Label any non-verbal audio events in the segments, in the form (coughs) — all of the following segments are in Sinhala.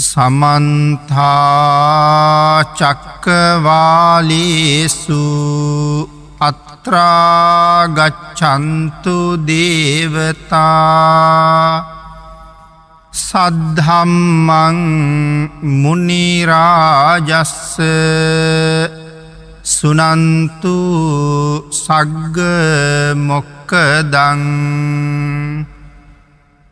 සමන්තාචක්කවාලේසු අත්‍රාගච්චන්තු දේවතා සද්ධම්මං මුනිරාජස්ස සුනන්තු සග්ග මොක්කදං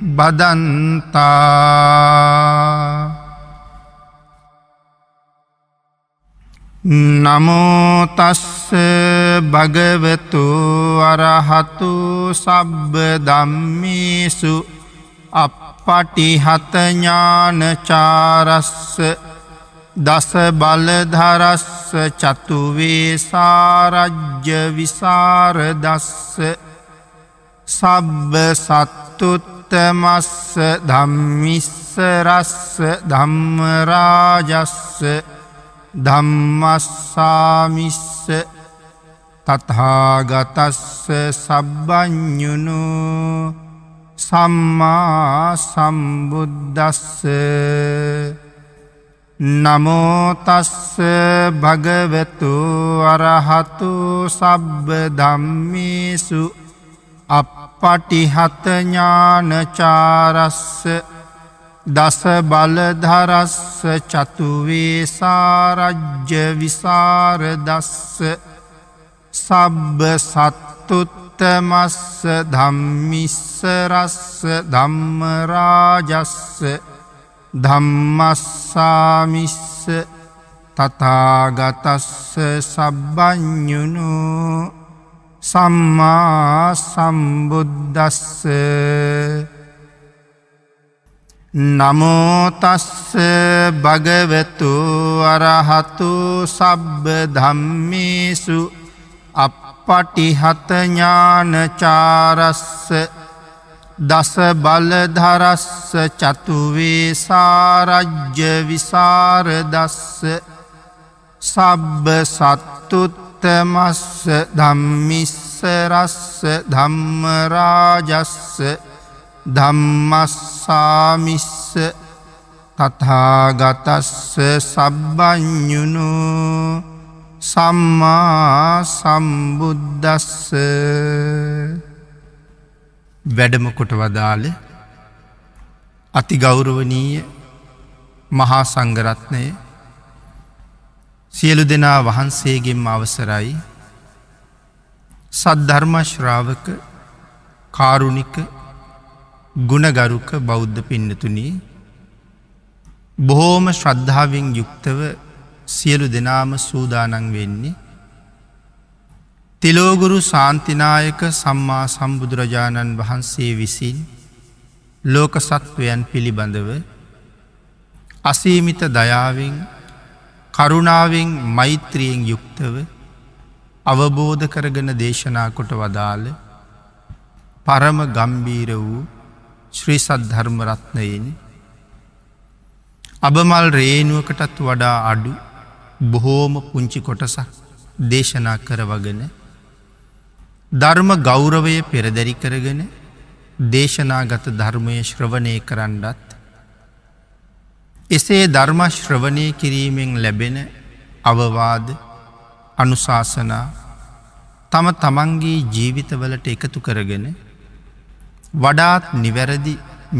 බදන්තා. නමෝතස්ස භගවතු අරහතු සබ්බ දම්මිසු අප පටිහතඥානචාරස්ස දස බලධරස්ස චතුවේ සාරජ්‍ය විසාරදස්ස සබ්බ සත්තුත්තමස්ස ධම්මිස්සරස්ස ධම්මරාජස්ස ධම්මස්සාමිස්ස තථාගතස්ස සබ්බඥුනෝ සම්මා සම්බුද්දස්ස නමෝතස්ස භගවතු අරහතු සබ්බ ධම්මිසු අපපටිහතඥානචාරස්ස දස බලධරස්ස චතුවේ සාරජ්‍ය විසාරදස්ස සබ්බ සත්තුත් උත්තමස්ස ධම්මිස්සරස්ස ධම්මරාජස්ස ධම්මස්සාමිස්ස තතාගතස්ස සබ්බඥුණු සම්මා සම්බුද්දස්ස නමෝතස්ස භගවතු අරහතු සබ්බ ධම්මේසු අප පටිහතඥානචාරස්ස දස බලධරස්ස චතුවේ සාරජ්‍ය විසාරදස්ස සබ්බ සත්තුත්තමස්ස ධම්මිස්සරස්ස ධම්මරාජස්ස ධම්මස්සාමිස්ස තථාගතස්ස සබ්බඥුණු සම්මා සම්බුද්දස්ස වැඩමකොට වදාළ අති ගෞරවනීය මහා සංගරත්නය සියලු දෙනා වහන්සේගෙන් අවසරයි සද්ධර්මශ්‍රාවක කාරුණික ගුණගරුක බෞද්ධ පින්නතුනී බොහෝම ශ්‍රද්ධාවෙන් යුක්තව සියලු දෙනාම සූදානන් වෙන්නේ. තිලෝගුරු සාන්තිනායක සම්මා සම්බුදුරජාණන් වහන්සේ විසින් ලෝක සත්වයන් පිළිබඳව අසීමිත දයාවෙන් කරුණාවෙන් මෛත්‍රියෙන් යුක්තව අවබෝධ කරගෙන දේශනා කොට වදාළ පරම ගම්බීර වූ ශ්‍රී සද්ධර්මරත්නයෙන් අබමල් රේනුවකටත් වඩා අඩු බොහෝම පුංචි කොටසක් දේශනා කරවගෙන ධර්ම ගෞරවය පෙරදැරි කරගෙන දේශනාගත ධර්මය ශ්‍රවණය කරන්නත් එසේ ධර්මශ්‍රවණය කිරීමෙන් ලැබෙන අවවාද අනුශාසනා තම තමන්ගේ ජීවිතවලට එකතු කරගෙන වඩාත් නිවැරදි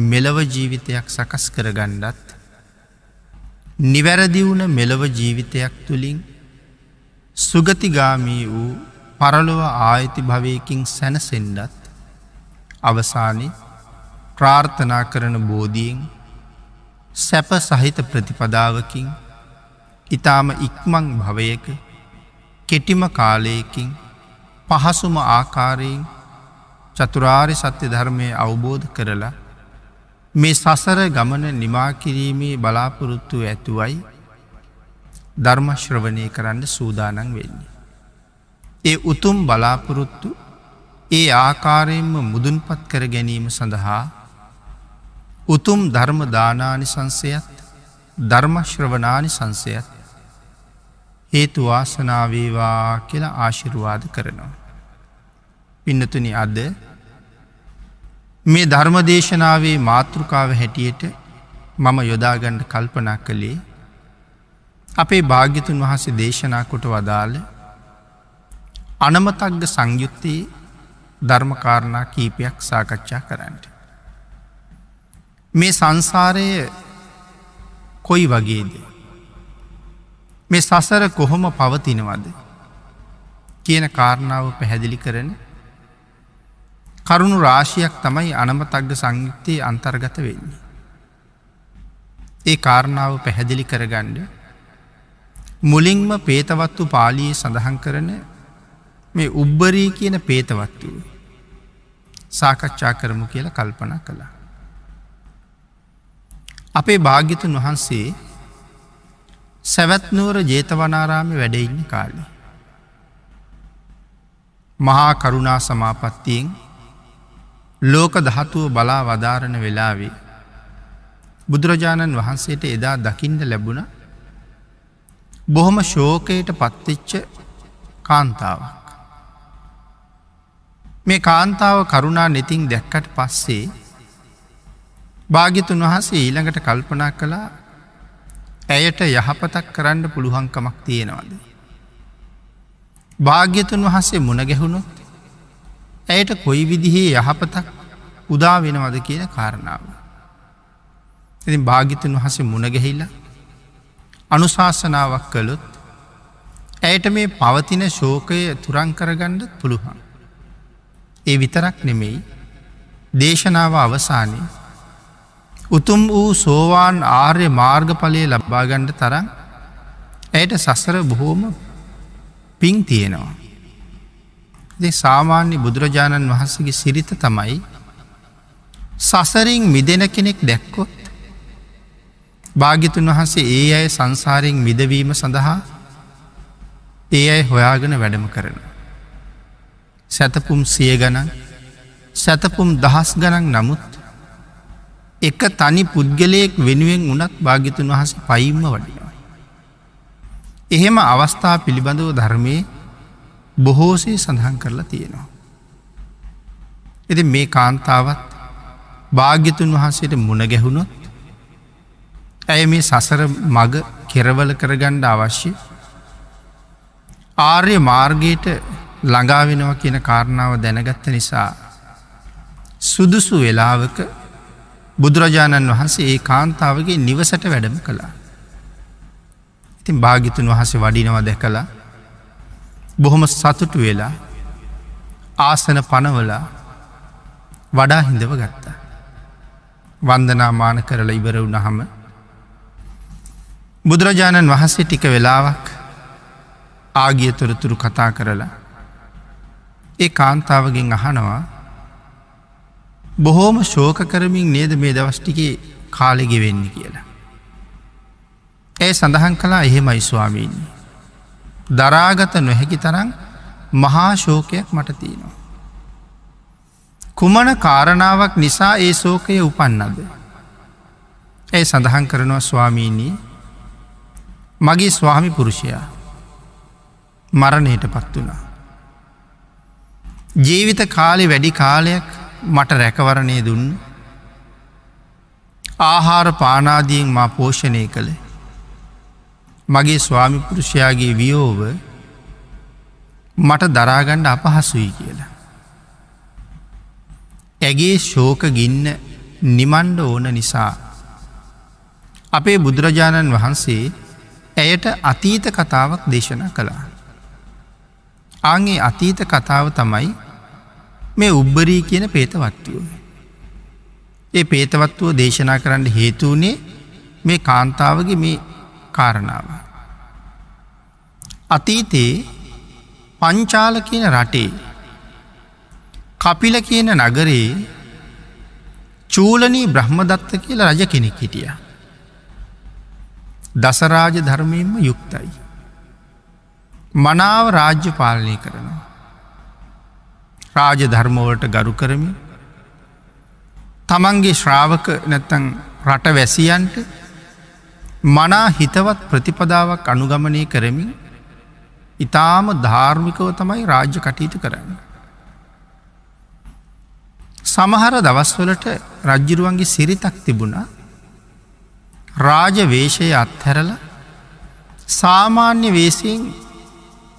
මෙලව ජීවිතයක් සකස් කරගණ්ඩත් නිවැරදි වුණ මෙලොව ජීවිතයක් තුළින් සුගතිගාමී වූ පරලොව ආයති භවයකින් සැනසෙන්ඩත් අවසානි ප්‍රාර්ථනා කරන බෝධියෙන් සැප සහිත ප්‍රතිපදාවකින් ඉතාම ඉක්මං භවයක කෙටිම කාලයකින් පහසුම ආකාරයෙන් චතුරාරි සත්‍ය ධර්මය අවබෝධ කරලා මේ සසර ගමන නිමාකිරීමේ බලාපොරොත්තු ඇතුවයි ධර්මශ්‍රවනය කරන්න සූදානන් වෙන්නේ. ඒ උතුම් බලාපොරොත්තු ඒ ආකාරයෙන්ම මුදුන්පත් කර ගැනීම සඳහා උතුම් ධර්ම දානානි සංසයත් ධර්මශ්‍රවනානි සංසයත් හේතු වාසනාවේවා කියලා ආශිරුවාද කරනවා. පින්නතුනි අද මේ ධර්මදේශනාවේ මාතෘකාව හැටියට මම යොදාගණ්ඩ කල්පනා කළේ අපේ භාග්‍යතුන් වහසේ දේශනා කොට වදාළ අනමතක්ග සංයුත්තයේ ධර්මකාරණා කීපයක් සාකච්ඡා කරන්නට. මේ සංසාරය කොයි වගේද. මේ සසර කොහොම පවතිනවද කියන කාරණාව පැහැදිලි කරන කරුණු රාශියක් තමයි අනමතක්ග සංයුක්තයේ අන්තර්ගත වෙන්නේ. ඒ කාරණාව පැහැදිලි කරගණ්ඩ මුලින්ම පේතවත්තු පාලියේ සඳහන් කරන මේ උබ්බරී කියන පේතවත්තුව සාකච්ඡා කරමු කියලා කල්පන කළා. අපේ භාග්‍යතුන් වහන්සේ සැවැත්නුවර ජේතවනාරාමි වැඩඉන්න කාලි. මහා කරුණා සමාපත්තියෙන් ලෝක දහතුව බලා වදාරණ වෙලාවේ බුදුරජාණන් වහන්සේට එදා දකිින්ට ලැබුණ බොහොම ශෝකයට පත්තිච්ච කාන්තාවක්. මේ කාන්තාව කරුණා නෙතින් දැක්කට පස්සේ භාගිතුන් වහසේ ඊළඟට කල්පනා කළා ඇයට යහපතක් කරන්න පුළුවන්කමක් තියෙනවාද. භාග්‍යතුන් වහන්සේ මුණ ගැහුණොත් ඇයට කොයි විදිහේ යහපතක් උදා වෙනවද කියන කාරණාව. ඉතින් භාගිතුන් වහසේ මුණගැහිල්ල අනුශාසනාවක් කළොත් ඇයට මේ පවතින ශෝකය තුරං කරගණ්ඩ පුළුවන්. ඒ විතරක් නෙමෙයි දේශනාව අවසානයේ උතුම් වූ සෝවාන් ආර්ය මාර්ගඵලය ලබ්බාගණ්ඩ තරම් ඇයට සසර බොහෝම පින් තියෙනවා. සාමාන්‍ය බුදුරජාණන් වහන්සගේ සිරිත තමයි සසරින් මිදෙන කෙනෙක් දැක්කොත් භාගිතුන් වහන්සේ ඒ අය සංසාරයෙන් මිදවීම සඳහා ඒ අයි හොයාගෙන වැඩම කරන. සැතපුම් සිය ගණන් සැතපුම් දහස් ගණන් නමුත් එක තනි පුද්ගලයෙක් වෙනුවෙන් වනත් භාගිතුන් වහස පයිම්ම වඩිනවා. එහෙම අවස්ථා පිළිබඳව ධර්මය බොහෝසේ සඳහන් කරලා තියෙනවා. එති මේ කාන්තාවත් භාග්‍යතුන් වහන්සේට මුණ ගැහුණොත් ඇය මේ සසර මග කෙරවල කරගණ්ඩ අවශ්‍ය ආර්ය මාර්ගයට ළඟා වෙනවා කියන කාරණාව දැනගත්ත නිසා සුදුසු වෙලාවක බුදුරජාණන් වහන්සේ ඒ කාන්තාවගේ නිවසට වැඩම කළා. ඉතින් භාගිතුන් වහස වඩිනවා දැකලා බොහොම සතුටු වෙලා ආසන පනවලා වඩා හිඳව ගත්තා. වන්දනාමාන කරලා ඉවර වුණහම බුදුරජාණන් වහන්සේ ටික වෙලාවක් ආගිය තොරතුරු කතා කරලා ඒ කාන්තාවගෙන් අහනවා බොහෝම ශෝක කරමින් නේද මේ දවස්ටිකේ කාලෙගෙවෙන්න කියලා. ඇය සඳහන් කලා එහෙමයි ස්වාමීන්නේ. දරාගත නොහැකි තරම් මහා ශෝකයක් මට තියෙනවා. කුමන කාරණාවක් නිසා ඒ සෝකය උපන්නද. ඇයි සඳහන් කරනවා ස්වාමීණී මගේ ස්වාමි පුරුෂයා මරණයට පත් වනා. ජීවිත කාලෙ වැඩි කාලයක් මට රැකවරණය දුන්න ආහාර පානාදියෙන් මා පෝෂණය කළේ මගේ ස්වාමි පුරුෂයාගේ වියෝව මට දරාගණ්ඩ අපහසුයි කියලා. ඇගේ ශෝක ගින්න නිමන්ඩ ඕන නිසා. අපේ බුදුරජාණන් වහන්සේ ඇයට අතීත කතාවක් දේශනා කළා. ආගේ අතීත කතාව තමයි මේ උබ්බරී කියන පේතවත්තුව. ඒ පේතවත්තුව දේශනා කරන්න හේතුවනේ මේ කාන්තාවගේ මේ කාරණාව. අතීතයේ පංචාල කියන රටේ කපිල කියන නගරේ චූලනී බ්‍රහ්මදත්ත කියලා රජ කෙනෙක් හිටිය. දසරාජ ධර්මයෙන්ම යුක්තයි. මනාව රාජ්‍ය පාලනය කරනවා. රාජ ධර්මවලට ගරු කරමින් තමන්ගේ ශ්‍රාවක නැත්තං රට වැසියන්ට මනා හිතවත් ප්‍රතිපදාවක් අනුගමනය කරමින් ඉතාම ධාර්මිකව තමයි රාජ්‍ය කටයුතු කරන්න. සමහර දවස්වලට රජ්ජිරුවන්ගේ සිරිතක් තිබුණා රාජ වේශය අත්හැරල සාමාන්‍ය වේසයෙන්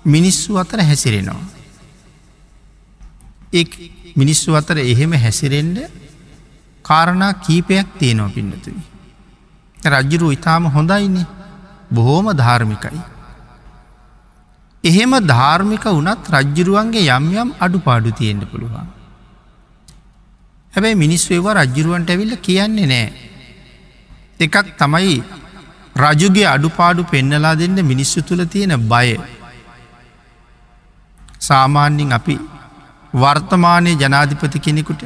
මිනිස්සු අතර හැසිරෙනවා. එ මිනිස්සු අතර එහෙම හැසිරෙන්ඩ කාරණා කීපයක් තියෙනවා පින්නතුනි. රජ්ජුරු ඉතාම හොඳයින්නේ බොහෝම ධාර්මිකයි. එහෙම ධාර්මික වනත් රජ්ජුරුවන්ගේ යම් යම් අඩුපාඩු තියෙන්ට පුළුවන්. හැබැයි මිනිස් ඒවා රජ්ජුරුවන්ට ඇවිල්ල කියන්නේ නෑ. එකක් තමයි රජුගේ අඩුපාඩු පෙන්නලා දෙන්න මිනිස්සු තුළ තියෙන බය. සාමාන්‍යින් අපි වර්තමානය ජනාධිපති කෙනෙකුට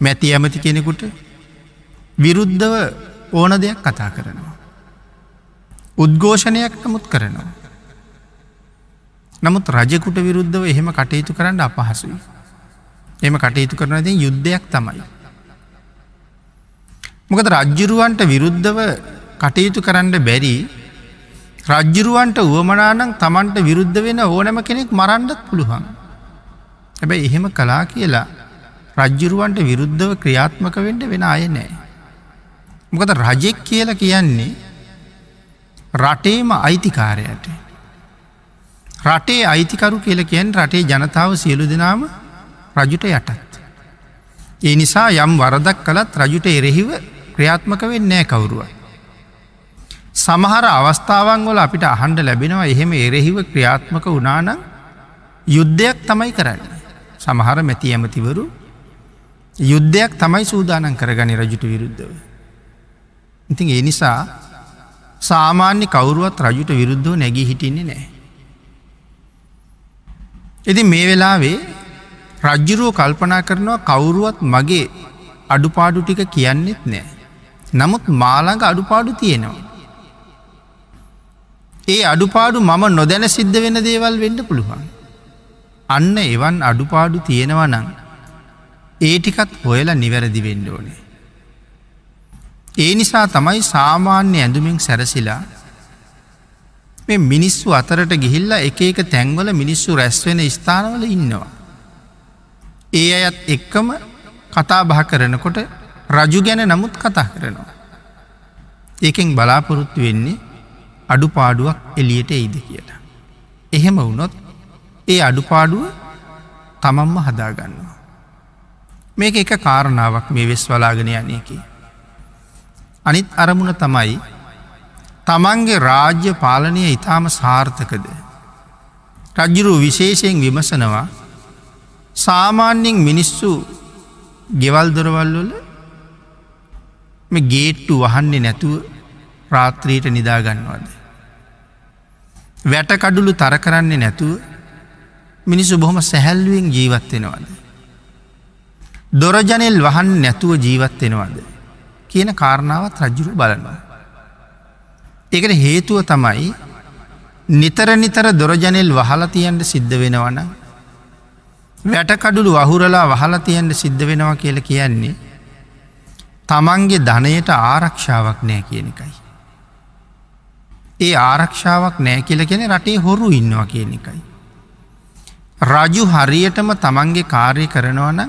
මැති ඇමති කෙනෙකුට විරුද්ධව ඕන දෙයක් කතා කරනවා. උද්ඝෝෂණයක් නමුත් කරනවා. නමුත් රජකුට විරුද්ධව එහෙම කටයුතු කරන්න අපහසුයි. එම කටයුතු කරනද යුද්ධයක් තමයි. මොකද රජ්ජුරුවන්ට විරුද්ධව කටයුතු කරන්න බැරි රජ්ජුරුවන්ට වුවමනානං තමන්ට විරුද්ධ වෙන ඕනෑම කෙනෙක් මරණ්ඩත් පුළුවන්. හැබැයි එහෙම කලා කියලා රජ්ජුරුවන්ට විරුද්ධව ක්‍රියාත්මක වෙන්ට වෙන අය නෑ. මොකද රජෙක් කියල කියන්නේ රටේම අයිතිකාරයට. රටේ අයිතිකරු කියල කියෙන් රටේ ජනතාව සියලු දෙනාම රජුට යටත්. ඒ නිසා යම් වරදක් කළත් රජුට එරෙහිව ක්‍රියාත්මක වෙන්නෑ කවුරුව. සමහර අවස්ථාවන් වල අපිට අහන්ඩ ලැබෙනවා එහෙම එරෙහිව ක්‍රියාත්මක වනානං යුද්ධයක් තමයි කරන්න. සමහර මැති ඇමතිවරු යුද්ධයක් තමයි සූදානන් කරගනි රජුට විරුද්ධව. ඉතින් ඒ නිසා සාමාන්‍ය කවරුවත් රජුට විරුද්ධව නැගී හිටින්නේ නෑ. එති මේ වෙලාවේ රජ්ජුරුව කල්පනා කරනවා කවුරුවත් මගේ අඩුපාඩු ටික කියන්නෙත් නෑ. නමුත් මාළඟ අඩුපාඩු තියෙනවා. ඒ අඩුපාඩු මම නොදැන සිද්ධ වෙන දේවල් වෙන්න පුළුවන්. අන්න එවන් අඩුපාඩු තියෙනවා නං. ඒ ටිකත් හොයලා නිවැරදි වෙන්න ඕනේ. ඒ නිසා තමයි සාමාන්‍ය ඇඳුමින් සැරසිලා මේ මිනිස්සු අතරට ගිහිල්ලා එක එක තැන්වල මිනිස්සු රැස්වෙන ස්ථානවල ඉන්නවා. ඒ අයත් එක්කම කතා බහ කරනකොට රජු ගැන නමුත් කතා කරනවා. ඒකෙන් බලාපොරොත්තු වෙන්නේ අඩුපාඩුවක් එලියට එයිද කියලා. එහෙම වුණොත් ඒ අඩුපාඩුව තමම්ම හදාගන්නවා. මේක එක කාරණාවක් මේ වෙස් වලාගෙන යනයකි. අනිත් අරමුණ තමයි තමන්ගේ රාජ්‍ය පාලනය ඉතාම සාර්ථකද. රජ්ජුරු විශේෂයෙන් විමසනවා සාමාන්‍යෙන් මිනිස්සු ගෙවල් දොරවල්වල මේ ගේට්ටු වහන්නේ නැතුව ප්‍රාත්‍රීට නිදාගන්නවද. වැටකඩුළු තර කරන්නේ නැතුව මිනිස්සු බොහොම සැහැල්ලුවෙන් ජීවත්වෙනවද. දොරජනෙල් වහන් නැතුව ජීවත්වෙනවද. කියන කාරණාවත් රජ්ජුරු බලනවා. ඒකට හේතුව තමයි නිතර නිතර දොරජනෙල් වහලතියන්ට සිද්ධ වෙනවන වැටකඩුළු වහුරලා වහලතියන්ට සිද්ධ වෙනවා කියල කියන්නේ තමන්ගේ ධනයට ආරක්ෂාවක් නෑ කියන එකයි. ඒ ආරක්ෂාවක් නෑ කියල කෙන රටේ හොරු ඉන්නවා කියන එකයි. රජු හරියටම තමන්ගේ කාර්ය කරනවන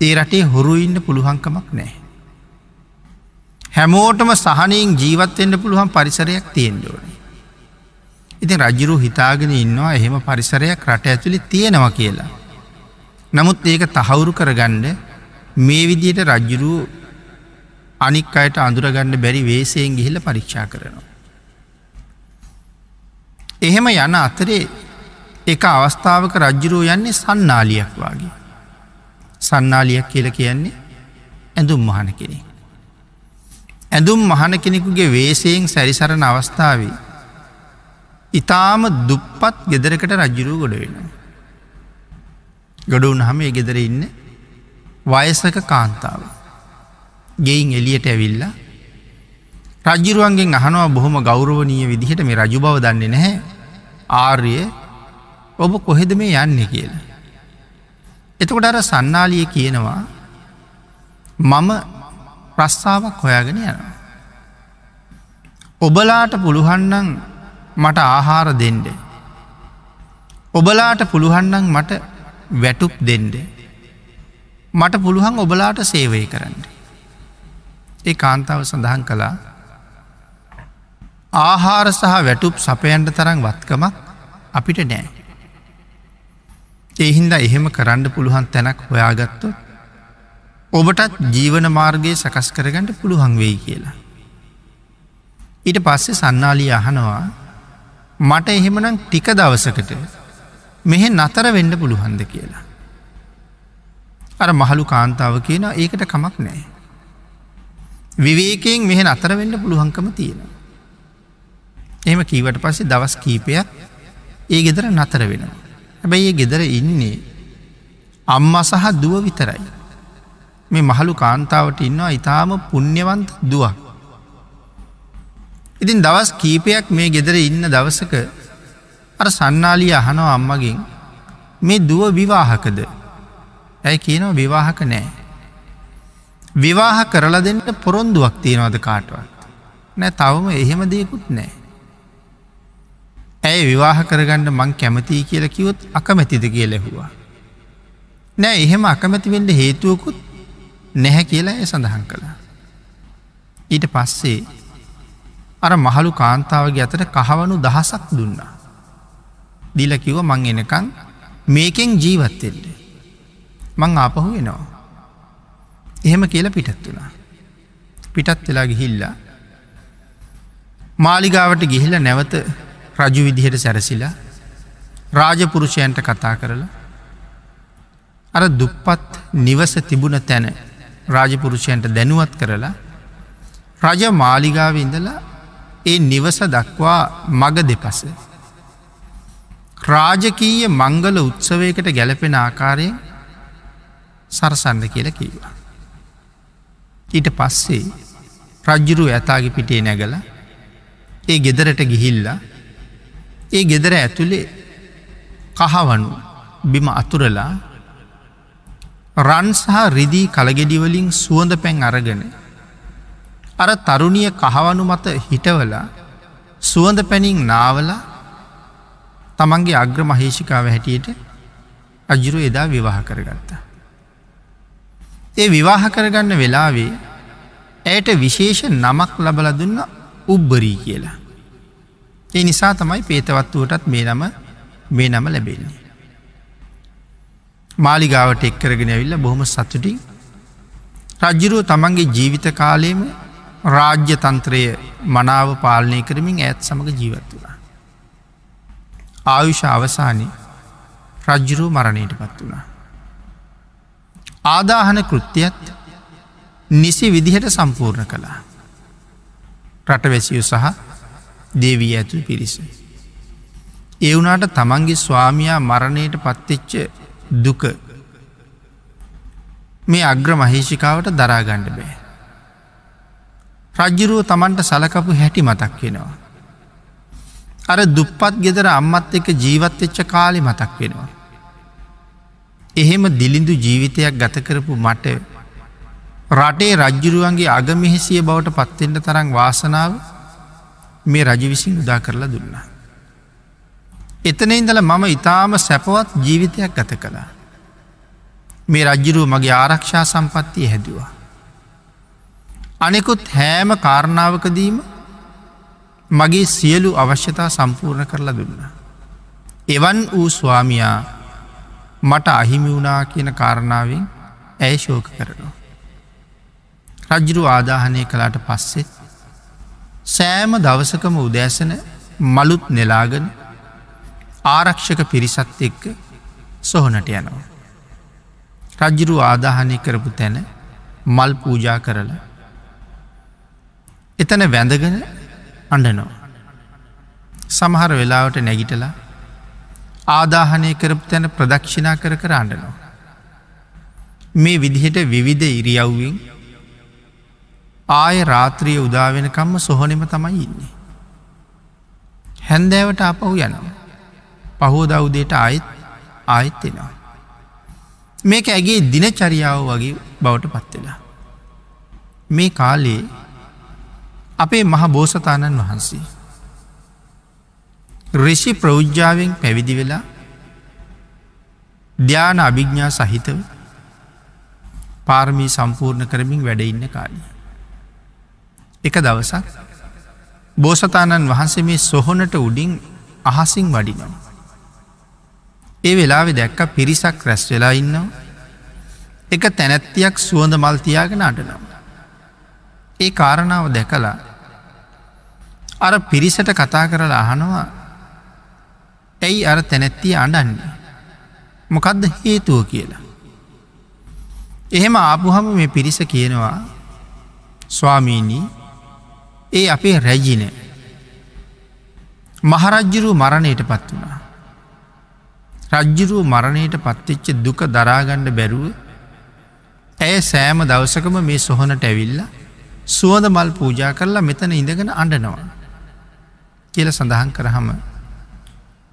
ඒ රටේ හොරු ඉන්න පුළුවන්කමක් නෑ. හැමෝටම සහනයෙන් ජීවත්වෙන්ට පුළුවන් පරිසරයක් තියෙන්ඩෝන. ඉතින් රජ්ජුරු හිතාගෙන ඉන්නවා එහෙම පරිසරයක් රට ඇතුළි තියෙනවා කියලා. නමුත් ඒක තහවුරු කරගණ්ඩ මේ විදියට රජ්ජුරුව අනික් අයට අඳුරගන්න බැරි වේසයෙන් ගිහිල පරීක්ෂා කරනවා. එහෙම යන අතරේ එක අවස්ථාවක රජ්ජුරුව යන්නේ සන්නාලියක් වගේ. සන්නාලියක් කියල කියන්නේ ඇඳුම් මහන කෙනෙක්. ඇඳුම් මහන කෙනෙකුගේ වේසයෙන් සැරිසරන අවස්ථාවේ. ඉතාම දුප්පත් ගෙදරකට රජ්ජුරුව ගොඩ වෙනවා. ගොඩ වුන් හම ඒ ගෙදර ඉන්න වයසක කාන්තාව. ගෙයින් එලියට ඇවිල්ල රජ්ජුරුවන්ගෙන් අහනවා බොහොම ගෞරවනීය විදිහට මේ රජු බව දන්නේ නැහැ ආර්ය ඔබ කොහෙද මේ යන්නේ කියලා. එතකොට අර සන්නාලිය කියනවා මම ප්‍රස්ථාවක් හොයාගෙන යනවා. ඔබලාට පුළුහන්නන් මට ආහාර දෙන්ඩ. ඔබලාට පුළුහන්නන් මට වැටුප් දෙන්ඩ. මට පුළුවන් ඔබලාට සේවය කරන්න. ඒ කාන්තාව සඳහන් කළා ආහාර සහ වැටුප් සපයන්ට තරම් වත්කමක් අපිට නෑ. එහින්ද එහෙම කරන්න පුළුවන් තැනක් හොයාගත්තොත් ඔබටත් ජීවන මාර්ගය සකස් කරගන්නට පුළුවන් වෙයි කියලා. ඊට පස්සේ සන්නාලී අහනවා මට එහෙමනම් ටික දවසකට මෙහෙ නතර වෙන්න පුළුහන්ද කියලා. අර මහළු කාන්තාව කියන ඒකට කමක් නෑ. විවේකයෙන් මෙහෙ අතර වෙන්න පුළුවන්කම තියෙන. එම කීවට පස්සේ දවස් කීපයක් ඒ ගෙදර නතර වෙනවා. හැබැයි ඒ ගෙදර ඉන්නේ අම්ම සහ දුව විතරයි. මේ මහළු කාන්තාවට ඉන්නවා ඉතාම පුුණ්්‍යවන්ත දුවක්. ඉතින් දවස් කීපයක් මේ ගෙදර ඉන්න දවසක අර සන්නාලිය අහනව අම්මගින් මේ දුව විවාහකද ඇයි කියනව විවාහක නෑ. විවාහ කරලා දෙන්නට පොරොන්දුවක් තියෙනවද කාටවත්. නෑ තවම එහෙම දෙයකුත් නෑ. ඇය විවාහ කරගන්න මං කැමතියි කියල කිවොත් අකමැතිද කිය ලැහවා. නෑ එහෙම අකමැතිවෙන්ට හේතුවකුත් නැහැ කියලා ඇය සඳහන් කළා. ඊට පස්සේ අර මහළු කාන්තාවගේ අතට කහවනු දහසක් දුන්නා. දිල කිව මං එනකං මේකෙන් ජීවත්තෙල්ට. මං ආපහු වෙනවා. එහෙම කියල පිටත් වුණා. පිටත් වෙලා ගිහිල්ලා. මාලිගාවට ගිහිල නැවත රජු විදිහට සැරසිලා රාජපුරුෂයන්ට කතා කරලා අර දුප්පත් නිවස තිබුණ තැන රාජපුරුෂයන්ට දැනුවත් කරලා රජ මාලිගාව ඉඳලා ඒ නිවස දක්වා මග දෙපස. රාජකීය මංගල උත්සවයකට ගැලපෙන ආකාරයෙන් සරසන්න කියල කීවා. ඊට පස්සේ රජ්ජුරු ඇතාගේ පිටේ නැගල ඒ ගෙදරට ගිහිල්ලා ඒ ගෙදර ඇතුළේ කහවනු බිම අතුරලා රන් සහ රිදී කළගෙඩිවලින් සුවඳ පැන් අරගෙන අර තරුණිය කහවනු මත හිටවලා සුවඳ පැනින් නාවලා තමන්ගේ අග්‍ර මහේෂිකාව හැටියට අජුරු එදා විවාහ කරගත්තා. ඒ විවාහ කරගන්න වෙලාවේ ඇයට විශේෂ නමක් ලබල දුන්න උබ්බරී කියලා. ඒ නිසා තමයි පේතවත්වුවටත් මේ නම මේ නම ලැබෙන්නේ. මාලිගාවට එක්කරගෙන ඇවිල්ල බොහොම සතුටින් රජ්ජුරුව තමන්ගේ ජීවිත කාලයම රාජ්‍ය තන්ත්‍රය මනාව පාලනය කරමින් ඇත් සමඟ ජීවත් වුණා. ආයුෂ අවසානය රජ්ජුරුව මරණයට පත් වුණා. ආදාහන කෘත්‍යයත් නිසි විදිහට සම්පූර්ණ කළා. රටවැසියු සහ දේවී ඇතුළ පිරිස. ඒ වුනාට තමන්ගේ ස්වාමයා මරණයට පත්තිච්ච දුක මේ අග්‍ර මහේෂිකාවට දරාගණ්ඩ බෑ. රජ්ජුරුව තමන්ට සලකපු හැටි මතක් වෙනවා. අර දුප්පත් ගෙදර අම්මත් එක ජීවත් එච්ච කාලි මතක් වෙනවා. එහෙම දිලිඳු ජීවිතයක් ගතකරපු මට රටේ රජ්ජුරුවන්ගේ අගමිහිසිය බවට පත්වෙන්ට තරම් වාසනාව මේ රජ විසින් උදා කරලා දුන්නා. එතන ඉඳල මම ඉතාම සැපවත් ජීවිතයක් ගත කළා. මේ රජ්ජුරුව මගේ ආරක්ෂා සම්පත්තිය හැදවා. අනෙකුත් හෑම කාරණාවකදීම මගේ සියලු අවශ්‍යතා සම්පූර්ණ කරලා දුන්න. එවන් වූ ස්වාමයා මට අහිමි වුණා කියන කාරණාවෙන් ඇය ශෝක කරනවා. රජ්ජුරු ආදාහනය කලාට පස්සෙත් සෑම දවසකම උදෑසන මලුත් නෙලාගෙන ආරක්ෂක පිරිසත් එක්ක සොහනට යනවා. රජ්ජුරු ආදාහනය කරපු තැන මල් පූජා කරලා එතන වැඳගෙන අඩනෝ. සමහර වෙලාවට නැගිටලා ආදාහනය කරපු තැන ප්‍රදක්ෂිනා කර කර අඩනවා. මේ විදිහට විවිධ ඉරියව්වෙන් ආය රාත්‍රිය උදාවෙනකම්ම සොහොනෙම තමයි ඉන්නේ. හැන්දෑවට අපහු යනවා. පහෝදවුදයට ආයත් ආයත් එෙනවා. මේක ඇගේ දිනචරියාව වගේ බවට පත්වෙලා. මේ කාලේ අපේ මහ බෝසතාණන් වහන්සේ. රිෂි ප්‍රෞද්ජාවෙන් පැවිදි වෙලා ධ්‍යාන අභිග්ඥා සහිතව පාර්මී සම්පූර්ණ කරමින් වැඩඉන්න කාලිය. එක දවසක් බෝසතාණන් වහන්සේ මේ සොහොනට උඩින් අහසින් වඩිනවා. ඒ වෙලාවෙ දැක්ක පිරිසක් රැස් වෙලා ඉන්නවා එක තැනැත්තියක් සුවඳ මල්තියාගෙන අටනවා. ඒ කාරණාව දැකලා අර පිරිසට කතා කරලා අහනවා ඇයි අර තැනැත්තිය අඩන්නේ. මොකක්ද හේතුව කියලා. එහෙම ආපුහම මේ පිරිස කියනවා ස්වාමීණී ඒ අපේ රැජින මහරජ්ජුරු මරණයට පත් වුණා. රජ්ජුරුව මරණයට පත්තිච්ච දුක දරාගණ්ඩ බැරුව ඇය සෑම දවසකම මේ සොහොනට ඇවිල්ලා සුවද මල් පූජා කරලා මෙතන ඉඳගෙන අඩනවා. කියල සඳහන් කරහම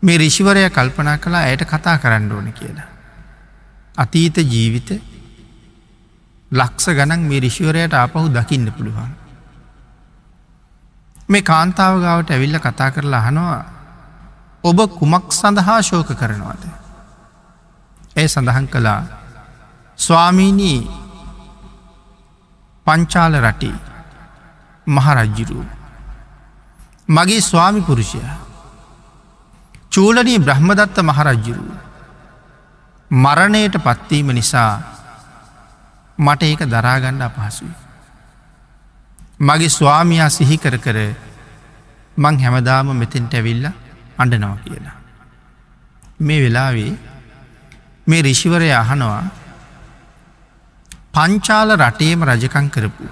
මේ රිෂිවරය කල්පනා කලා ඇයට කතා කරන්න ඕන කියලා. අතීත ජීවිත ලක්ස ගනන් මේ රිෂිවරයට ආපහු දකින්න පුළුවන්. මේ කාන්තාව ගාවට ඇවිල්ල කතා කරලා අහනවා ඔබ කුමක් සඳහා ශෝක කරනවාද. ඇය සඳහන් කළා ස්වාමීනී පංචාල රටේ මහරජ්ජිරූ. මගේ ස්වාමි පුරුෂය චූලනී බ්‍රහ්මදත්ත මහරජ්ජිරූ. මරණයට පත්වීම නිසා මට ඒක දරාගණ්ඩ අපහසුයි. මගේ ස්වාමයා සිහි කර කර මං හැමදාම මෙතෙන්ට ඇවිල්ල අඩනවා කියලා. මේ වෙලාවේ මේ රිෂිවරය අහනවා පංචාල රටේම රජකං කරපු.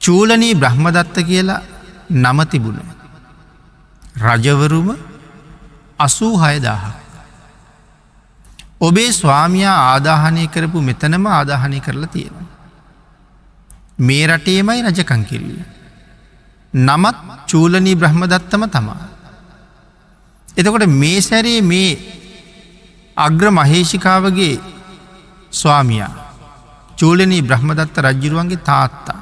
චූලනී බ්‍රහ්මදත්ත කියලා නම තිබුණ. රජවරුම අසූ හයදාහක්. ඔබේ ස්වාමයා ආදාහනය කරපු මෙතනම ආදාහනය කරලා තියෙන. මේ රටේමයි රජකං කිරිය. නමත් චූලනී බ්‍රහ්මදත්තම තමා. එතකොට මේ සැරේ මේ අග්‍ර මහේෂිකාවගේ ස්වාමියයා චූලනී බ්‍රහ්මදත්ත රජ්ජිරුවන්ගේ තාත්තා.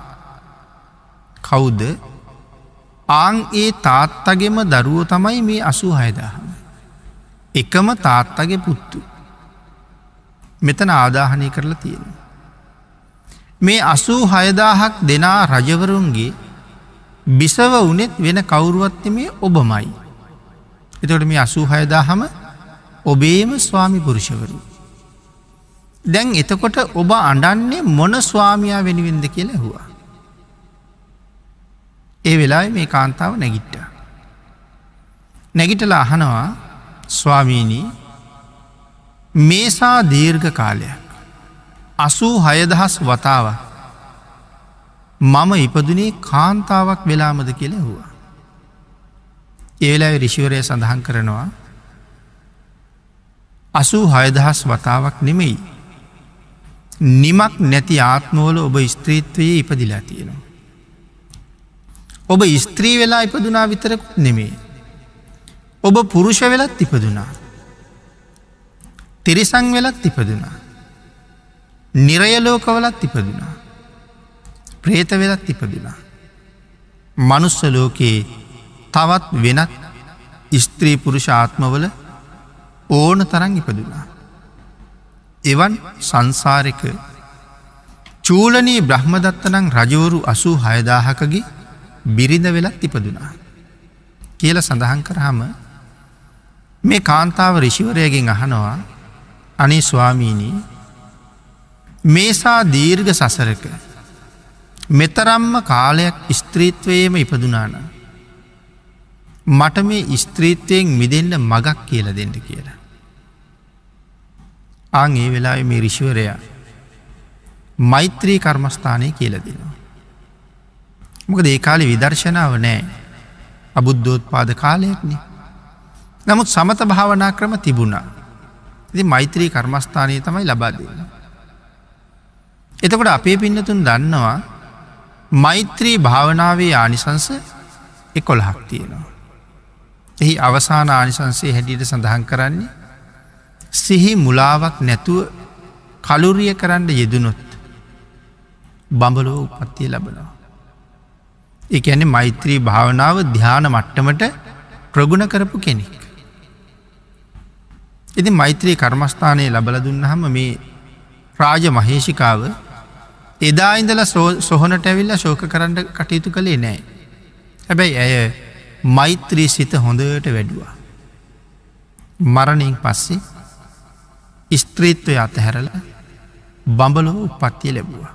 කවුද ආං ඒ තාත්තගෙම දරුව තමයි මේ අසු හයදාහම. එකම තාත්තගේ පුත්තු. මෙතන ආදාහනය කරලා තියෙන. මේ අසූ හයදාහක් දෙනා රජවරුන්ගේ බිසව වනෙත් වෙන කවුරුවත්ත මේ ඔබමයි. එතොට මේ අසූ හයදාහම ඔබේම ස්වාමි පුරුෂවරු. දැන් එතකොට ඔබ අඩන්නේ මොන ස්වාමයා වෙනුවෙන්ද කියලා හවා. ඒ වෙලා මේ කාන්තාව නැගිට්ට. නැගිටල අහනවා ස්වාමීණී මේසා දීර්ඝ කාලයක් අසූ හයදහස් වතාව මම ඉපදුනේ කාන්තාවක් වෙලාමද කියල හවා. ඒලා රිශිවරය සඳහන් කරනවා අසූ හයදහස් වතාවක් නෙමෙයි නිමක් නැති ආත්මෝල ඔබ ස්ත්‍රීත්වයේ ඉපදිලා තියෙනවා. ඔබ ස්ත්‍රී වෙලා ඉපදුනා විතරකුත් නෙමේ. ඔබ පුරුෂ වෙලත් ඉපදුනා. තිරිසං වෙලත් ඉපදුනා. නිරයලෝකවලත් ඉපදුනා. ප්‍රේත වෙලත් ඉපදුනා. මනුස්ස ලෝකයේ තවත් වෙනත් ස්ත්‍රී පුරුෂාත්මවල ඕන තරන් ඉපදුනා. එවන් සංසාරක චූලනී බ්‍රහ්මදත්තනං රජවරු අසූ හයදාහකගේ බිරිඳ වෙලත් ඉපදුනා. කියල සඳහන් කරහම මේ කාන්තාව රිෂිවරයගෙන් අහනවා අනේ ස්වාමීණී මේසා දීර්ඝ සසරක මෙතරම්ම කාලයක් ස්ත්‍රීත්වයේම ඉපදුනාන. මට මේ ස්ත්‍රීත්වයෙන් මිදෙන්ට මගක් කියල දෙන්න කියලා. ආං ඒ වෙලා මේ රිශිවරයා මෛත්‍රී කර්මස්ථානය කියල දෙනවා. මොක දේකාලි විදර්ශනාව නෑ අබුද්ධෝත් පාද කාලයක්න. නමුත් සමත භාවනා ක්‍රම තිබුණා. ඉති මෛත්‍රී කර්මස්ථානය තමයි ලබා දෙන්න. එතකොට අපේ පින්නතුන් දන්නවා මෛත්‍රී භාවනාවේ ආනිසංස එකොළහක් තියෙනවා. එහි අවසාන ආනිසන්සේ හැටියට සඳහන් කරන්නේ සිහි මුලාවක් නැතුව කලුරිය කරන්න යෙදුනොත් බඹලෝ උපත්තිය ලබනවා. එක ඇන මෛත්‍රී භාවනාව ධ්‍යාන මට්ටමට ප්‍රගුණ කරපු කෙනෙක්. ඉති මෛත්‍රී කර්මස්ථානය ලබල දුන්නහම මේ රාජ මහේෂිකාව එදා ඉඳල සොහොනට ඇවිල්ල ශෝක කරන්න කටයුතු කළේ නෑ. හැබැයි ඇය මෛත්‍රී සිත හොඳට වැඩුවා. මරණයෙන් පස්සේ ස්ත්‍රීත්වය අතහැරල බඹලෝ උපත්තිය ලැබුවා.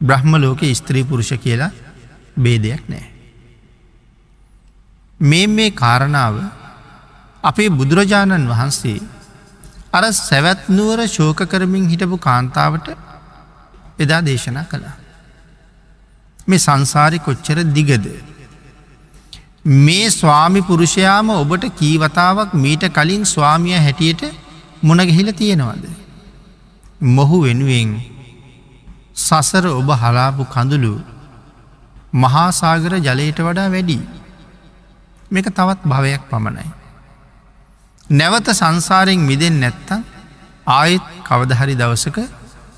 බ්‍රහ්ම ලෝක ස්ත්‍රී පුරුෂ කියලා බේදයක් නෑ. මේ මේ කාරණාව අපේ බුදුරජාණන් වහන්සේ අර සැවැත්නුවර ශෝක කරමින් හිටපු කාන්තාවට එදා දේශනා කළා. මේ සංසාරි කොච්චර දිගද. මේ ස්වාමි පුරුෂයාම ඔබට කීවතාවක් මීට කලින් ස්වාමිය හැටියට මුණගහිල තියෙනවද. මොහු වෙනුවෙන් සසර ඔබ හලාපු කඳුළු මහාසාගර ජලයට වඩා වැඩි. මේක තවත් භවයක් පමණයි. නැවත සංසාරයෙන් මිදෙන් නැත්තම් ආයෙත් කවදහරි දවසක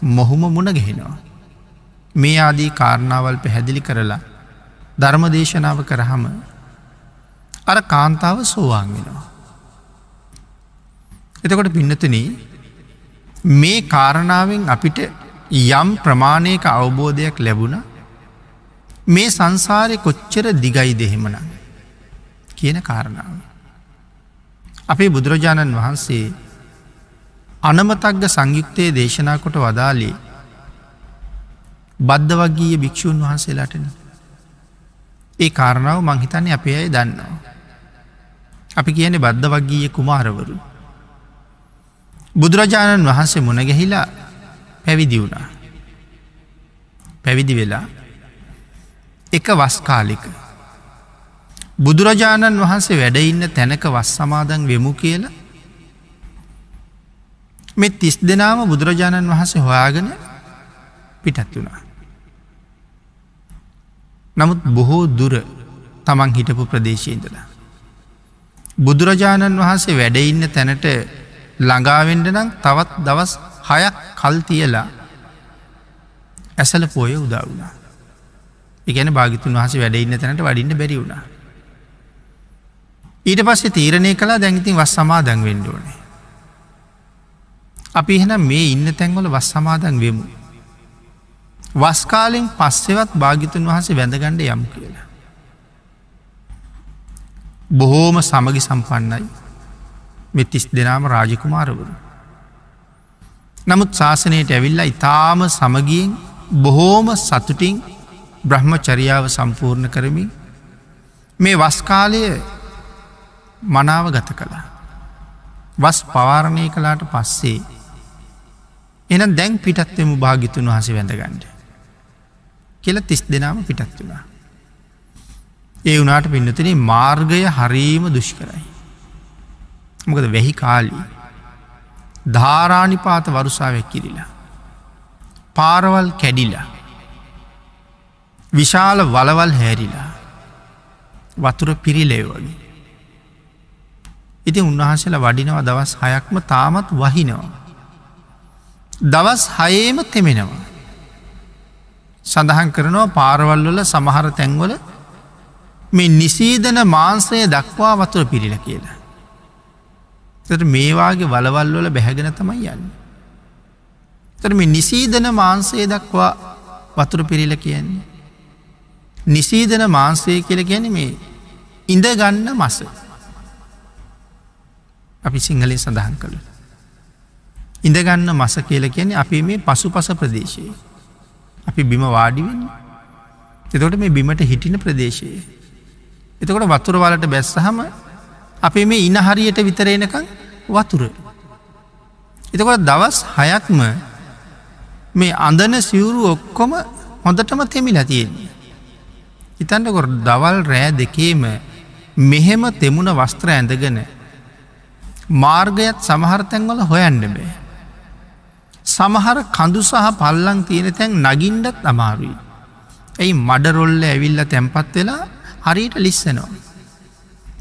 මොහුම මුණ ගෙහෙනවා. මේ ආදී කාරණාවල් පැහැදිලි කරලා ධර්මදේශනාව කරහම අර කාන්තාව සෝවාන් වෙනවා. එතකොට පින්නතුන මේ කාරණාවෙන් අපිට යම් ප්‍රමාණයක අවබෝධයක් ලැබුණ මේ සංසාරය කොච්චර දිගයි දෙහෙමන කියන කාරණාව. අපේ බුදුරජාණන් වහන්සේ අනමතක්ග සංයුක්තයේ දේශනා කොට වදාලේ බද්ධ වගීය භික්‍ෂූන් වහන්සේලාටන ඒ කාරණාව මංහිතන්නේ අපේ අය දන්නවා. අපි කියන බද්ධ වගීය කුමාරවරු. බුදුරජාණන් වහන්සේ මුණගැහිලා පැවිදි වුණා. පැවිදි වෙලා එක වස්කාලික. බුදුරජාණන් වහන්සේ වැඩඉන්න තැනක වස් සමාදන් වෙමු කියලා මෙ තිස් දෙනාම බුදුරජාණන් වහන්සේ හොයාගෙන පිටත් වුණා. නමුත් බොහෝ දුර තමන් හිටපු ප්‍රදේශයඉදලා. බුදුරජාණන් වහන්සේ වැඩඉන්න තැනට ළඟාවෙන්ඩ නම් තවත් දවස් හයක් කල් තියලා ඇසල පෝය උදා වුණා. එකන භාගිතුන් වහස වැඩඉන්න තැනට වඩින්න බැරි වුණා. ඊට පස්සේ තීරණය කලා දැඟතින් වස් සමාදන් වෙන්ඩෝනේ. අපි එහෙනම් මේ ඉන්න තැන්වල වස් සමාදන් වෙමු. වස්කාලෙන් පස්සෙවත් භාගිතුන් වහසේ වැඳගණ්ඩ යම් කියලා. බොහෝම සමගි සම්පන්නයි මෙතිස් දෙනාම රාජකුමාරවරු. නමුත් ශාසනයට ඇවිල්ලා ඉතාම සමගියෙන් බොහෝම සතුටින් බ්‍රහ්ම චරියාව සම්පූර්ණ කරමින් මේ වස්කාලය මනාව ගත කළා. වස් පවාරණය කලාට පස්සේ එන දැන් පිටත්වමු භාගිතුන් වහස වැඳගණ්ඩ. කියල තිස් දෙනාම පිටත් වුණා. ඒ වනාට පින්නතින මාර්ගය හරීම දුෂ්කරයි. මොකද වැහි කාලී ධාරානිපාත වරුසාවැක් කිරිලා. පාරවල් කැඩිලා. විශාල වලවල් හැරිලා. වතුර පිරිලේ වගේ. ඉති උන්වහන්සේලා වඩිනව දවස් හයක්ම තාමත් වහිනවා. දවස් හයේම තෙමෙනවා. සඳහන් කරනවා පාරවල්වල සමහර තැන්වල මේ නිසීදන මාන්සය දක්වා වතුර පිරිල කියලා. තට මේවාගේ වලවල් වල බැහැගෙන තමයි යන්න. තර මේ නිසීදන මාන්සේ දක්වා වතුර පිරිල කියන්නේ. නිසීදන මාන්සේ කියල ගැන මේ ඉඳගන්න මස අපි සිංහලේ සඳහන් කළ. ඉඳගන්න මස කියල කියන්නේ අපි මේ පසු පස ප්‍රදේශයේ. අපි බිම වාඩිවෙන්න. එතකොට මේ බිමට හිටින ප්‍රදේශයේ. එතකොට වතුර වලට බැස්සහම අපේ මේ ඉන හරියට විතරෙනකං වතුර. එතකොට දවස් හයක්ම මේ අඳන සිවුරු ඔක්කොම හොඳටම තෙමිලා තියෙන්නේ. හිතන්නකොර දවල් රෑ දෙකේම මෙහෙම තෙමුණ වස්ත්‍ර ඇඳගෙන මාර්ගයත් සමහරතැන්වල හොයන්න බෑ. සමහර කඳු සහ පල්ලං තියෙන තැන් නගින්ඩත් අමාරුයි. ඇයි මඩරොල්ල ඇවිල්ල තැන්පත් වෙලා හරියට ලිස්සනවා.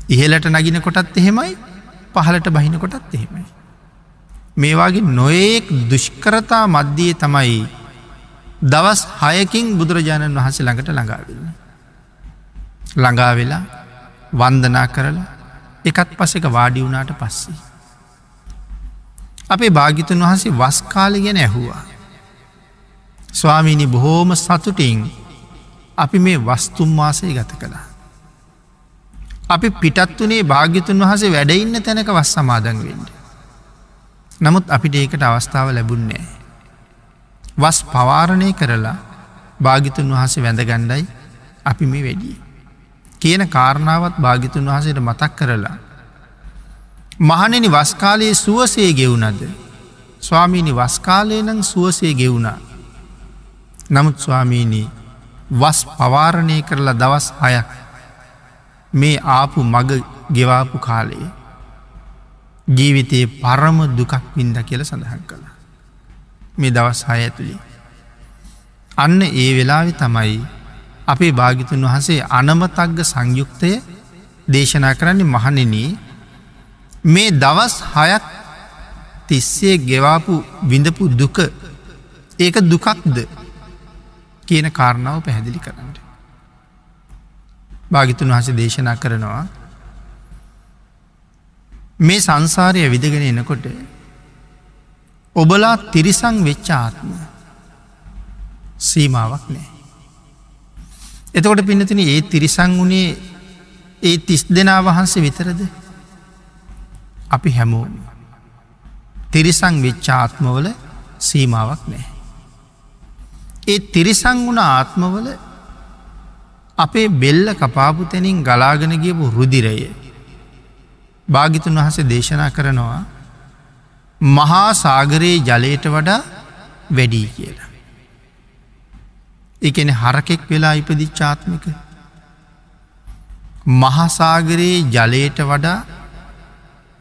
ඉහලට නගින කොටත් එහෙමයි පහලට බහින කොටත් එහෙමයි. මේවාගේ නොයෙක් දුෂ්කරතා මධ්‍යයේ තමයි දවස් හයකින් බුදුරජාණන් වහන්සේ ළඟට ළඟාවෙන්න. ළඟා වෙලා වන්දනා කරලා එකත් පසක වාඩි වුණාට පස්සේ. අපේ භාගිතුන් වහන්සේ වස්කාල ගැන ඇහුවා. ස්වාමීණි බොහෝම සතුටින් අපි මේ වස්තුම්වාසය ගත කළා. අපි පිටත් වනේ භාග්‍යතුන් වහසේ වැඩඉන්න තැනක වස් සමාදන් වෙන්ඩ. නමුත් අපිට ඒකට අවස්ථාව ලැබුන්නේ. වස් පවාරණය කරලා භාගිතුන් වහස වැඳගණ්ඩයි අපි මේ වැඩිය. කියන කාරණාවත් භාගිතුන් වහසට මතක් කරලා. මහනෙනි වස්කාලයේ සුවසේ ගෙවුනද. ස්වාමීණි වස්කාලය නං සුවසේ ගෙවුණා. නමුත් ස්වාමීණී වස් පවාරණය කරලා දවස් අයක් මේ ආපු මග ගෙවාපු කාලයේ ජීවිතයේ පරම දුකක් වින්ද කියල සඳහන් කළා. මේ දවස් හය ඇතුළි. අන්න ඒ වෙලාවෙ තමයි අපේ භාගිතුන් වහසේ අනමතක්ග සංයුක්තය දේශනා කරන්නේ මහනෙන මේ දවස් හයක් තිස්සේ ගෙවාපු විඳපු දුක ඒක දුකක්ද කියන කාරණාව පැහැදිලි කරන්නට. භාගිතුන් වහස දේශනා කරනවා මේ සංසාරය විදගෙන එනකොට ඔබලා තිරිසං වෙච්චාත්ම සීමාවක් නෑ. එතකොට පිනතින ඒ තිරිසං වුණේ ඒ තිස් දෙනා වහන්සේ විතරද අපි හැමෝම තිරිසං වෙච්චාත්මවල සීමාවක් නෑ. ඒ තිරිසං වුණ ආත්මවල අපේ බෙල්ල කපාපු තැනින් ගලාගෙන ගියපු රුදිරය භාගිතුන් වහස දේශනා කරනවා මහා සාගරයේ ජලයට වඩා වැඩී කියලා. එකන හරකෙක් වෙලා ඉපදිච්චාත්මික මහසාගරයේ ජලයට වඩා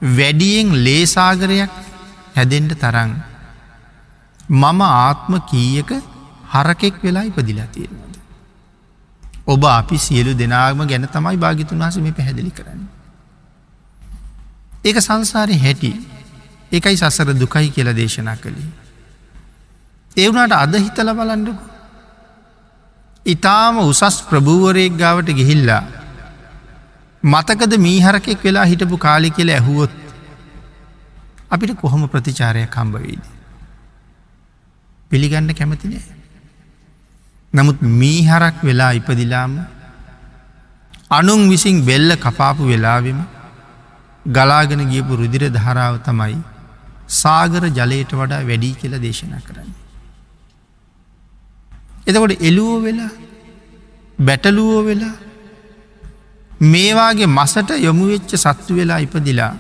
වැඩියෙන් ලේසාගරයක් හැදෙන්ට තරන් මම ආත්ම කීයක හරකෙක් වෙලා ඉපදිලා තියෙනවාද. ඔබ අපි සියලු දෙනාගම ගැන තමයි භාගිතුන් වහස මේ පැහැදිලි කරන්න. ඒක සංසාරය හැටි එකයි සසර දුකයි කියලා දේශනා කළේ. ඒවුණට අද හිතල බලන්ඩකු. ඉතාම උසස් ප්‍රභූවරයෙක් ගාවට ගිහිල්ලා මතකද මීහරකෙක් වෙලා හිටපු කාලි කියල ඇහුවොත් අපිට කොහොම ප්‍රතිචාරය කම්බවීද. පිළිගන්න කැමතිනේ. නමුත් මීහරක් වෙලා ඉපදිලාම අනුන් විසින් බෙල්ල කපාපු වෙලාවෙම ගලාගෙන ගියපු රුදිර ධාරාව තමයි සාගර ජලයට වඩා වැඩී කියල දේශනා කරන්න. එතකොට එලුවෝ වෙලා බැටලුවෝ වෙලා මේවාගේ මසට යොමුවෙච්ච සත්තු වෙලා ඉපදිලා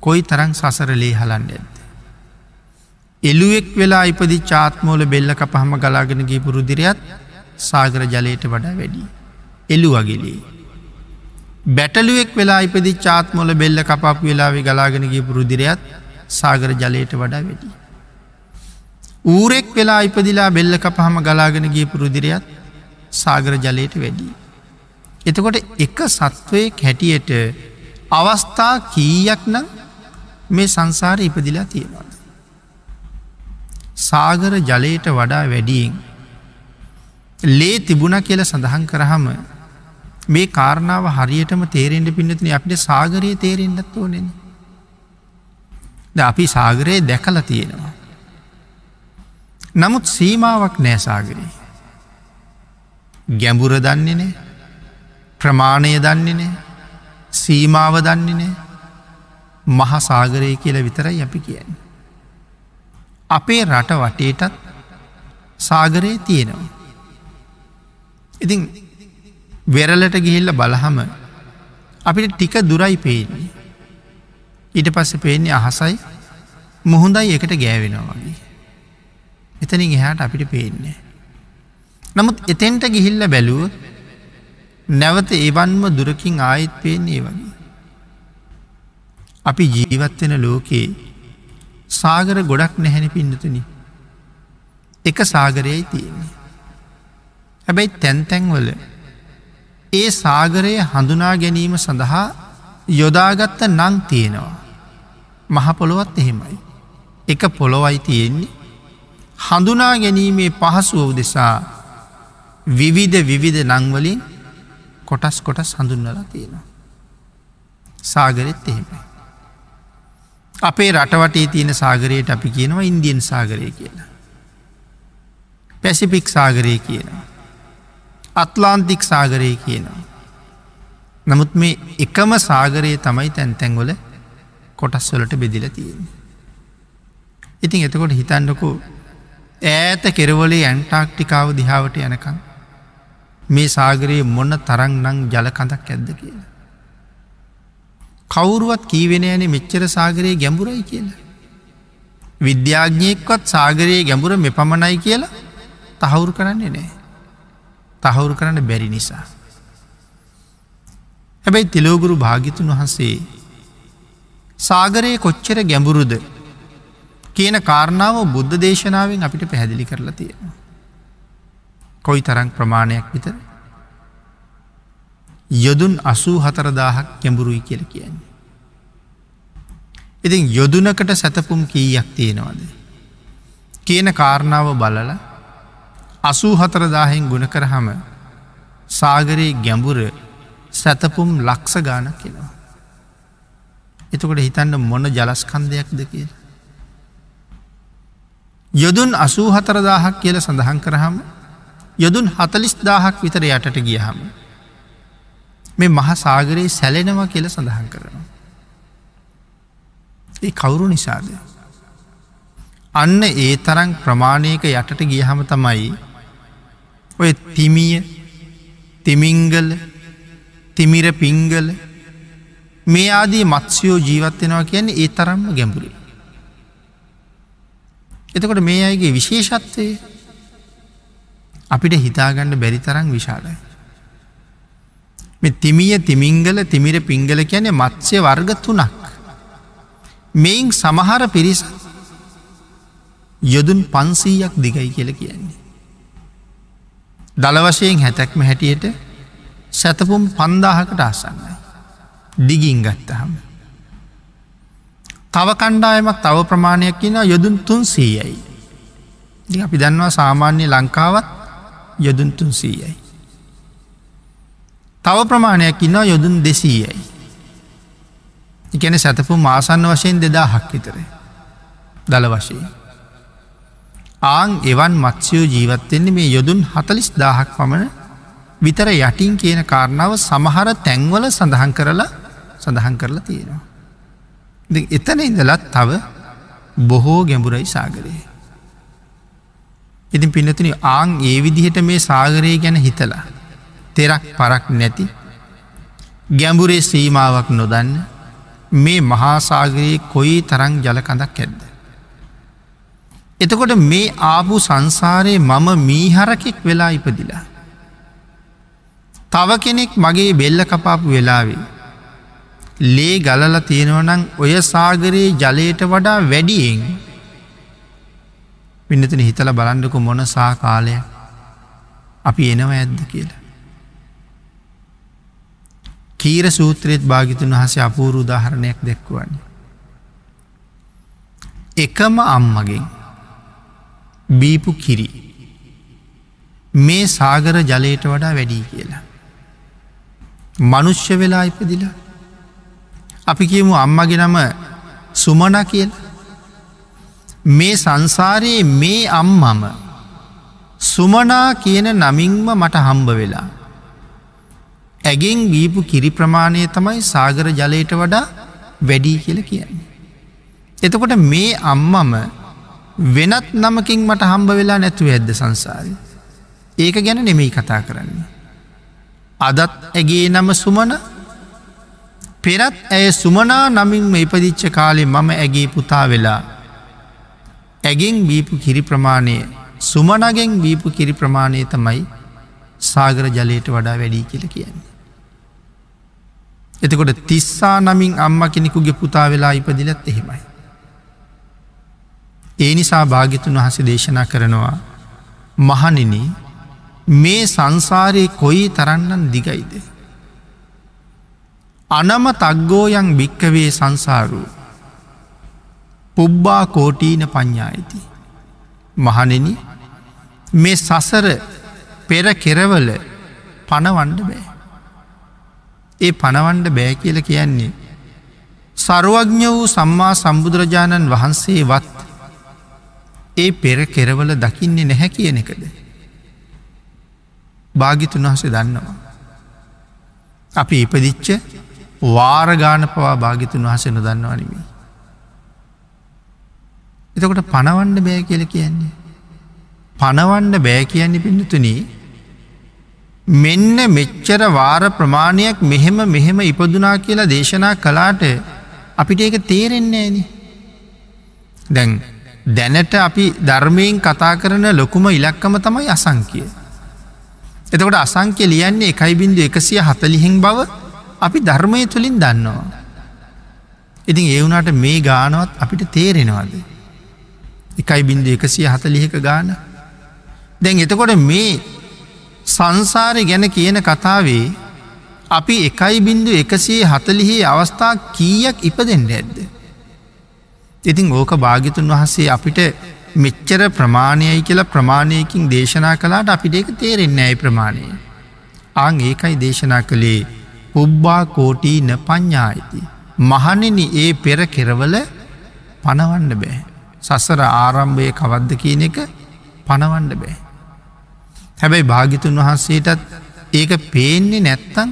කොයි තරං සසරලේ හලන්න ඇද. එළුවෙක් වෙලා ඉපදි චාත්මෝල බෙල්ල කපහම ගලාගෙනගේ පුරුදිරයත් සාගර ජලයට වඩා වැඩි. එලු වගේලේ. බැටලුවෙක් වෙලා ඉපදි චාත්මොල බෙල්ල කපක් වෙලාවෙ ගලාගෙනගේ පුරුදිරයත් සාගර ජලයට වඩා වැඩි. ඌරෙක් වෙලා ඉපදිලා බෙල්ල කපහම ගලාගෙනගේ පුරුදිරයත් සාගර ජලයට වැඩි. එතකොට එක සත්වයෙක් හැටියට අවස්ථා කීයක් නම් මේ සංසාර ඉපදිලා තියෙනවා. සාගර ජලයට වඩා වැඩියෙන් ලේ තිබුණ කියල සඳහන් කරහම මේ කාරණාව හරියටම තේරෙන්ට පින්නතින අපට සාගරයේ තේරෙන්න්නත් ඕනෙන ද අපි සාගරයේ දැකල තියෙනවා. නමුත් සීමාවක් නෑ සාගරයේ ගැඹුර දන්නේ නෑ. ප්‍රමාණය දන්නේ නෑ සීමාව දන්නේ නෑ මහසාගරය කියල විතරයි අපි කියන්නේ අපේ රට වටේටත් සාගරයේ තියෙනවා. ඉතින් වෙරලට ගිහිල්ල බලහම අපිට ටික දුරයි පේන්නේ. ඊට පස්ස පේන්නේ අහසයි මුහුදයි එකට ගෑවෙනවා වගේ. එතනින් එහාට අපිට පේන්නේ. නමුත් එතෙන්ට ගිහිල්ල බැලුව නැවත ඒවන්ම දුරකින් ආයිත් පේන්නේ වගේ. අපි ජීවත්වෙන ලෝකයේ සාගර ගොඩක් නැහැනි පින්නතුනි. එක සාගරයයි තියෙන්නේ. හැබැයි තැන්තැන්වල ඒ සාගරය හඳුනා ගැනීම සඳහා යොදාගත්ත නං තියෙනවා. මහපොළොවත් එහෙමයි. එක පොළොවයි තියෙන්නේ හඳුනා ගැනීමේ පහසුව උදෙසා විවිධ විවිධ නංවලින් කොටස් කොටස් හඳුන්වලා තියෙනවා. සාගරෙත් එහෙමයි. අපේ රටවටේ තියෙන සාගරයට අපි කියනවා ඉන්දියන් සාගරය කියලා. පැසිපික් සාගරය කියනවා. අත්ලාන්තික් සාගරය කියනවා. නමුත් මේ එකම සාගරයේ තමයි තැන්තැන්ගොල කොටස් වලට බෙදිල තියෙන්නේ. ඉතින් එතකොට හිතන්නකු ඈත කෙරවලේ ඇන්ටාක්ටිකාව දිහාවට යනකං මේ සාගරයේ මොන්න තරං නං ජලකඳක් ඇද්ද කියලා. කවුරුවත් කීවෙන යන මෙච්චර සාගරයේ ගැඹුරයි කියලා. විද්‍යාඥයෙක්වත් සාගරයේ ගැඹුර මෙ පමණයි කියලා තහවුරු කරන්නේ නෑ. තහවුරු කරන්න බැරි නිසා. හැබැයි තිලෝගුරු භාගිතුන් වහන්සේ සාගරයේ කොච්චර ගැඹුරුද කියන කාරණාව බුද්ධ දේශනාවෙන් අපිට පැහැදිලි කරලා තියෙනවා. කොයි තරං ප්‍රමාණයක් විතර යොදුන් අසූ හතරදාහක් ගැඹුරුයි කියල කියන්නේ. ඉතින් යොදුනකට සැතපුම් කීයක් තියෙනවද. කියන කාරණාව බලල අසූ හතරදාහෙන් ගුණ කරහම සාගරයේ ගැඹුර සැතපුම් ලක්ෂ ගානක් කෙනවා. එතකොට හිතන්න මොන ජලස්කන්දයක්ද කියල. යොදුන් අසූ හතරදාහක් කියල සඳහන් කරහම යොදුන් හතලිස් දාහක් විතර යටට ගියහම. මේ මහ සාගරයේ සැලෙනවා කියල සඳහන් කරනවා. ඒ කවුරු නිසාද. අන්න ඒ තරං ප්‍රමාණයක යටට ගියහම තමයි ඔය තිමිය තිමිංගල තිමිර පිංගල මේ ආදී මත්ස්යෝ ජීවත්වෙනවා කියන්නේ ඒ තරම්ම ගැඹුරේ. එතකොට මේ අයගේ විශේෂත්වය අපිට හිතාගන්න බැරි තරම් විශාලයි. මෙ තිමිය තිමිංගල තිමිර පිංගල කියන්නේ මත්සය වර්ග තුනක්. මෙයින් සමහර පිරිස යොදුන් පන්සීයක් දිගයි කියල කියන්නේ. දළ වශයෙන් හැතැක්ම හැටියට සැතපුම් පන්දාහකට අසන්නයි. දිගින් ගත්තහම. තව කණ්ඩායමක් තව ප්‍රමාණයක් කියන යොදුන් තුන්සීයයි. අපි දන්නවා සාමාන්‍ය ලංකාවත් යොදුන් තුන්සීයයි. තව ප්‍රමාණයක් ඉන්නවා යොදුන් දෙසීයයි. එකන සැතපු මාසන්න වශයෙන් දෙදා හක් විතර. දළ වශයෙන්. ආං එවන් මත්ස්‍යයෝ ජීවත්වෙන්නේ මේ යොදුන් හතලිස් දාහක් පමණ විතර යටින් කියන කාරණාව සමහර තැන්වල සඳහන් කරලා සඳහන් කරලා තියෙනවා. එතන ඉඳලත් තව බොහෝ ගැඹුරයි සාගරයේ. ඉතින් පිනතුන ආං ඒ විදිහට මේ සාගරය ගැන හිතලා තෙරක් පරක් නැති ගැඹුරේ සීමාවක් නොදන්න මේ මහාසාගරයේ කොයි තරං ජලකඳක් ඇද්ද. එතකොට මේ ආපු සංසාරයේ මම මීහරකෙක් වෙලා ඉපදිලා. තව කෙනෙක් මගේ බෙල්ල කපාපු වෙලාවේ. ලේ ගලල තියෙනවනං ඔය සාගරයේ ජලයට වඩා වැඩියෙන් පිනතන හිතල බලන්ඩකු මොන සා කාලය අපි එනව ඇද්ද කියලා. කීර සූත්‍රයත් භාගිතුන් වහස අපූරු උදාහරණයක් දෙක්වන්නේ. එකම අම්මගෙන් බීපු කිරි මේ සාගර ජලයට වඩා වැඩී කියලා. මනුෂ්‍ය වෙලා ඉපදිලා අපි කියමු අම්මගේ නම සුමන කියල මේ සංසාරයේ මේ අම්මම සුමනා කියන නමින්ම මට හම්බ වෙලා ඇගෙන් වීපු කිරි ප්‍රමාණය තමයි සාගර ජලයට වඩා වැඩී කියල කියන්නේ. එතකොට මේ අම්මම වෙනත් නමකින් මට හම්බ වෙලා නැතුව ඇද්ද සංසාරය. ඒක ගැන නෙමෙයි කතා කරන්නේ. අදත් ඇගේ නම සුමන පෙරත් ඇය සුමනා නමින්ම ඉපදිච්ච කාලේ මම ඇගේ පුතා වෙලා ඇගෙන් බීපු කිරි ප්‍රමාණය සුමනගෙන් බීපු කිරි ප්‍රමාණය තමයි සාගර ජලයට වඩා වැඩී කියල කියන්නේ. එතකොට තිස්සා නමින් අම්ම කෙනෙකුගේ පුතා වෙලා ඉපදිලත් එහෙමයි. ඒ නිසා භාගිතුන් වහස දේශනා කරනවා මහනින මේ සංසාරයේ කොයි තරන්නන් දිගයිද. අනම තක්ගෝයන් භික්කවේ සංසාරූ පුබ්බා කෝටීන පඤ්ඥායිති. මහනෙන මේ සසර පෙර කෙරවල පණවන්ඩ බෑ. ඒ පණවන්ඩ බෑ කියල කියන්නේ. සරුවඥ වූ සම්මා සම්බුදුරජාණන් වහන්සේ වත් ඒ පෙර කෙරවල දකින්නේ නැහැ කියන එකද. භාගිතුන් වහස දන්නවා. අපි ඉපදිච්ච වාරගාන පවා භාගිතුන් වහස නොදන්නවනිමි. එතකොට පණවන්ඩ බෑ කියල කියන්නේ. පණවන්ඩ බෑ කියන්නේ පිඩතුනී මෙන්න මෙච්චර වාර ප්‍රමාණයක් මෙහෙම මෙහෙම ඉපදුනා කියලා දේශනා කලාට අපිට ඒක තේරෙන්නේ ෑන. දැන් දැනට අපි ධර්මයෙන් කතා කරන ලොකුම ඉලක්කම තමයි අසංකිය. එතකොට අසංක්‍ය ලියන්නේ එකයි බින්දු එකසිය හතලිහින් බව අපි ධර්මය තුළින් දන්නවා. ඉතින් ඒ වුණට මේ ගානවත් අපිට තේරෙනවාද. එකයි බින්දු එකසිය හතලිහක ගාන. දැන් එතකොට මේ සංසාරය ගැන කියන කතාවේ අපි එකයි බින්දු එකසේ හතලිහි අවස්ථා කීයක් ඉපදෙන්ට ඇද්ද. ඉතින් ඕක භාගිතුන් වහන්සේ අපිට මෙච්චර ප්‍රමාණයයි කියලා ප්‍රමාණයකින් දේශනා කලාට අපිට ඒක තේරෙන්නේ ඇයි ප්‍රමාණය. ආං ඒකයි දේශනා කළේ පුබ්බා කෝටී න පඤ්ඥායිති. මහනෙන ඒ පෙර කෙරවල පනවන්න බෑ. සසර ආරම්භය කවද්ද කියන එක පනවන්ඩ බෑ. හැබැයි භාගිතුන් වහන්සේටත් ඒක පේන්නේ නැත්තන්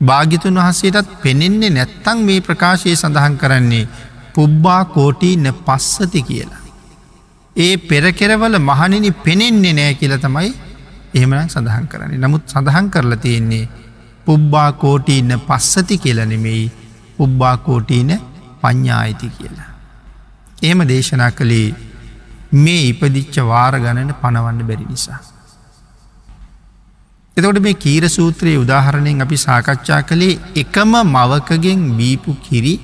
භාගිතුන් වහන්සේටත් පෙනෙන්නේ නැත්තං මේ ප්‍රකාශය සඳහන් කරන්නේ පුබ්බා කෝටීන පස්සති කියලා. ඒ පෙරකෙරවල මහනිනි පෙනෙන්නේ නෑ කියල තමයි එහෙමන සඳහන් කරන්නේ නමුත් සඳහන් කරලා තියෙන්නේ පුබ්බා කෝටීන්න පස්සති කියලනෙමෙයි පුබ්බා කෝටීන පඤ්ඥායිති කියලා. එහෙම දේශනා කළේ මේ ඉපදිච්ච වාර ගණන පණවන්න බැරි නිසා. එතකොට මේ කීර සූත්‍රයේ උදාහරණයෙන් අපි සාකච්ඡා කළේ එකම මවකගෙන් බීපු කිරි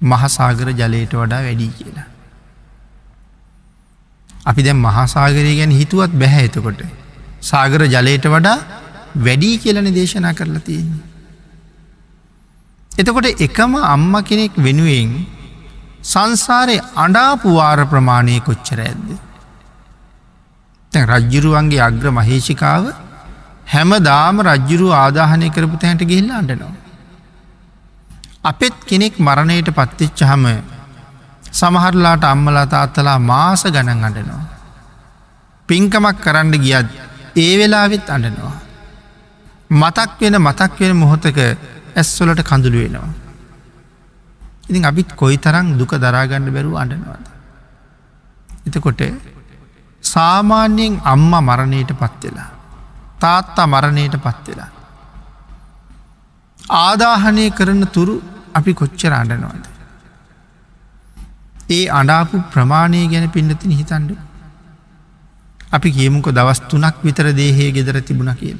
මහසාගර ජලයට වඩා වැඩී කියලා. අපි දැම් මහාසාගරය ගැන හිතුවත් බැහැ එතකොට. සාගර ජලයට වඩා වැඩී කියලන දේශනා කරලා තියෙන්නේ. එතකොට එකම අම්ම කෙනෙක් වෙනුවෙන් සංසාරය අඩාපුවාර ප්‍රමාණය කොච්චර ඇද්ද. තැන් රජ්ජුරුවන්ගේ අග්‍ර මහේෂිකාව හැම දාම රජ්ජුරු ආදාහනය කරපු තැනට ගිහිල්ල අඩනවා. අපෙත් කෙනෙක් මරණයට පත්තිච්ච හම සමහරලාට අම්මලා තාත්තලා මාස ගණන් අඩනවා. පින්කමක් කරන්න ගියත් ඒ වෙලාවෙත් අඩනවා. මතක් වෙන මතක් වෙන මොහොතක ඇස්වලට කඳුළු වෙනවා. ඉතින් අපිත් කොයි තරං දුක දරාගන්න බැරුව අඩනවාද. එතකොට සාමාන්‍යයෙන් අම්ම මරණයට පත්වෙලා. තාත්තා මරණයට පත්වෙලා. ආදාහනය කරන තුරු අපි කොච්චර අඩනවාද. ඒ අඩාපු ප්‍රමාණය ගැන පින්නතින හිතන්ඩ. අපි කියමුක දවස් තුනක් විතර දේහයේ ගෙදර තිබුණ කියල.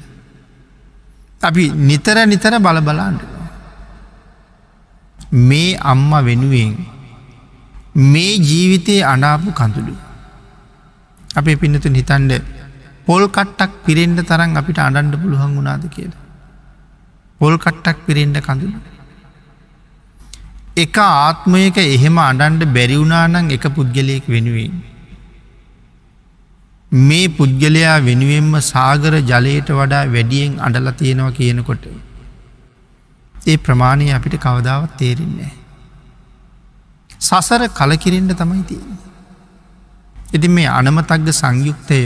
අපි නිතර නිතර බල බලාන්ඩනවා. මේ අම්ම වෙනුවෙන් මේ ජීවිතයේ අනාපු කඳුළු. අපේ පින්නතුන් හිතන්ඩ පොල් කට්ටක් පිරෙන්ඩ තරන් අපිට අඩන්ඩ පුළුවන් වුණාද කියලා. පොල් කට්ටක් පිරෙන්ඩ කඳුළු. එක ආත්මයක එහෙම අඩන්ඩ බැරිවුණානං එක පුද්ගලයෙක් වෙනුවෙන්. මේ පුද්ගලයා වෙනුවෙන්ම සාගර ජලයට වඩා වැඩියෙන් අඩල තියෙනවා කියනකොට. ඒ ප්‍රමාණය අපිට කවදාවත් තේරෙන්නේ. සසර කලකිරෙන්ට තමයි තියෙන. ඉති මේ අනමතක්ග සංයුක්තය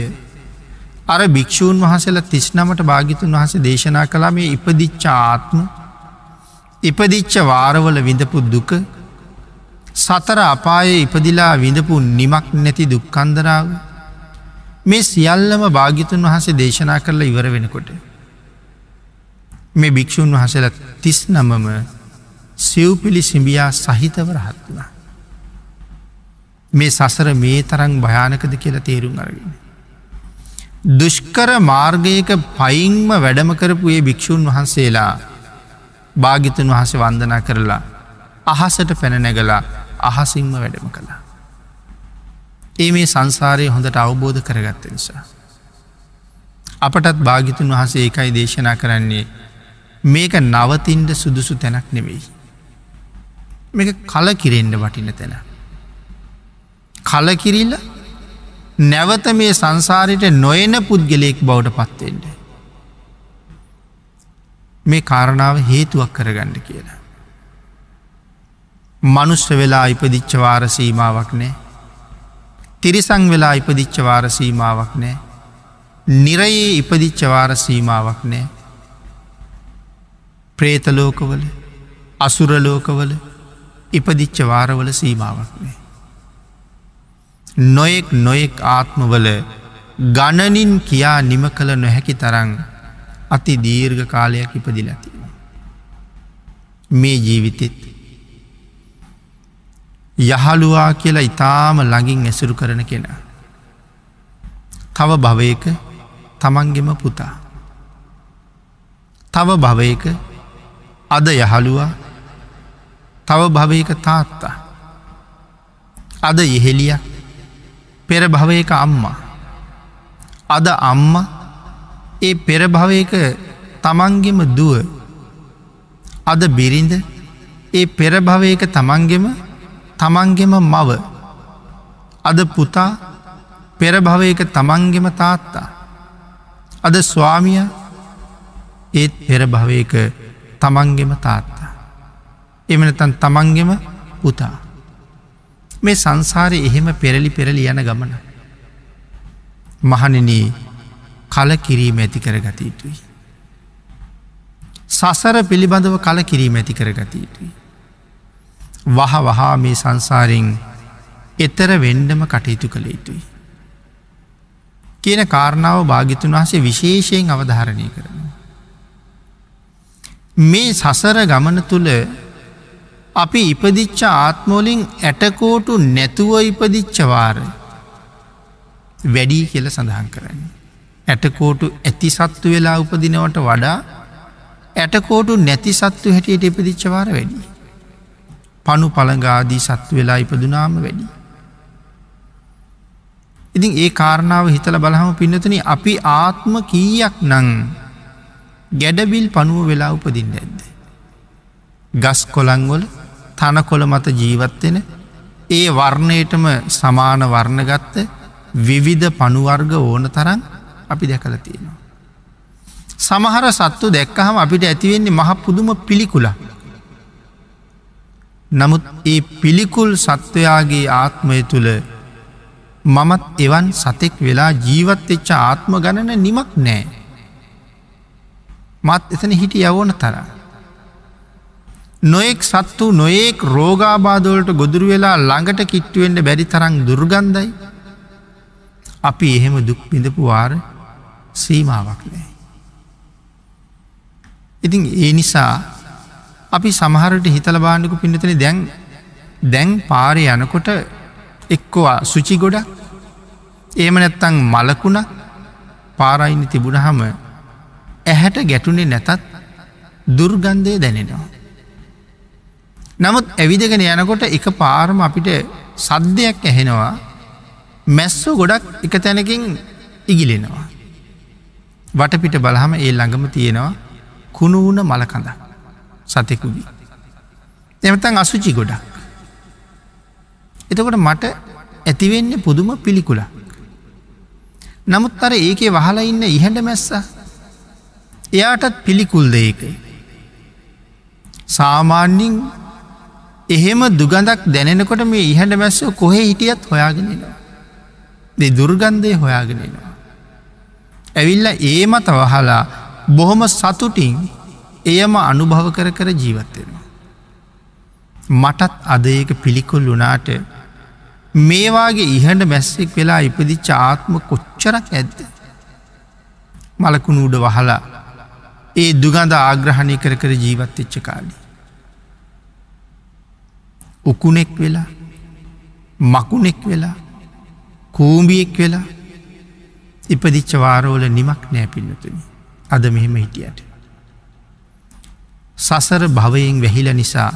අර භික්‍ෂූන් වහසල තිස්නමට භාගිතුන් වහස දේශනා කලා මේ ඉපදිච්ච ආත්ම ඉපදිච්ච වාරවල විඳපු දුක සතර අපාය ඉපදිලා විඳපු නිමක් නැති දුක්කන්දරාව මේ සියල්ලම භාගිතුන් වහසේ දේශනා කරලා ඉවර වෙනකොට. මේ භික්‍ෂූන් වහසල තිස් නමම සිව්පිලි සිඹියා සහිතව රහත් වුණ. මේ සසර මේ තරං භයානකද කියලා තේරුම් අරගෙන. දුෂ්කර මාර්ගයක පයින්ම වැඩම කරපු ඒ භික්‍ෂූන් වහන්සේලා භාගිතුන් වහස වන්දනා කරලා අහසට පැනනැගලා අහසිංම වැඩම කළා. ඒ මේ සංසාරය හොඳට අවබෝධ කරගත්ත නිසා. අපටත් භාගිතුන් වහසේ ඒකයි දේශනා කරන්නේ මේක නවතින්ට සුදුසු තැනක් නෙවෙයි. මේක කල කිරෙන්ඩ වටින තැන. කලකිරිල්ල නැවත මේ සංසාරයට නොයන පුද්ගලයෙක් බවට පත්වෙන්ට. මේ කාරණාව හේතුවක් කරගන්න කියලා. මනුස්්‍ර වෙලා ඉපදිච්චවාර සීමාවක් නෑ. තිරිසං වෙලා ඉපදිච්චවාර සීමාවක් නෑ. නිරයේ ඉපදිච්චවාර සීමාවක් නෑ. ප්‍රේතලෝකවල අසුරලෝකවල ඉපදිච්ච වාරවල සීමාවක් නෑ. නොයෙක් නොයෙක් ආත්මවල ගණනින් කියා නිම කළ නොහැකි තරං අති දීර්ඝ කාලයක් ඉපදිලතිව. මේ ජීවිතෙත් යහළුවා කියලා ඉතාම ළඟින් ඇසුරු කරන කෙනා. තව භවයක තමන්ගෙම පුතා. තව භවයක අද යහළුවා. තව භවයක තාත්තා. අද ඉහෙලිය. පෙර භවයක අම්මා. අද අම්ම ඒ පෙරභවයක තමන්ගෙම දුව. අද බිරිඳ ඒ පෙරභවයක තමන්ගෙම තමන්ගෙම මව. අද පුතා පෙරභවයක තමන්ගෙම තාත්තා. අද ස්වාමිය ඒත් පෙරභවයක තමන්ගෙම තාත්තා එමනතන් තමන්ගෙම පුතා මේ සංසාරය එහෙම පෙරලි පෙරලි යන ගමන මහනනී කල කිරීම ඇති කර ගත යුතුයි. සසර පිළිබඳව කල කිරීම ඇති කර ගත යුතුයි. වහ වහා මේ සංසාරෙන් එතර වෙන්ඩම කටයුතු කළ යුතුයි. කියන කාරණාව භාගිතුන් වහසේ විශේෂයෙන් අවධාරණය කරන. මේ සසර ගමන තුළ අපි ඉපදිච්ච ආත්මෝලින් ඇටකෝටු නැතුව ඉපදිච්චවාර වැඩී කියල සඳහන් කරන්නේ. ඇටකෝටු ඇති සත්තු වෙලා උපදිනවට වඩා ඇටකෝටු නැති සත්තු හැටියට ඉපදිච්චවාර වැඩි. පනු පළඟාදී සත්තු වෙලා ඉපදුනාම වැඩි. ඉතින් ඒ කාරණාව හිතල බලහම පින්නතුන අපි ආත්ම කීයක් නං ගැඩබිල් පනුව වෙලා උපදින්න ඇද්ද. ගස් කොළංගොල තන කොළ මත ජීවත්වෙන ඒ වර්ණයටම සමාන වර්ණගත්ත විවිධ පනුවර්ග ඕන තරන් අපි දැකල තියෙනවා. සමහර සත්තු දැක්කහම අපිට ඇතිවෙන්නේ මහ පුදුම පිළිකුල. නමුත් ඒ පිළිකුල් සත්වයාගේ ආත්මය තුළ මමත් එවන් සතෙක් වෙලා ජීවත් එච්ච ආත්ම ගණන නිමක් නෑ. මත් එතන හිටි යවෝන තර. නොයෙක් සත්තු නොයෙක් රෝගාබාදවලට ගොදුරු වෙලා ළඟට කිට්ටුවෙන්ට බැරි තරං දුර්ගන්ධයි අපි එහෙම දුක් පිඳපු වාර සීමාවක් නෑ. ඉතින් ඒ නිසා අපි සමහරට හිතල බාණ්ඩකු පිඳතන දැන් දැන් පාරය යනකොට එක්කවා සුචි ගොඩක් ඒම නැත්තං මලකුණ පාරයිනි තිබුණහම ඇහැට ගැටුනේ නැතත් දුර්ගන්ධය දැනෙනවා. නමුත් ඇවිදගෙන යනකොට එක පාරම අපිට සද්ධයක් ඇහෙනවා මැස්සෝ ගොඩක් එක තැනකින් ඉගිලෙනවා. වටපිට බලහම ඒ ළඟම තියෙනවා කුණුවුණ මලකඳ සතෙකුදී. එමතන් අසුචි ගොඩක්. එතකොට මට ඇතිවෙන්නේ පුදුම පිළිකුල. නමුත් අර ඒකේ වහලා ඉන්න ඉහැඩ මැස්ස එයාටත් පිළිකුල්ද ඒකයි. සාමාන්‍යින් එහෙම දුගඳක් දැනෙනකොට මේ ඉහැඩ මැස්සෝ කොහෙ හිටියත් හොයාගෙනෙනවා. දෙ දුර්ගන්ධය හොයාගෙනෙනවා. ඇවිල්ල ඒ මත වහලා බොහොම සතුටින් එයම අනුභව කර කර ජීවත්වෙනවා. මටත් අද ඒක පිළිකුල් වුනාට මේවාගේ ඉහට මැස්සෙක් වෙලා ඉපදිච්ච ආත්ම කොච්චරක් ඇද්ද. මලකුණු උඩ වහලා ඒ දුගඳ ආග්‍රහණය කර කර ජීවත් එච්ච කාලි. උකුණෙක් වෙලා මකුණෙක් වෙලා කූම්බියෙක් වෙලා ඉපදිච්ච වාරෝල නිමක් නෑ පින්නතුනි අද මෙහෙම හිටියට. සසර භවයෙන් වැහිල නිසා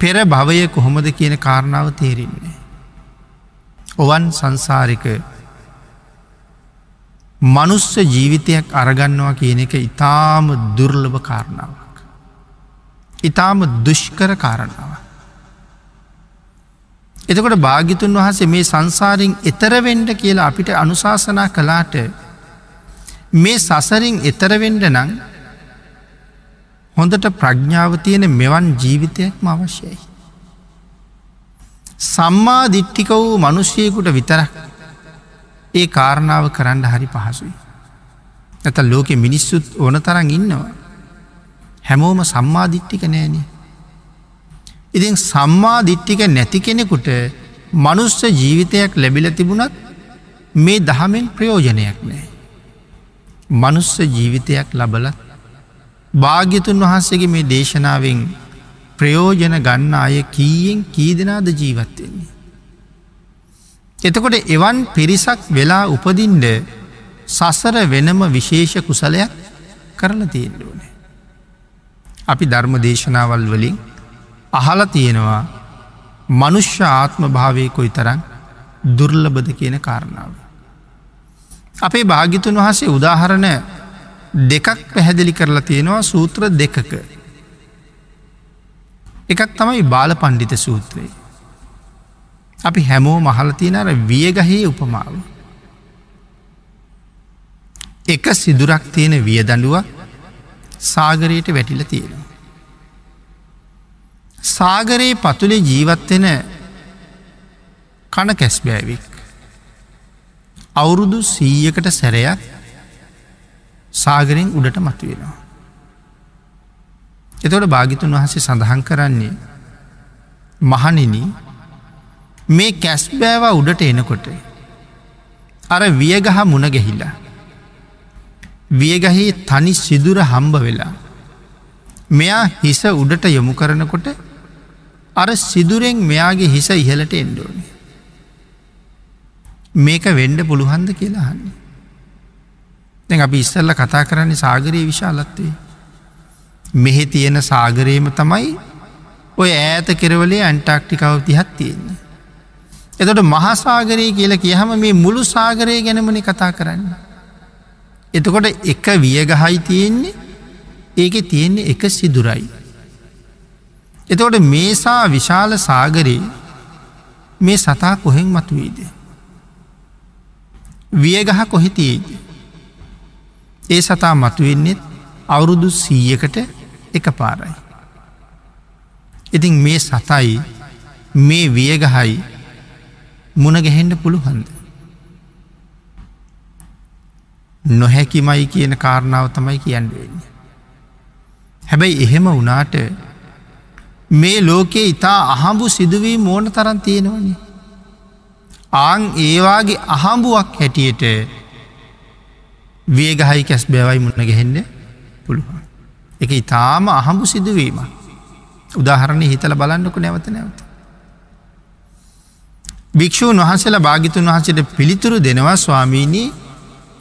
පෙර භවය කොහොමද කියන කාරණාව තේරෙන්නේ. ඔවන් සංසාරික මනුස්ස ජීවිතයක් අරගන්නවා කියන එක ඉතාම දුර්ලභ කාරණාවක්. ඉතාම දුෂ්කර කාරණාව. එතකොට භාගිතුන් වහසේ මේ සංසාරින් එතරවෙන්ඩ කියලා අපිට අනුශාසනා කලාට මේ සසරින් එතරවෙන්ඩ නං හොඳට ප්‍රඥාව තියෙන මෙවන් ජීවිතයක්ම අවශ්‍යයි. සම්මා දිට්ටික වූ මනුෂ්‍යයකුට විතරක් ඒ කාරණාව කරන්න හරි පහසුයි. ඇත ලෝකෙ මිනිස්සුත් ඕන තරන් ඉන්නවා. හැමෝම සම්මාධිට්ටික නෑනේ. ඉතින් සම්මාධිට්ටික නැති කෙනෙකුට මනුස්ස ජීවිතයක් ලැබිල තිබුණත් මේ දහමෙන් ප්‍රයෝජනයක් නෑ. මනුස්ස ජීවිතයක් ලබලත් භාග්‍යතුන් වහන්සේගේ මේ දේශනාවෙන් ප්‍රයෝජන ගන්න අය කීයෙන් කී දෙනාද ජීවත්වෙන්නේ. එතකොට එවන් පිරිසක් වෙලා උපදින්ඩ සසර වෙනම විශේෂ කුසලයක් කරලා තියෙන්ඩුවනේ. අපි ධර්ම දේශනාවල් වලින් අහල තියෙනවා මනුෂ්‍ය ආත්ම භාවයකොයි තරන් දුර්ලබද කියන කාරණාව. අපේ භාගිතුන් වහසේ උදාහරණ දෙකක් පැහැදිලි කරලා තියෙනවා සූත්‍ර දෙකක. එකක් තමයි බාල පණ්ඩිත සූත්‍රයේ. අපි හැමෝ මහලතියන අර වියගහේ උපමාව. එක සිදුරක් තියෙන වියදඩුවක් සාගරයට වැටිල තියෙනවා. සාගරයේ පතුලේ ජීවත්වෙන කණ කැස්බෑවික්. අවුරුදු සීයකට සැරයක් සාගරෙන් උඩට මතුවෙනවා. එතොට භාගිතුන් වහසේ සඳහන් කරන්නේ මහනිනී මේ කැස්බෑවා උඩට එනකොට අර වියගහ මුණ ගැහිලා. වියගහේ තනි සිදුර හම්බ වෙලා මෙයා හිස උඩට යොමු කරනකොට අර සිදුරෙන් මෙයාගේ හිස ඉහලට එන්ඩෝනේ මේක වෙන්ඩ පුළුහන්ද කියලා හන්නේ දැන් අපි ඉස්සල්ල කතා කරන්නේ සාගරයේ විශාලත්වේ මෙහෙ තියෙන සාගරයම තමයි ඔය ඈත කෙරවලේ ඇන්ටක්ටිකව තිහත් තියෙන්නේ. එතොට මහාසාගරය කියලා කියහම මේ මුළු සාගරය ගැනමනි කතා කරන්න. එතකොට එක වියගහයි තියෙන්නේ ඒක තියෙන්නේ එක සිදුරයි. එතකොට මේසා විශාල සාගරයේ මේ සතා කොහෙන් මතුවේද. වියගහ කොහෙතියේද. ඒ සතා මතුවෙන්නෙත් අවුරුදු සීයකට එක පාරයි. ඉතින් මේ සතයි මේ වියගහයි මුණ ගැහෙන්ඩ පුළුහන්ද. නොහැකිමයි කියන කාරණාව තමයි කියන්න වෙන්න. හැබැයි එහෙම වනාට මේ ලෝකයේ ඉතා අහඹු සිදුවී මෝන තරන් තියෙනවනේ. ආං ඒවාගේ අහඹුවක් හැටියට වේගහයි කැස් බැවයි මුණ ගැහෙන්න පුළුවන්. එක ඉතාම අහඹු සිදුවීම. උදාහරණ හිතල බලන්නකු නැවත නැවත. භික්‍ෂූන් වහන්සේලා භාගිතුන් වහසට පිළිතුරු දෙනවා ස්වාමීණී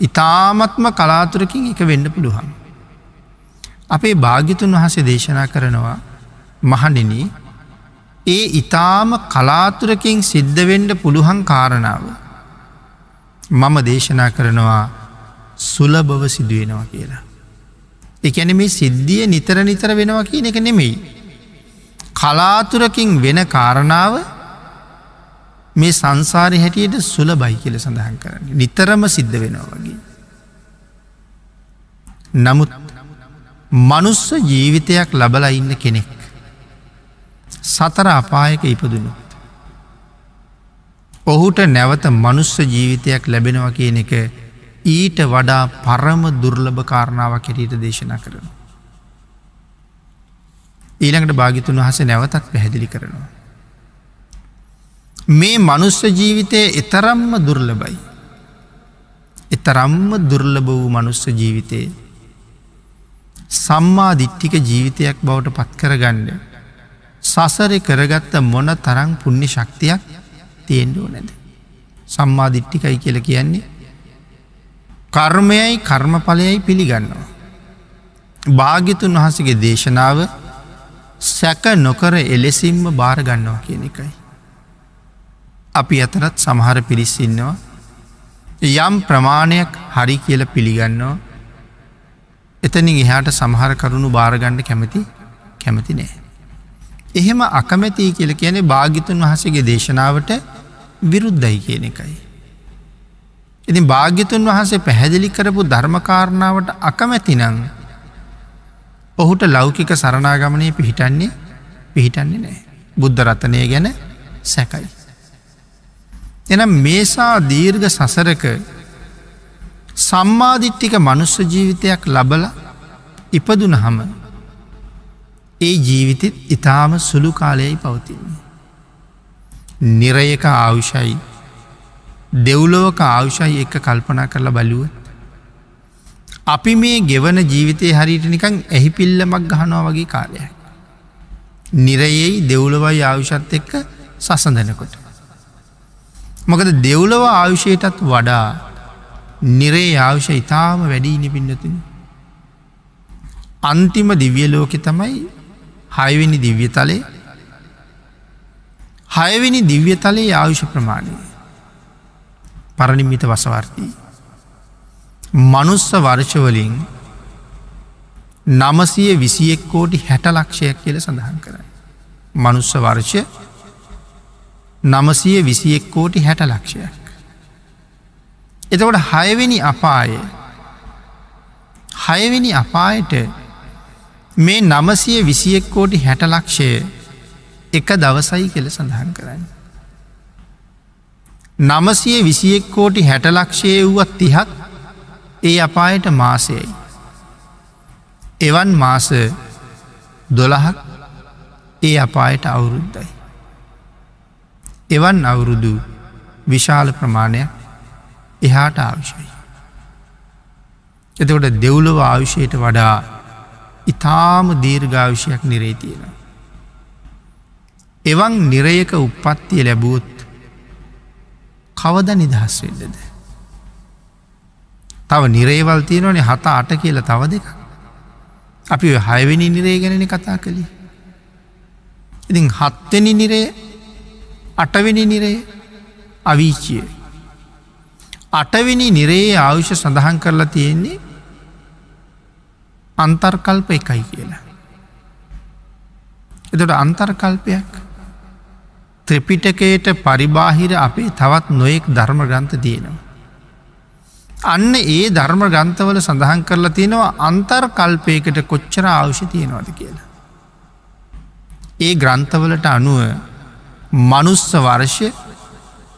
ඉතාමත්ම කලාතුරකින් එක වෙන්න පුළුවන්. අපේ භාගිතුන් වහසේ දේශනා කරනවා මහනින ඒ ඉතාම කලාතුරකින් සිද්ධවෙන්ඩ පුළුවන් කාරණාව. මම දේශනා කරනවා සුලබව සිදුවෙනවා කියලා. එකැන මේ සිද්ධිය නිතර නිතර වෙනවා කියන එක නෙමෙයි. කලාතුරකින් වෙන කාරණාව මේ සංසාරය හැටියට සුල බයි කියල සඳහන් කරන්න නිතරම සිද්ධ වෙනවා වගේ. නමුත් මනුස්ස ජීවිතයක් ලබල ඉන්න කෙනෙක්. සතර අපායක ඉපදුනුත්. ඔහුට නැවත මනුස්ස ජීවිතයක් ලැබෙනවා කියන එක ඊට වඩා පරම දුර්ලභ කාරණාවක් හැටියට දේශනා කරන. ඊළඟට භාගිතුන් වහස නැවතත් පැහැදිලි කරනවා. මේ මනුස්ස ජීවිතය එතරම්ම දුර්ලබයි. එතරම්ම දුර්ලභ වූ මනුස්ස ජීවිතයේ සම්මා දිට්ටික ජීවිතයක් බවට පත්කරගණ්ඩ සසරය කරගත්ත මොන තරං පුුණ්‍ය ශක්තියක් තියෙන්ඩෝ නැද. සම්මා දිට්ටිකයි කියල කියන්නේ කර්මයයි කර්මඵලයයි පිළිගන්නවා. භාගිතුන් වහසගේ දේශනාව සැක නොකර එලෙසිම්ම භාරගන්නවා කියන එකයි. අපි අතරත් සමහර පිරිස්සින්නවා යම් ප්‍රමාණයක් හරි කියල පිළිගන්නවා එතනින් එහාට සමහර කරුණු භාරගණ්ඩ කැමති කැමති නෑ. එහෙම අකමැතියි කියල කියන භාගිතුන් වහසගේ දේශනාවට විරුද්ධයි කියන එකයි. ඉතින් භාග්‍යතුන් වහන්සේ පැහැදිලි කරපු ධර්මකාරණාවට අකමැති නං ඔහුට ලෞකික සරණාගමනය පිහිටන්නේ පිහිටන්නේ නෑ. බුද්ධ රතනය ගැන සැකයි. එනම් මේසා දීර්ඝ සසරක සම්මාධිට්ටික මනුස්ස ජීවිතයක් ලබල ඉපදුන හම ඒ ජීවිතත් ඉතාම සුළු කාලයයි පවතින්නේ. නිරයක ආවුෂයි දෙව්ලෝක ආවුෂයි එක කල්පනා කරලා බලුවත්. අපි මේ ගෙවන ජීවිතය හරිට නිකං ඇහි පිල්ලමක් ගහනවා වගේ කාලයක්. නිරයෙයි දෙව්ලවයි ආවිෂත් එක්ක සසඳනකොට. මොකද දෙව්ලව ආවිෂයටත් වඩා නිරේ ආවිෂ ඉතාම වැඩී පින්නතින. අන්තිම දිව්‍යලෝකෙ තමයි හයවෙනි දිව්‍යතලේ හයවෙනි දිව්‍යතලේ ආයුෂ ප්‍රමාණය පරණිමිත වසවර්තිී. මනුස්ස වර්ෂවලින් නමසය විසියෙක් කෝටි හැට ලක්ෂයක් කියල සඳහන් කර. මනුස්ස වර්ෂය නමසය විසියෙක් කෝටි හැට ලක්ෂයක්. එතකොට හයවෙනි අපාය හයවෙනි අපායට මේ නමසය විසියෙක් කෝටි හැට ලක්ෂය එක දවසයි කෙල සඳහන් කරන්න. නමසය විසියෙක් කෝටි හැට ලක්ෂය වුවත් තිහක් ඒ අපායට මාසයයි. එවන් මාස දොළහක් ඒ අපායට අවුරුද්දයි. එවන් අවුරුදු විශාල ප්‍රමාණයක් එහාට ආවිශයි. එතකොට දෙව්ලව ආවිෂයට වඩා ඉතාම දීර්ඝාවිෂයක් නිරේ තියෙන. එවන් නිරයක උපත්තිය ලැබුවොත් කවද නිදහස් වෙන්නද. තව නිරේවල් තියෙනවනේ හත අට කියල තව දෙක. අපි හයවෙනි නිරේ ගැනෙන කතා කළේ. ඉතින් හත්වෙනි නිරේ අටවෙනි නිරේ අවිීචිය. අටවෙනි නිරේ ආයුෂ සඳහන් කරලා තියෙන්නේ අන්තර්කල්ප එකයි කියලා. එතට අන්තර්කල්පයක් ත්‍රිපිටකයට පරිබාහිර අපේ තවත් නොයෙක් ධර්ම ග්‍රන්ථ තියෙනවා. අන්න ඒ ධර්ම ග්‍රන්ථවල සඳහන් කරලා තියෙනවා අන්තර් කල්පයකට කොච්චර අවශ්‍ය තියෙනවාද කියලා. ඒ ග්‍රන්ථවලට අනුව මනුස්ස වර්ෂය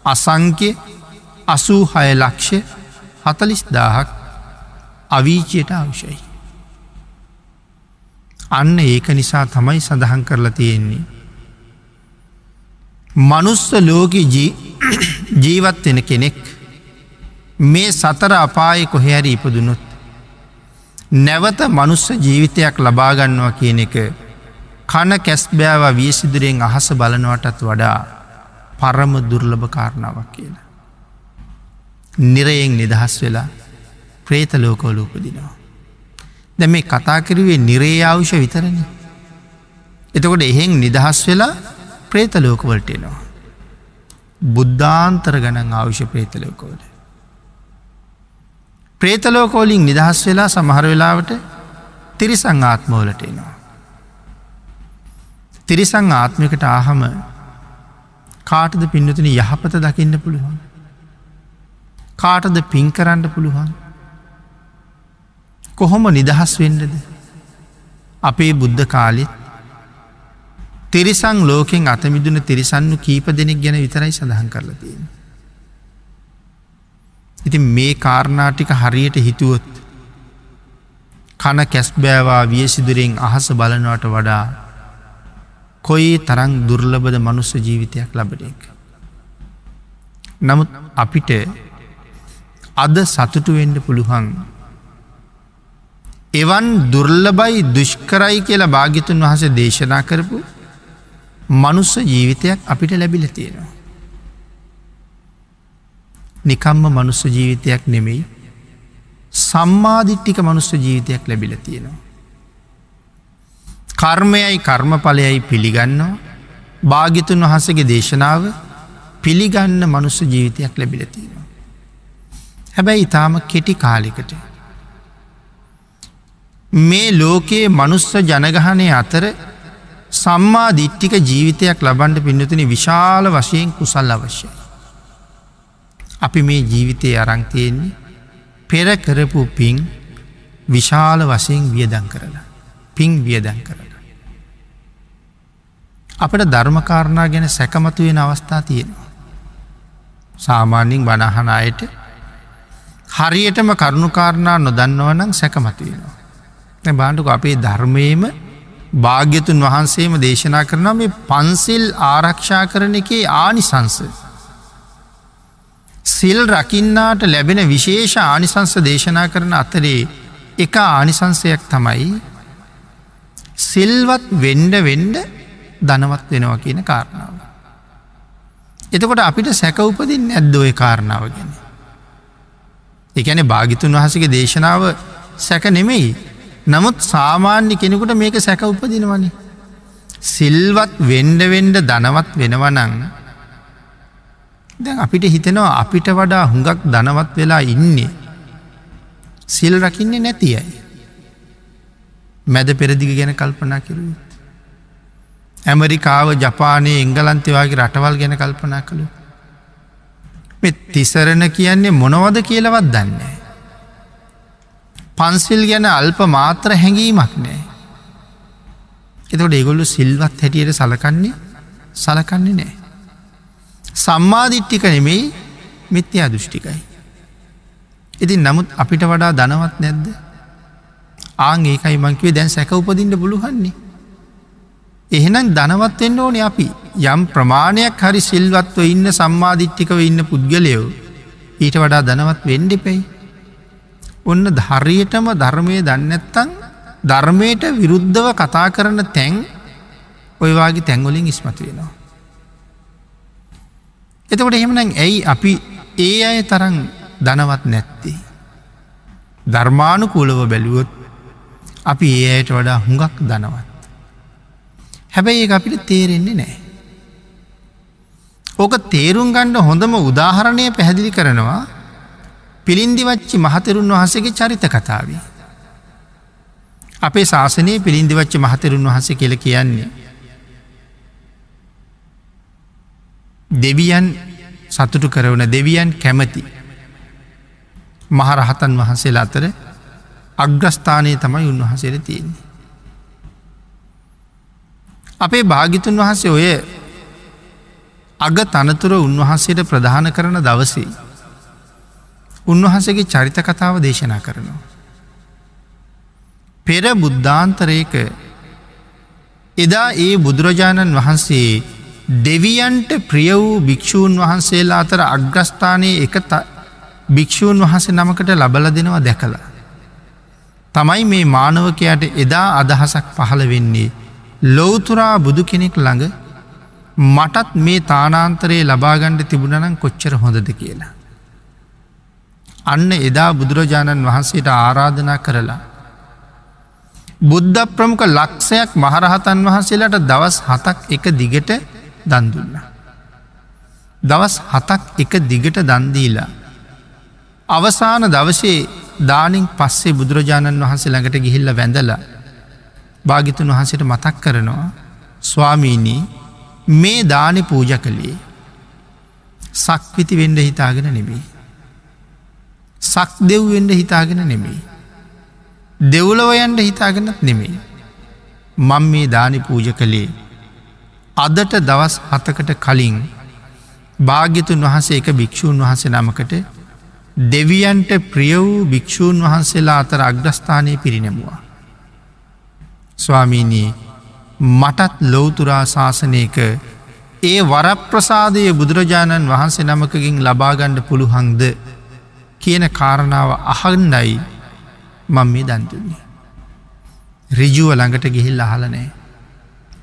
අසංක්‍ය අසූ හය ලක්ෂ හතලිස් දාහක් අවීචයට අවශ්‍යයි. අන්න ඒක නිසා තමයි සඳහන් කරලා තියෙන්නේ. මනුස්ස ලෝක (coughs) ජීවත් වෙන කෙනෙක් මේ සතර අපාය කොහැරි ඉපදුනොත්. නැවත මනුස්ස ජීවිතයක් ලබාගන්නවා කියන එක කන කැස්බෑව වියසිදුරෙන් අහස බලනවටත් වඩා පරම දුර්ලභ කාරණාවක් කියලා. නිරයෙන් නිදහස් වෙලා ප්‍රේත ලෝකෝල උපදිනවා. දැ මේ කතා කිරුවේ නිරේයාවුෂ විතරණ. එතකොට එහෙන් නිදහස් වෙලා ප්‍රේත ලෝකවලටෙනවා. බුද්ධාන්තර ගණන් ආවිෂ ප්‍රේතලෝකෝල. ප්‍රේතලෝකෝලින් නිදහස් වෙලා සමහර වෙලාවට තිරිසං ආත්මෝලට එනවා. තිරිසං ආත්මිකට ආහම කාටද පින්නතුන යහපත දකින්න පුළුවන්. කාටද පින් කරන්න පුළුවන්. කොහොම නිදහස් වෙන්නද. අපේ බුද්ධ කාලෙත් තිරිසං ලෝකෙන් අතමිදුන තිරිසන්නු කීප දෙනෙක් ගැන විතරයි සඳහන් කරලතියෙන. ඉතින් මේ කාරණාටික හරියට හිතුවොත් කන කැස්බෑවා වියසිදුරෙන් අහස බලනවට වඩා කොයි තරං දුර්ලබද මනුස්ස ජීවිතයක් ලබන එක. නමුත් අපිට අද සතුටුවෙන්ඩ පුළුවන් එවන් දුර්ලබයි දුෂ්කරයි කියලා භාගිතුන් වහස දේශනා කරපු මනුස්ස ජීවිතයක් අපිට ලැබිල තියෙනවා. නිකම්ම මනුස්ස ජීවිතයක් නෙමෙයි සම්මාධිට්ටික මනුස්ස ජීවිතයක් ලැබිල තියෙනවා. කර්මයයි කර්මඵලයයි පිළිගන්නවා භාගිතුන් වහසගේ දේශනාව පිළිගන්න මනුස්ස ජීවිතයක් ලැබිලතිනවා. හැබැයි ඉතාම කෙටි කාලිකට. මේ ලෝකයේ මනුස්ස ජනගහනය අතර සම්මා දිට්ටික ජීවිතයක් ලබන්ඩ පින්නතුන විශාල වශයෙන් කුසල් අවශ්‍යයි. අපි මේ ජීවිතය අරංතියෙන්නේ පෙර කරපු පින් විශාල වශයෙන් වියදන් කරලා පින් වියදැන් කරලා. අපට ධර්මකාරණා ගැන සැකමතුවෙන අවස්ථා තියෙනවා. සාමාන්‍යින් බණහන අයට හරියටම කරුණුකාරණා නොදන්නවනම් සැකමතුවෙනවා. බාණ්ඩුක අපේ ධර්මයම භාග්‍යතුන් වහන්සේම දේශනා කරන මේ පන්සිල් ආරක්ෂා කරන එකේ ආනිසංස. සිල් රකින්නාට ලැබෙන විශේෂ ආනිසංස දේශනා කරන අතරේ එක ආනිසංසයක් තමයි සිල්වත් වෙන්ඩ වෙන්ඩ දනවත් වෙනවා කියන කාරණාව. එතකොට අපිට සැක උපදින් ඇද්දෝය කාරණාව ගැන. එකැන භාගිතුන් වහසගේ දේශනාව සැක නෙමෙයි නමුත් සාමාන්‍ය කෙනෙකුට මේක සැක උපදිනවනි. සිල්වත් වෙන්ඩ වෙන්ඩ දනවත් වෙනවනං දැන් අපිට හිතෙනවා අපිට වඩා හුඟක් දනවත් වෙලා ඉන්නේ. සිල් රකින්නේ නැතියයි. මැද පෙරදිග ගැන කල්පනා කිරුව. ඇමරිකාව ජපානයේ එංගලන්තවාගේ රටවල් ගැන කල්පනා කළු. මෙ තිසරණ කියන්නේ මොනවද කියලවත් දන්නේ. පන්සිල් ගැන අල්ප මාත්‍ර හැඟීමක් නෑ. එතකොට ඒගොල්ලු සිල්වත් හැටියට සලකන්නේ සලකන්නේ නෑ. සම්මාධිට්ටික නෙමෙයි මිත්‍යයා දෘෂ්ටිකයි. ඉතින් නමුත් අපිට වඩා දනවත් නැද්ද ආං ඒකයි මංකිවේ දැන් සැක උපදින්ට පුළුහන්නේ. එහෙනම් ධනවත්වෙන්න ඕනේ අපි යම් ප්‍රමාණයක් හරි සිල්වත්ව ඉන්න සම්මාධිට්ටිකව ඉන්න පුද්ගලයෝ ඊට වඩා ධනවත් වෙන්ඩිපෙයි. ඔන්න ධර්යටම ධර්මය දන්නැත්තං ධර්මයට විරුද්ධව කතා කරන තැන් ඔයවාගේ තැංගොලින් ඉස්මතු වෙනවා. එතකොට එහෙමනම් ඇයි අපි ඒ අය තරන් ධනවත් නැත්තේ. ධර්මානුකූලව බැලුවොත් අපි ඒ අයට වඩා හුඟක් දනවත්. හැබැයි ඒ අපිට තේරෙන්නේ නෑ. ඕක තේරුම් ගණ්ඩ හොඳම උදාහරණය පැහැදිලි කරනවා පිළින්දිවච්චි මහතෙරුන් වහසගේ චරිත කතාව. අපේ ශාසනයේ පිළින්දිවච්චි මහතෙරුන් වහස කියල කියන්නේ. දෙවියන් සතුටු කරවන දෙවියන් කැමති මහරහතන් වහන්සේලා අතර අග්‍රස්ථානය තමයි උන්වහසේර තියෙන්නේ. අපේ භාගිතුන් වහන්සේ ඔය අග තනතුර උන්වහන්සේට ප්‍රධාන කරන දවසේ. උන්වහන්සේගේ චරිත කතාව දේශනා කරනවා. පෙර බුද්ධාන්තරයක එදා ඒ බුදුරජාණන් වහන්සේ දෙවියන්ට ප්‍රිය වූ භික්‍ෂූන් වහන්සේලා අතර අග්‍රස්ථානයේ එක භික්‍ෂූන් වහන්සේ නමකට ලබල දෙනවා දැකලා. තමයි මේ මානවකයට එදා අදහසක් පහළ වෙන්නේ ලෝතුරා බුදු කෙනෙක් ළඟ මටත් මේ තානාන්තරයේ ලබාගණ්ඩ තිබුණනම් කොච්චර හොඳද කියලා. අන්න එදා බුදුරජාණන් වහන්සේට ආරාධනා කරලා. බුද්ධ ප්‍රමුඛ ලක්ෂයක් මහරහතන් වහන්සේලාට දවස් හතක් එක දිගට දන්දුන්න. දවස් හතක් එක දිගට දන්දීලා. අවසාන දවසේ දානින් පස්සේ බුදුරජාණන් වහන්සේ ළඟට ගිහිල්ල වැඳල භාගිතුන් වහන්සට මතක් කරනවා ස්වාමීනී මේ දානෙ පූජ කළේ සක්විති වෙන්ඩ හිතාගෙන නෙබී. සක් දෙව්වෙන්ඩ හිතාගෙන නෙමෙයි. දෙව්ලවයන්ට හිතාගෙනත් නෙමෙයි. මං මේ දානි පූජ කළේ අදට දවස් හතකට කලින් භාග්‍යතුන් වහන්සේ එක භික්‍ෂූන් වහන්සේ නමකට දෙවියන්ට ප්‍රිය වූ භික්‍ෂූන් වහන්සේලා අතර අග්‍රස්ථානය පිරිනැමුවා. ස්වාමීනී මටත් ලෝතුරා ශාසනයක ඒ වරප්‍රසාදය බුදුරජාණන් වහන්සේ නමකගින් ලබාගණ්ඩ පුළුහංද කියන කාරණාව අහන්ඩයි මං මේ දන්තුන්නේ. රිජුව ළඟට ගිහිල් අහලනෑ.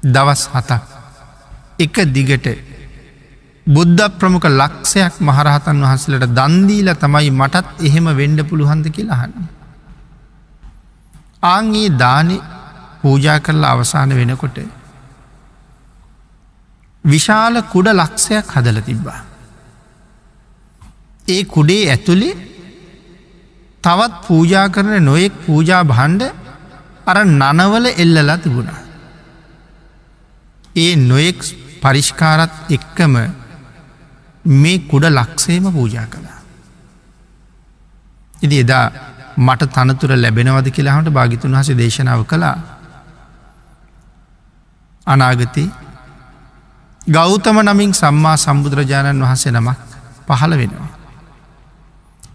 දවස් හතක් එක දිගට බුද්ධ ප්‍රමුඛ ලක්ෂයක් මහරහතන් වහන්සලට දන්දීල තමයි මටත් එහෙම වෙන්ඩ පුළුහන්ද කියලාහන්න. ආංගේ දානෙ පූජා කරලා අවසාන වෙනකොට විශාල කුඩ ලක්ෂයක් හදල තිබ්බා. ඒ කුඩේ ඇතුළේ තවත් පූජා කරන නොයෙක් පූජා බහන්්ඩ අර නනවල එල්ලලා තිබුණා. ඒ නොයෙක් පරිෂ්කාරත් එක්කම මේ කුඩ ලක්සේම පූජා කළා. ඉදි එදා මට තනතුර ලැබෙනවද කියලාහට භාගිතුන් හස දේශනාව කළා. අනාගතයේ ගෞතම නමින් සම්මා සම්බුදුරජාණන් වහන්සේ නමක් පහළ වෙනවා.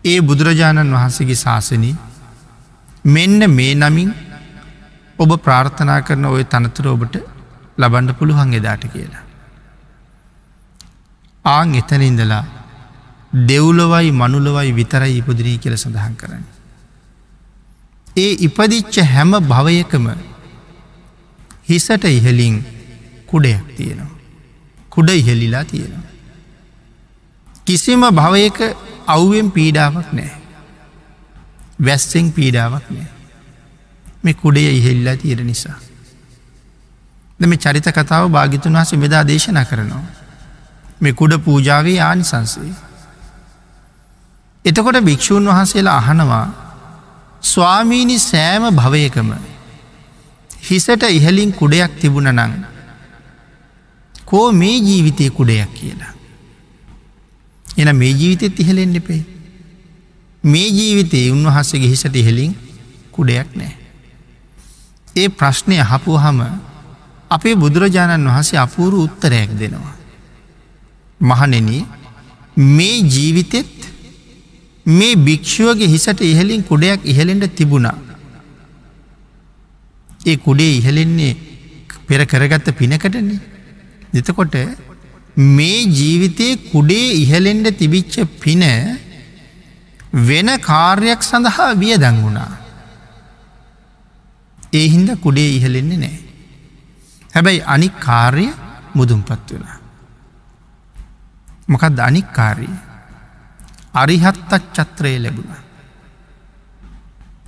ඒ බුදුරජාණන් වහන්සේගේ ශාසනී මෙන්න මේ නමින් ඔබ ප්‍රාර්ථනා කරන ඔය තනතුර ඔබට ලබන්ඩ පුළුවන් එදාට කියලා. ආං එතන ඉඳලා දෙව්ලවයි මනුලවයි විතරයි ඉපදිරී කියල සඳහන් කරන්න. ඒ ඉපදිච්ච හැම භවයකම හිසට ඉහලින් කුඩයක් තියෙනවා. කුඩ ඉහෙලිලා තියෙනවා. කිසිම භවයක අව්වෙන් පීඩාවක් නෑ. වැස්සෙන් පීඩාවක් නෑ. මේ කුඩේ ඉහෙල්ලා තියෙන නිසා. දම චරිත කතාව භාගිතුන් වහස මෙදා දේශනා කරනවා. මේ කුඩ පූජාවේ ආනිසන්සේ. එතකොට භික්‍ෂූන් වහන්සේලා අහනවා ස්වාමීණි සෑම භවයකම හිසට ඉහලින් කුඩයක් තිබුණ නං කෝ මේ ජීවිතය කුඩයක් කියලා. එන මේ ජීවිතෙත් ඉහලෙන් එපේ. මේ ජීවිතයේ උන්වහස්සගේ හිසට ඉහෙලින් කුඩයක් නෑ. ඒ ප්‍රශ්නය හපුහම අපේ බුදුරජාණන් වහන්සේ අපූරු උත්තරයක් දෙනවා. මහනෙන මේ ජීවිතෙත් මේ භික්‍ෂුවගේ හිසට ඉහලින් කුඩයක් ඉහලෙන්ට තිබුණා. ඒ කුඩේ ඉහලෙන්නේ පෙර කරගත්ත පිනකටන්නේ. දෙතකොට මේ ජීවිතයේ කුඩේ ඉහලෙන්ඩ තිබිච්ච පින වෙන කාර්යක් සඳහා වියදං වුණා. ඒ හින්ද කුඩේ ඉහලෙන්නේ නෑ. හැබැයි අනික් කාර්ය මුදුම් පත් වෙලා. මොකක් අනික් කාරී අරිහත්තත් චත්‍රය ලැබුණ.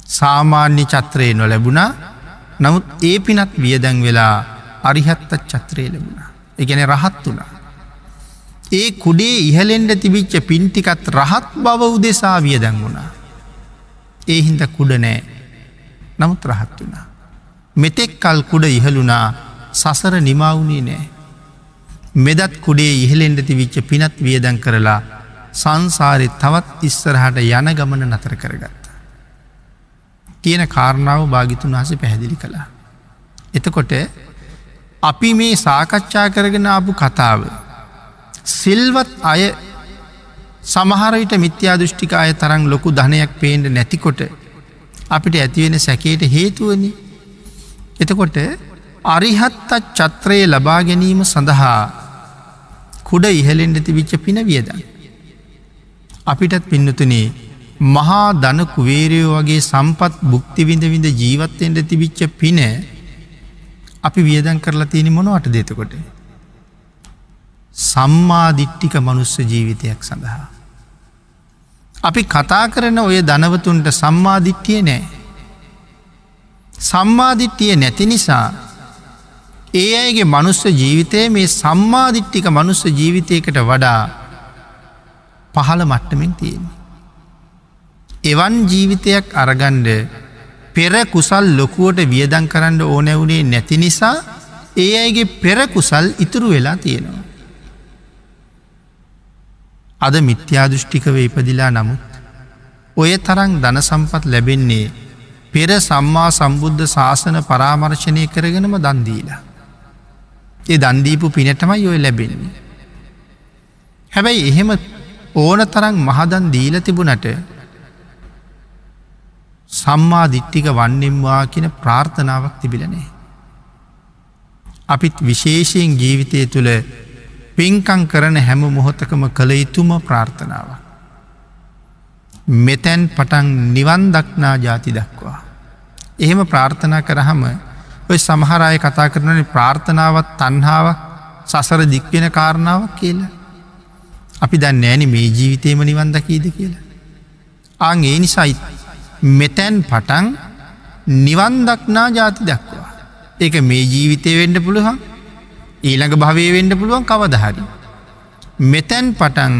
සාමාන්‍ය චත්‍රයේ නොලැබුණා නමුත් ඒ පිනත් වියදැන් වෙලා අරිහත්තත් චත්‍රය ලැබුණා. එකන රහත් වුණා. ඒ කුඩේ ඉහලෙන්ඩ තිබිච්ච පින්ටිකත් රහත් බව උදෙසා වියදැන් වුණා. ඒ හින්ද කුඩ නෑ නමුත් රහත් වුණා. මෙතෙක් කල් කුඩ ඉහලුනා සසර නිමවුණේ නෑ. මෙදත් කුඩේ ඉහලෙන්ඩ තිවිච්ච පිනත් වියදැන් කරලා සංසාරය තවත් ඉස්සරහට යන ගමන නතර කරගත්ත. කියන කාරණාව භාගිතුන් වහස පැහැදිලි කළා. එතකොට අපි මේ සාකච්ඡා කරගෙන ආපු කතාව. සිල්වත් අය සමහරවිට මිත්‍යා දෘෂ්ටික අය තරම් ලොකු ධනයක් පේන්ට නැතිකොට අපිට ඇතිවෙන සැකේට හේතුවනි. එතකොට අරිහත්තත් චත්‍රයේ ලබා ගැනීම සඳහා කුඩ ඉහලෙන්ට තිවිච්ච පින වියදන්. අපිටත් පින්නතුනේ මහා දන කුවේරයෝ වගේ සම්පත් බුක්තිවිඳ විඳ ජීවත්තෙන්ට තිබිච්ච පින අපි වියදන් කරලා තියෙන මොනවට දෙතකොට. සම්මාදිට්ටික මනුස්ස ජීවිතයක් සඳහා. අපි කතා කරන ඔය දනවතුන්ට සම්මාදිට්ටිය නෑ. සම්මාදිට්ටිය නැති නිසා ඒ අයගේ මනුස්ස ජීවිතය මේ සම්මාදිට්ටික මනුස්ස ජීවිතයකට වඩා පහළ මට්ටමින් තියෙන. එවන් ජීවිතයක් අරගණ්ඩ පෙර කුසල් ලොකුවට වියදන් කරන්න ඕනැවුණේ නැති නිසා ඒ අයගේ පෙර කුසල් ඉතුරු වෙලා තියෙනවා. අද මිත්‍යාදෘෂ්ටිකව ඉපදිලා නමුත් ඔය තරං ධන සම්පත් ලැබෙන්නේ පෙර සම්මා සම්බුද්ධ ශාසන පරාමර්ශනය කරගෙනම දන්දීලා. ඒ දන්දීපු පිනටමයි ඔය ලැබෙන්නේ. හැබැයි එහෙම ඕන තරං මහදන් දීල තිබුණට සම්මා දිට්ටික වන්නෙම්වා කියන ප්‍රාර්ථනාවක් තිබිලනේ. අපිත් විශේෂයෙන් ජීවිතය තුළ පින්කං කරන හැම මොහොතකම කළ යුතුම ප්‍රාර්ථනාව. මෙතැන් පටන් නිවන් දක්නා ජාති දක්වා. එහෙම ප්‍රාර්ථනා කරහම ඔය සමහරය කතා කරනන ප්‍රාර්ථනාවත් තන්හාාවක් සසර දික්වෙන කාරණාවක් කියලා. අපි දන්න ෑන මේ ජීවිතේම නිවන් දකීද කියලා. ආං ඒ නිසායි මෙතැන් පටන් නිවන් දක්නා ජාති දක්වා. ඒක මේ ජීවිතය වෙන්ඩ පුළුවන් ඊළඟ භවය වෙන්ඩ පුළුවන් කවදහරි. මෙතැන් පටන්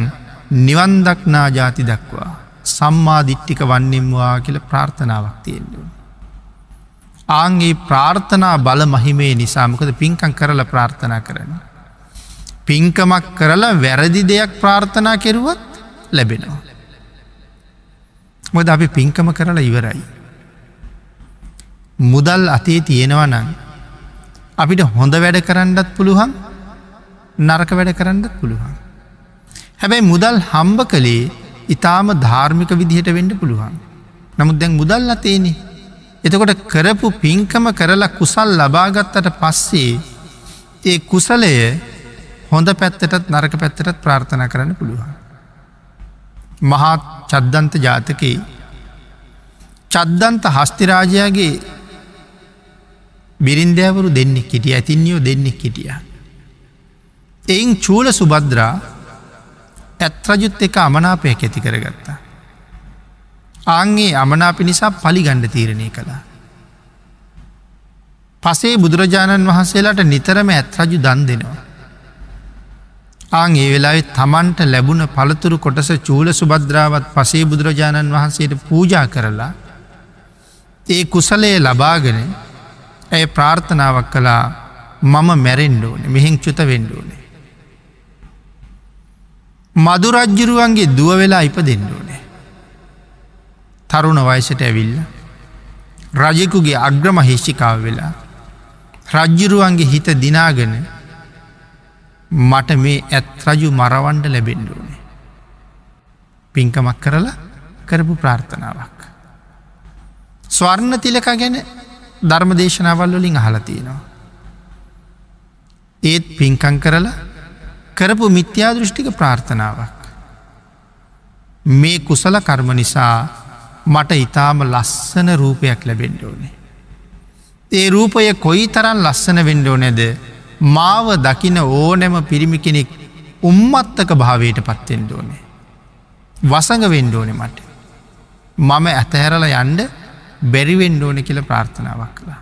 නිවන්දක්නා ජාති දක්වා සම්මා දිට්ටික වන්නෙම්වා කියල ප්‍රාර්ථනාවක් තියෙන්ඩුව. ආන්ගේ ප්‍රාර්ථනා බල මහිමේ නිසාමකද පින්කං කරල ප්‍රාර්ථනා කරන. පින්කමක් කරලා වැරදි දෙයක් ප්‍රාර්ථනා කෙරුවත් ලැබෙනවා. මොද අපි පින්කම කරලා ඉවරයි. මුදල් අතේ තියෙනවා නං අපිට හොඳ වැඩ කරන්නත් පුළුවන් නරක වැඩ කරන්නත් පුළුවන්. හැබැයි මුදල් හම්බ කළේ ඉතාම ධාර්මික විදිහට වෙන්ඩ පුළුවන්. නමුත් දැන් මුදල් අතේනේ. එතකොට කරපු පින්කම කරලා කුසල් ලබාගත්තට පස්සේ ඒ කුසලය හොඳ පැත්තටත් නරක පැත්තටත් ප්‍රාර්ථනා කරන්න පුළුවන්. මහත් චද්දන්ත ජාතකයේ චද්දන්ත හස්තිරාජයාගේ බිරින්දෑවරු දෙන්නෙක් හිටිය ඇතින්යෝ දෙන්නෙක් හිටිය. එයින් චූල සුබද්‍රා ඇත්රජුත් එක අමනාපයක් ඇති කරගත්තා. ආන්ගේ අමනාපි නිසා පලිගණ්ඩ තීරණය කළා. පසේ බුදුරජාණන් වහන්සේලාට නිතරම ඇත්රජු දන් දෙනවා. ආං ඒ වෙලාවෙත් තමන්ට ලැබුණ පළතුරු කොටස චූල සුබද්‍රාවත් පසේ බුදුරජාණන් වහන්සේට පූජා කරලා ඒ කුසලය ලබාගෙන ඇය ප්‍රාර්ථනාවක් කළා මම මැරෙන්ඩෝන මෙහින් චුත වෙන්ඩෝනේ. මදුරජ්ජුරුවන්ගේ දුව වෙලා ඉප දෙන්නඩෝනේ. තරුණ වයසට ඇවිල්ල. රජෙකුගේ අග්‍රම හිෂ්චිකාව වෙලා. රජ්ජුරුවන්ගේ හිත දිනාගෙන මට මේ ඇත් රජු මරවන්ඩ ලැබෙන්ඩුවනේ. පින්කමක් කරලා කරපු ප්‍රාර්ථනාවක්. ස්වර්ණ තිලක ගැන ධර්ම දේශනාවල් වලින් අහලතියෙනවා. ඒත් පින්කං කරලා කරපු මිත්‍යා දෘෂ්ටික ප්‍රාර්ථනාවක්. මේ කුසල කර්ම නිසා මට ඉතාම ලස්සන රූපයක් ලැබෙන්ඩ ඕනේ. ඒ රූපය කොයි තරන් ලස්සන වෙන්ඩෝ නැද මාව දකින ඕනෑම පිරිමි කෙනෙක් උම්මත්තක භාවයට පත්තෙන්ඩ ඕනේ. වසඟ වෙන්ඩෝනෙ මට. මම ඇතහැරල යන්ඩ බැරිවෙන්ඩ ඕන කියල ප්‍රාර්ථනාවක් කළා.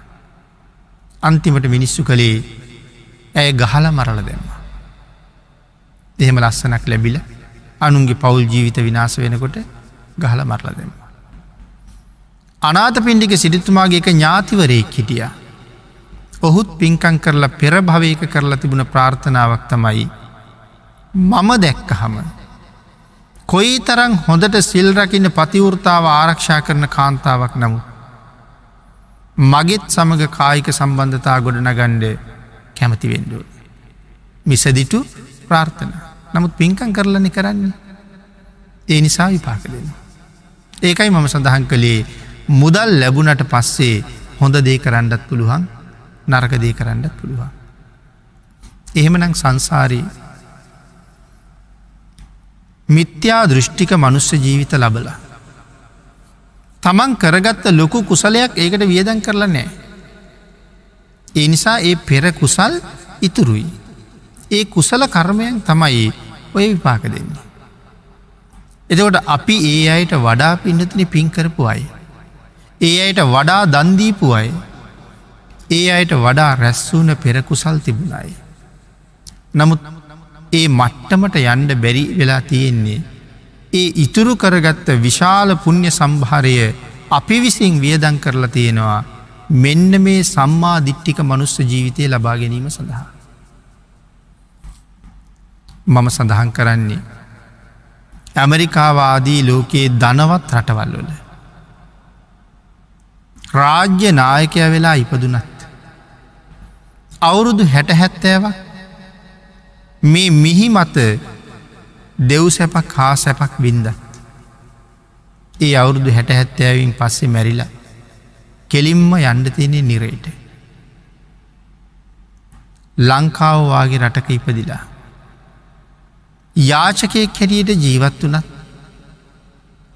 අන්තිමට මිනිස්සු කළේ ඇය ගහල මරල දැම්ම. එහෙම ලස්සනක් ලැබිල අනුන්ගේ පවුල් ජීවිත විනාස වෙනකොට ගහල මරල දෙම. අනාත පින්ඩික සිරිතුමාගේ එක ඥාතිවරයෙක් හිටිය. ඔහුත් පින්කං කරලා පෙර භවයක කරලා තිබුණ ප්‍රාර්ථනාවක් තමයි මම දැක්කහම කොයි තරං හොඳට සිල්රකින්න පතිවෘතාව ආරක්ෂා කරන කාන්තාවක් නමු. මගෙත් සමඟ කායික සම්බන්ධතා ගොඩනගණ්ඩ කැමති වෙන්ඩුව. මිසදිටු ප්‍රාර්ථන නමුත් පින්කං කරලන කරන්නේ ඒ නිසා විපාක දෙන්න. ඒකයි මම සඳහන් කළේ මුදල් ලැබුණට පස්සේ හොඳ දේ කරන්නත් පුළුවන් නරක දේ කරන්නත් පුළුවන්. එහෙමනං සංසාරී මිත්‍යා දෘෂ්ටික මනුස්ස ජීවිත ලබලා. තමන් කරගත්ත ලොකු කුසලයක් ඒකට වියදන් කරලා නෑ. ඒ නිසා ඒ පෙර කුසල් ඉතුරුයි. ඒ කුසල කර්මයන් තමයි ඔය විපාක දෙන්නේ. එතකොට අපි ඒ අයට වඩා පින්නතින පින්කරපු අයි. ඒ අයට වඩා දන්දීපු අයි. ඒ අයට වඩා රැස්වූන පෙරකුසල් තිබුණයි. නමුත් ඒ මට්ටමට යන්ඩ බැරි වෙලා තියෙන්නේ. ඒ ඉතුරු කරගත්ත විශාල පුුණ්්‍ය සම්භාරය අපි විසින් වියදං කරලා තියෙනවා මෙන්න මේ සම්මා දිට්ටික මනුස්ස ජීවිතය ලබා ගැනීම සඳහා. මම සඳහන් කරන්නේ. ඇමරිකාවාදී ලෝකයේ ධනවත් රටවල්වල. රාජ්‍ය නායකය වෙලා ඉපදුනත්. අවුරුදු හැට හැත්තෑවක් මේ මිහි මත දෙව් සැපක් හා සැපක් වින්දත්. ඒ අවුරුදු හැට හැත්තෑවින් පස්සේ මැරිලා කෙලින්ම යන්ඩ තියනෙ නිරේට. ලංකාවවාගේ රටක ඉපදිලා. යාචකයෙක් හැටියට ජීවත් වනත්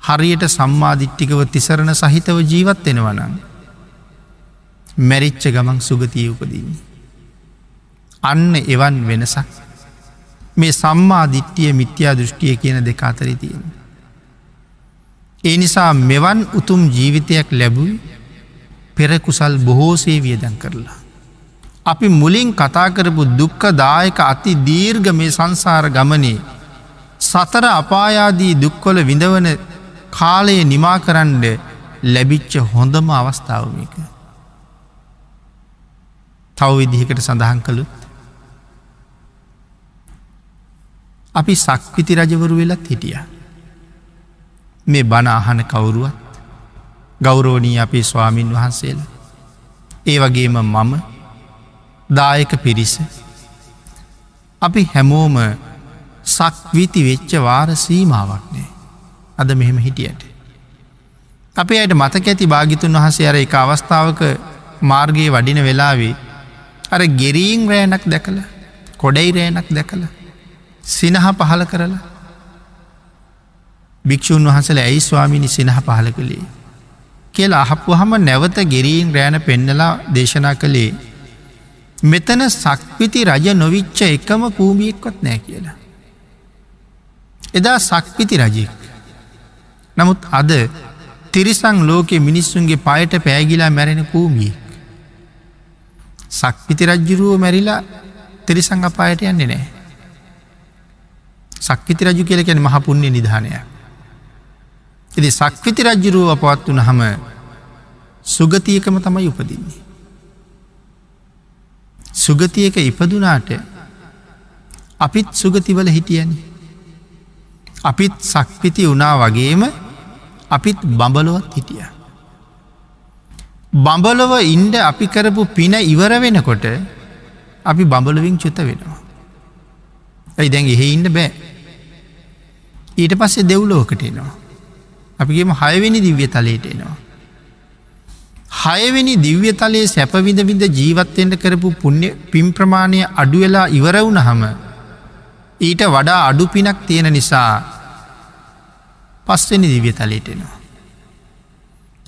හරියට සම්මාධිට්ටිකව තිසරණ සහිතව ජීවත් වෙනවනන් මැරිච්ච ගමන් සුගතිය උපදීන්නේ. අන්න එවන් වෙනසක් මේ සම්මා දිට්ටිය මිත්‍යා දෘෂ්ටිය කියන දෙක අතරි තියෙන. ඒ නිසා මෙවන් උතුම් ජීවිතයක් ලැබුයි පෙරකුසල් බොහෝසේ වියදන් කරලා. අපි මුලින් කතා කරපු දුක්ක දායක අති දීර්ග මේ සංසාර ගමනේ සතර අපායාදී දුක්කොල විඳවන කාලයේ නිමා කරන්ඩ ලැබිච්ච හොඳම අවස්ථාවමික. තව විදිහකට සඳහන් කළුත්. අපි සක්විති රජවරු වෙලත් හිටිය. මේ බණ අහන කවුරුවත් ගෞරෝණී අපේ ස්වාමීන් වහන්සේල. ඒ වගේම මම දායක පිරිස. අපි හැමෝම සක්විති වෙච්ච වාර සීමාවක් නෑ. අද මෙහෙම හිටියට. අපේ අයට මතක ඇති භාගිතුන් වහසේ අර එක අවස්ථාවක මාර්ගයේ වඩින වෙලාවේ අර ගෙරීන් රෑනක් දැකල කොඩයි රෑනක් දැකල සිනහ පහල කරලා භික්‍ෂූන් වහසල ඇයි ස්වාමිනි සිනහ පහල කළේ කියලා අහපු හම නැවත ගෙරීන් රෑන පෙන්නලා දේශනා කළේ මෙතන සක්විති රජ නොවිච්ච එකම කූමියෙක්වත් නෑ කියලා. එදා සක්විති රජෙක්. නමුත් අද තිරිසං ලෝකෙ මිනිස්සුන්ගේ පයට පෑගිලා මැරෙන කූමියෙක්. සක්විති රජ්ජුරුව මැරිලා තිරිසං අපායට යන්නේ නෑ. සක්විති රජු කියලකැන මහපුුණ්‍ය නිධානයක්. එති සක්විති රජ්ජුරුව පවත් වන හම සුගතියකම තමයි උපදින්නේ. සුගතියක ඉපදුනාට අපිත් සුගතිවල හිටියන. අපිත් සක්විති වනා වගේම අපිත් බඹලොවත් හිටිය. බඹලොව ඉන්ඩ අපි කරපු පින ඉවර වෙනකොට අපි බඹලවින් චුත වෙනවා. ඇයි දැන් එහෙ ඉන්න බෑ. ඊට පස්සේ දෙව්ලෝකට එනවා. අපිගේම හයවෙනි දිව්‍ය තලයට එනවා. හයවෙනි දිව්‍ය තලයේ සැපවිඳ විඳ ජීවත්තෙන්ට කරපු පුුණ්‍ය පින් ප්‍රමාණය අඩුවෙලා ඉවරවුණ හම ඊට වඩා අඩු පිනක් තියෙන නිසා පස්වෙනි දිව්‍ය තලයට එනවා.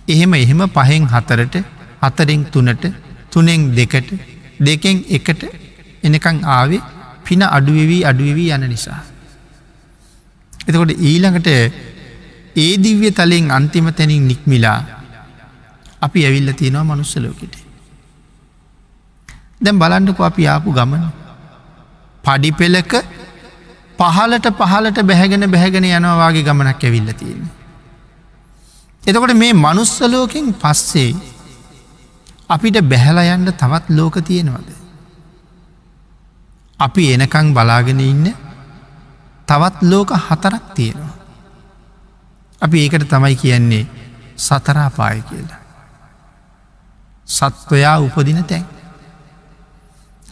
එහෙම එහෙම පහෙන් හතරට හතරෙන් තුනට තුනෙන් දෙකට දෙකෙන් එකට එනකං ආවේ පින අඩුවවී අඩුවවී යන නිසා. එතකොට ඊළඟට ඒ දිව්‍ය තලෙන් අන්තිම තැනින් නික්මිලා අපි ඇවිල්ල තියෙනවා මනුස්සලෝකට. දැම් බලන්ඩක අපි ආපු ගමන පඩි පෙලක පහලට පහලට බැහැගෙන බැහැගෙන යනවාගේ ගමනක් ඇවිල්ල තියෙන. එතකොට මේ මනුස්සලෝකින් පස්සේ අපිට බැහැලයන්ට තවත් ලෝක තියෙනවද. අපි එනකං බලාගෙන ඉන්න තවත් ලෝක හතරක් තියෙනවා. අපි ඒකට තමයි කියන්නේ සතරාපාය කියලා. සත්වයා උපදින තැන්.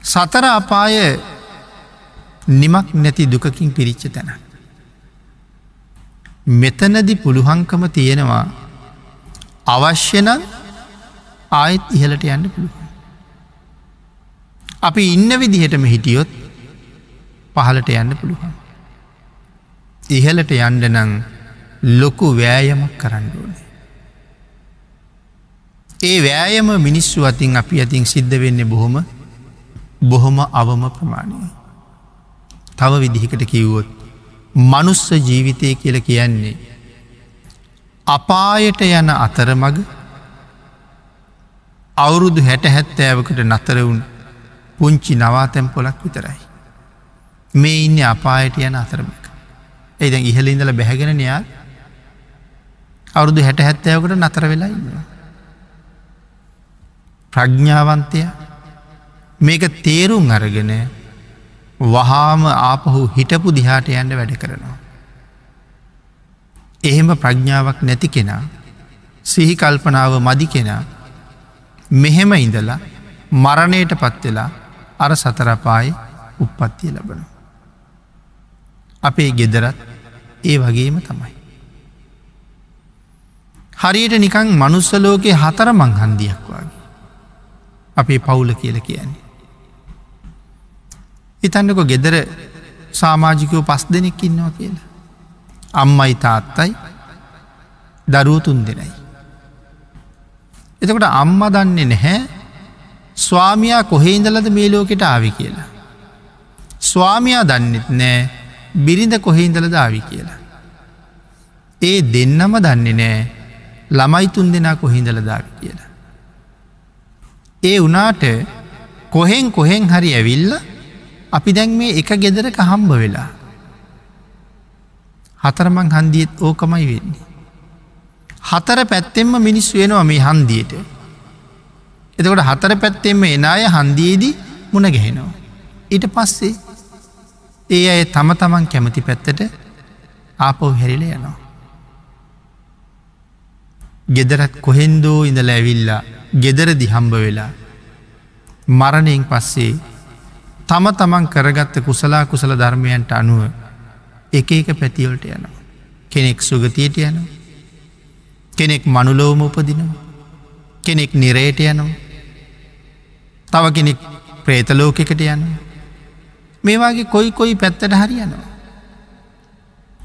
සතර අපාය නිමක් නැති දුකකින් පිරිච්ච තැන. මෙතනදි පුළුහංකම තියෙනවා අවශ්‍යන ආයත් ඉහලට යන්න පුළුවන්. අපි ඉන්න විදිහටම හිටියොත් පහලට යන්න පුළුවන්. ඉහලට යන්ඩ නං ලොකු වෑයමක් කරන්න ඕනේ. ඒ වෑයම මිනිස්සු අතින් අපි අතින් සිද්ධ වෙන්න බොහොම බොහොම අවම ප්‍රමාණය. තව විදිහකට කිව්වොත් මනුස්ස ජීවිතය කියල කියන්නේ අපායට යන අතරමග අවුරුදු හැට හැත්තෑවකට නතරවුන් පුංචි නවාතැම් පොලක් විතරයි. මේ ඉන්න අපායට යන අතරමක. එයිද ඉහලින්දල බැහැගෙන නයා අවුරුදු හැට හැත්තෑවකට නතර වෙලා ඉන්නවා. ප්‍රඥ්ඥාවන්තය මේක තේරුම් අරගෙන වහාම ආපහු හිටපු දිහාට යන්න වැඩ කරනවා. එහෙම ප්‍රඥ්ඥාවක් නැති කෙනා සිහි කල්පනාව මදි කෙනා මෙහෙම ඉඳලා මරණයට පත්වෙලා අර සතරපායි උප්පත්තිය ලබන. අපේ ගෙදරත් ඒ වගේම තමයි. හරියට නිකං මනුස්සලෝකයේ හතර මංහන්දියක් වගේ. අපේ පවුල කියල කියන්නේ. ඉතන්නක ගෙදර සාමාජිකයෝ පස් දෙනෙක් ඉන්නවා කියලා. අම්මයි තාත්තයි දරුව තුන් දෙනයි. එතකොට අම්ම දන්නේ නැහැ ස්වාමයා කොහෙඉඳලද මේ ලෝකෙට ආවි කියලා. ස්වාමයා දන්නෙත් නෑ බිරිඳ කොහෙඉඳලද ආවි කියලා. ඒ දෙන්නම දන්නේ නෑ ළමයි තුන් දෙනා කොහිඳලදාවි කියලා. ඒ වනාට කොහෙන් කොහෙන් හරි ඇවිල්ල අපි දැන් මේ එක ගෙදරක හම්බ වෙලා. හතරමං හන්දියත් ඕකමයි වෙන්නේ. හතර පැත්තෙම මිනිස් වෙනවා මේ හන්දියට. එතකොට හතර පැත්තෙම එන අය හන්දියේදී මුණ ගැහෙනවා. ඊට පස්සේ ඒ අය තම තමන් කැමති පැත්තට ආපව් හැරිල යනවා. ගෙදරත් කොහෙන්දෝ ඉඳල ඇවිල්ලා ගෙදරදි හම්බ වෙලා මරණයෙන් පස්සේ තම තමන් කරගත්ත කුසලා කුසල ධර්මයන්ට අනුව එක එක පැතිවලට යනවා. කෙනෙක් සුගතියට යනවා. කෙනෙක් මනුලෝම උපදිනවා. කෙනෙක් නිරේට යනවා. තව කෙනෙක් ප්‍රේතලෝකෙකට යනවා. මේවාගේ කොයි කොයි පැත්තට හරියනවා.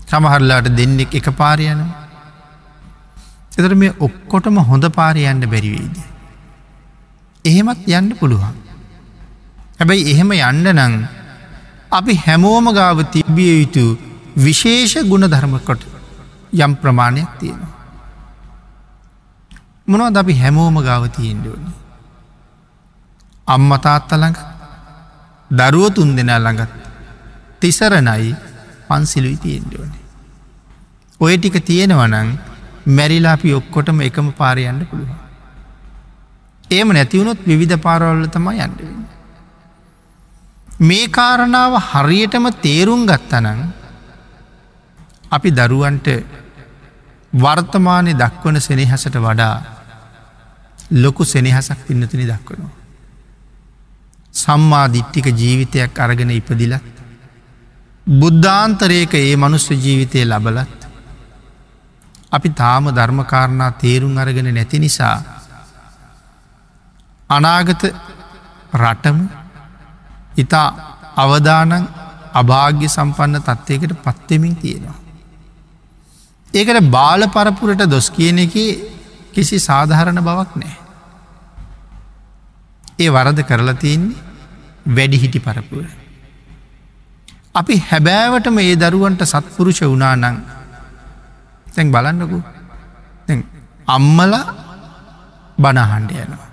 සමහරලාට දෙන්නෙක් එක පාරයනවා. එතර මේ ඔක්කොටම හොඳ පාරයන්න බැරිවේද. එහෙමත් යන්න පුළුවන්. හැබැයි එහෙම යන්න නං අපි හැමෝම ගාව තිබ්බිය යුතු විශේෂ ගුණ ධර්මකොට යම් ප්‍රමාණයක් තියෙනවා. මොනවද අපි හැමෝම ගාව තියෙන්ඩුවනි. අම්ම තාත්තළඟ දරුව තුන් දෙනා ළඟත් තිසරණයි පන්සිලුයි තියෙන්ඩුවනේ. ඔය ටික තියෙනවනං මැරිලා අපි ඔක්කොටම එකම පාරයන්න පුළුවන්. ඒම නැතිවුණොත් විවිධ පාරවල්ල තමයි යන්නවෙන්න. මේ කාරණාව හරියටම තේරුම් ගත්තනං අපි දරුවන්ට වර්තමානය දක්වන සෙනෙහසට වඩා ලොකු සෙනෙහසක් පින්නතුනි දක්වනවා. සම්මා දිට්ටික ජීවිතයක් අරගෙන ඉපදිලත් බුද්ධාන්තරයක ඒ මනුස්ස ජීවිතය ලබලත් අපි තාම ධර්මකාරණා තේරුම් අරගෙන නැති නිසා අනාගත රටම ඉතා අවදානං අභාග්‍ය සම්පන්න තත්ත්වයකට පත්වෙමින් තියෙනවා. ඒකට බාල පරපුරට දොස් කියන එක කිසි සාධහරණ බවක් නෑ. ඒ වරද කරලා තියන්නේ වැඩිහිටි පරපුර. අපි හැබෑවටම ඒ දරුවන්ට සත්පුරුෂ වනා නං තැන් බලන්නකු අම්මල බණහන්ඩ යනවා.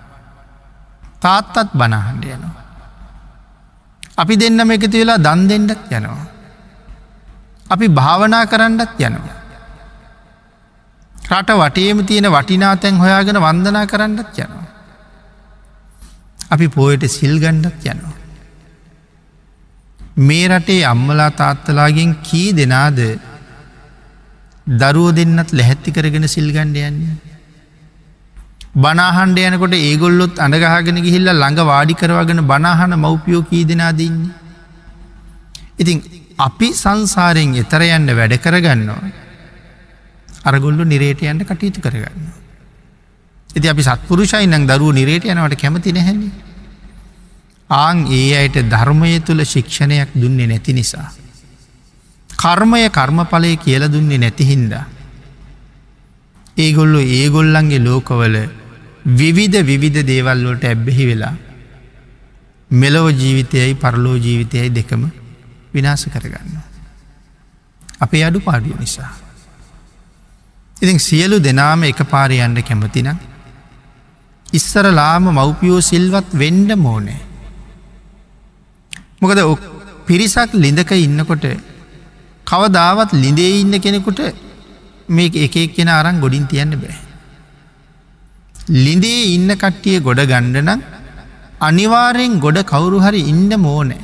තාත්තත් බණහන්ඩ යනවා. අපි දෙන්නම එකති වෙලා දන් දෙෙන්ඩත් යනවා. අපි භාවනා කරන්නත් යනවා. රට වටේම තියෙන වටිනාතැන් හොයාගෙන වන්දනා කරන්නත් යනවා. අපි පෝයට සිල් ගණ්ඩත් යනවා. මේ රටේ අම්මලා තාත්තලාගෙන් කී දෙනාද දරුව දෙන්නත් ලැහැත්ති කරගෙන සිල්ගණ්ඩ යන්නේ. බනාහන්ඩ යනකොට ඒගොල්ලොත් අඩගහගෙන ගිහිල්ල ළඟ වාඩි කරවාගෙන බනාහන මව්පියෝ කී දෙනා දෙන්නේ. ඉතින් අපි සංසාරයෙන් එතර යන්න වැඩ කරගන්නවා. අරගොල්ලු නිරේට යන්න කටයුතු කරගන්න. ඇති අපි සත්පුරුෂයි නං දරුව නිරේට යනවට කැමති නැහැන්නේ. ආං ඒ අයට ධර්මය තුළ ශික්ෂණයක් දුන්නේ නැති නිසා. කර්මය කර්මඵලය කියල දුන්නේ නැතිහින්දා. ඒගොල්ලු ඒගොල්ලන්ගේ ලෝකවල විවිධ විවිධ දේවල්ලෝට ඇබ්බෙහි වෙලා මෙලොව ජීවිතයයි පරලෝ ජීවිතයයි දෙකම විනාස කරගන්න. අපේ අඩු පාඩිය නිසා. ඉතින් සියලු දෙනාම එක පාරයන්ට කැමතිනම් ඉස්සරලාම මව්පියෝ සිල්වත් වෙන්ඩ මෝනෑ. මොකද පිරිසක් ලිඳක ඉන්නකොට කවදාවත් ලිඳේ ඉන්න කෙනෙකුට මේ එක කෙන අරන් ගොඩින් තියන්න බෑ. ලිඳේ ඉන්න කට්ටිය ගොඩ ගණ්ඩනම් අනිවාරයෙන් ගොඩ කවුරු හරි ඉන්න මෝනෑ.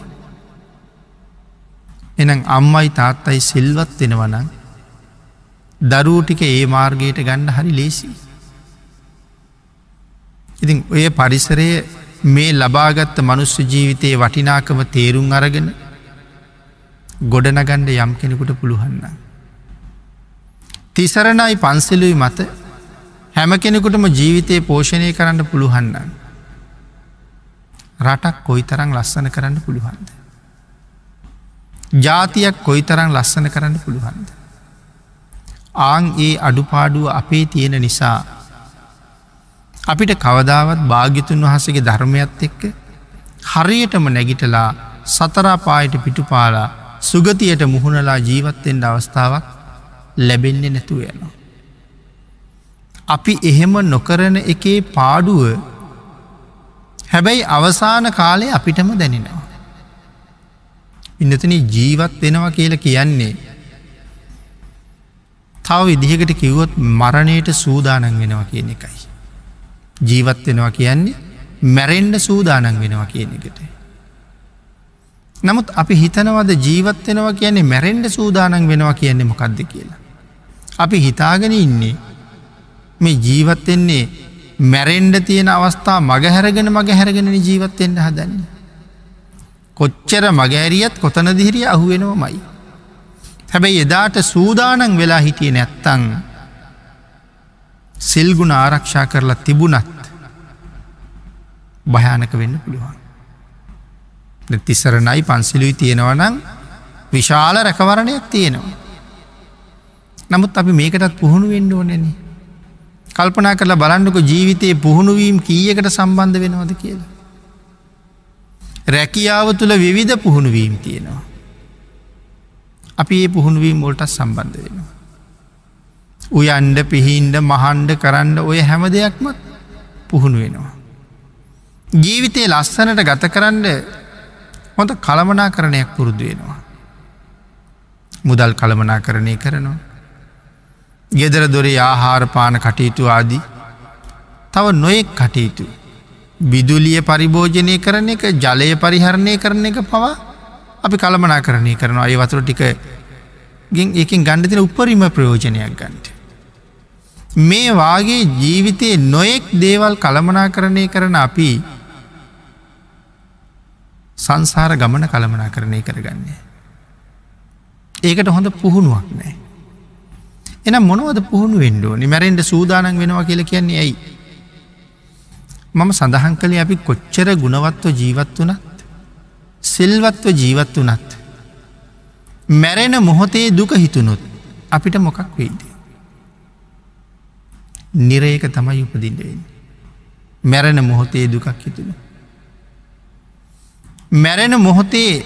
එනම් අම්මයි තාත්තයි සිල්වත් වෙනවනං දරූටික ඒ මාර්ගයට ගණ්ඩ හරි ලේසි. ඉතින් ඔය පරිසරය මේ ලබාගත්ත මනුස්ස ජීවිතයේ වටිනාකම තේරුම් අරගෙන ගොඩනගණ්ඩ යම් කෙනෙකුට පුළුහන්න. තිසරණයි පන්සලුයි මත හැම කෙනෙකුටම ජීවිතය පෝෂණය කරන්න පුළුහන්න. රටක් කොයි තරං ලස්සන කරන්න පුළුවන්ද. ජාතියක් කොයි තරං ලස්සන කරන්න පුළුවන්ද. ආං ඒ අඩුපාඩුව අපේ තියෙන නිසා අපිට කවදාවත් භාග්‍යතුන් වහසගේ ධර්මයත් එක්ක හරියටම නැගිටලා සතරාපායට පිටුපාලා සුගතියට මුහුණලා ජීවත්තෙන්ට අවස්ථාවක් ලැබෙන්නේ නැතුව යනවා. අපි එහෙම නොකරන එකේ පාඩුව හැබැයි අවසාන කාලය අපිටම දැනෙනවා. ඉන්නතන ජීවත් වෙනවා කියල කියන්නේ තව විදිහකට කිව්වොත් මරණයට සූදානන් වෙනවා කියන එකයි. ජීවත් වෙනවා කියන්නේ මැරෙන්ඩ සූදානන් වෙනවා කියන එකට. නමුත් අපි හිතනවද ජීවත් වෙනවා කියන්නේ මැරෙන්ඩ සූදානන් වෙනවා කියන්නේ මොකක්ද කියලා. අපි හිතාගෙන ඉන්නේ මේ ජීවත්වෙන්නේ මැරෙන්ඩ තියෙන අවස්ථා මගහැරගෙන මග හැරගෙන ජීවත්වෙන්ට හදන්න. කොච්චර මගෑරියත් කොතන දිහිරිය අහුවෙනවා මයි. හැබැයි එදාට සූදානන් වෙලා හිටිය නැත්තං සිල්ගුණ ආරක්ෂා කරලා තිබුණත් භයානක වෙන්න පුළුවන්. තිස්සරණයි පන්සිලුයි තියෙනවනම් විශාල රැකවරණයක් තියෙනවා. නමුත් අපි මේකටත් පුහුණු වෙන්න ඕනෙන. කල්පනා කරලා බලන්නක ජීවිතයේ පුහුණුවීම් කීයකට සම්බන්ධ වෙනවද කියලා. රැකියාව තුළ විවිධ පුහුණුවීම් තියෙනවා. අපි ඒ පුහුණුවීම් මොල්ට සම්බන්ධ වෙනවා. උයන්ඩ පිහින්ඩ මහන්ඩ කරන්න ඔය හැම දෙයක්මත් පුහුණු වෙනවා. ජීවිතය ලස්සනට ගත කරන්න හොඳ කළමනා කරණයක් පුරුදු වෙනවා. මුදල් කළමනා කරණය කරනවා. ගෙදර දොරේ ආහාර පාන කටයුතු ආදී තව නොයෙක් කටයුතු. විදුලිය පරිභෝජනය කරන එක ජලය පරිහරණය කරන එක පවා අපි කළමනා කරණය කරනවා ඒ වතුර ටික එකින් ගණඩතින උපරිම ප්‍රයෝජනයක් ගන්ට. මේ වාගේ ජීවිතයේ නොයෙක් දේවල් කළමනා කරණය කරන අපි සංසාර ගමන කළමනා කරණය කරගන්නේ. ඒකට හොඳ පුහුණුවක් නෑ. එන මොනවද පුහුණු වෙන්ඩෝ නිමැරෙන්ට සූදානන් වෙනවා කියල කියන්නේ ඇයි. මම සඳහන් කළේ අපි කොච්චර ගුණවත්ව ජීවත් වනත් සිල්වත්ව ජීවත් වනත්. මැරෙන මොහොතේ දුක හිතුනොත් අපිට මොකක් වෙයිද. නිරේක තමයි උපදින්ටවෙන්න. මැරෙන මොහොතේ දුකක් හිතුණු. මැරෙන මොහොතේ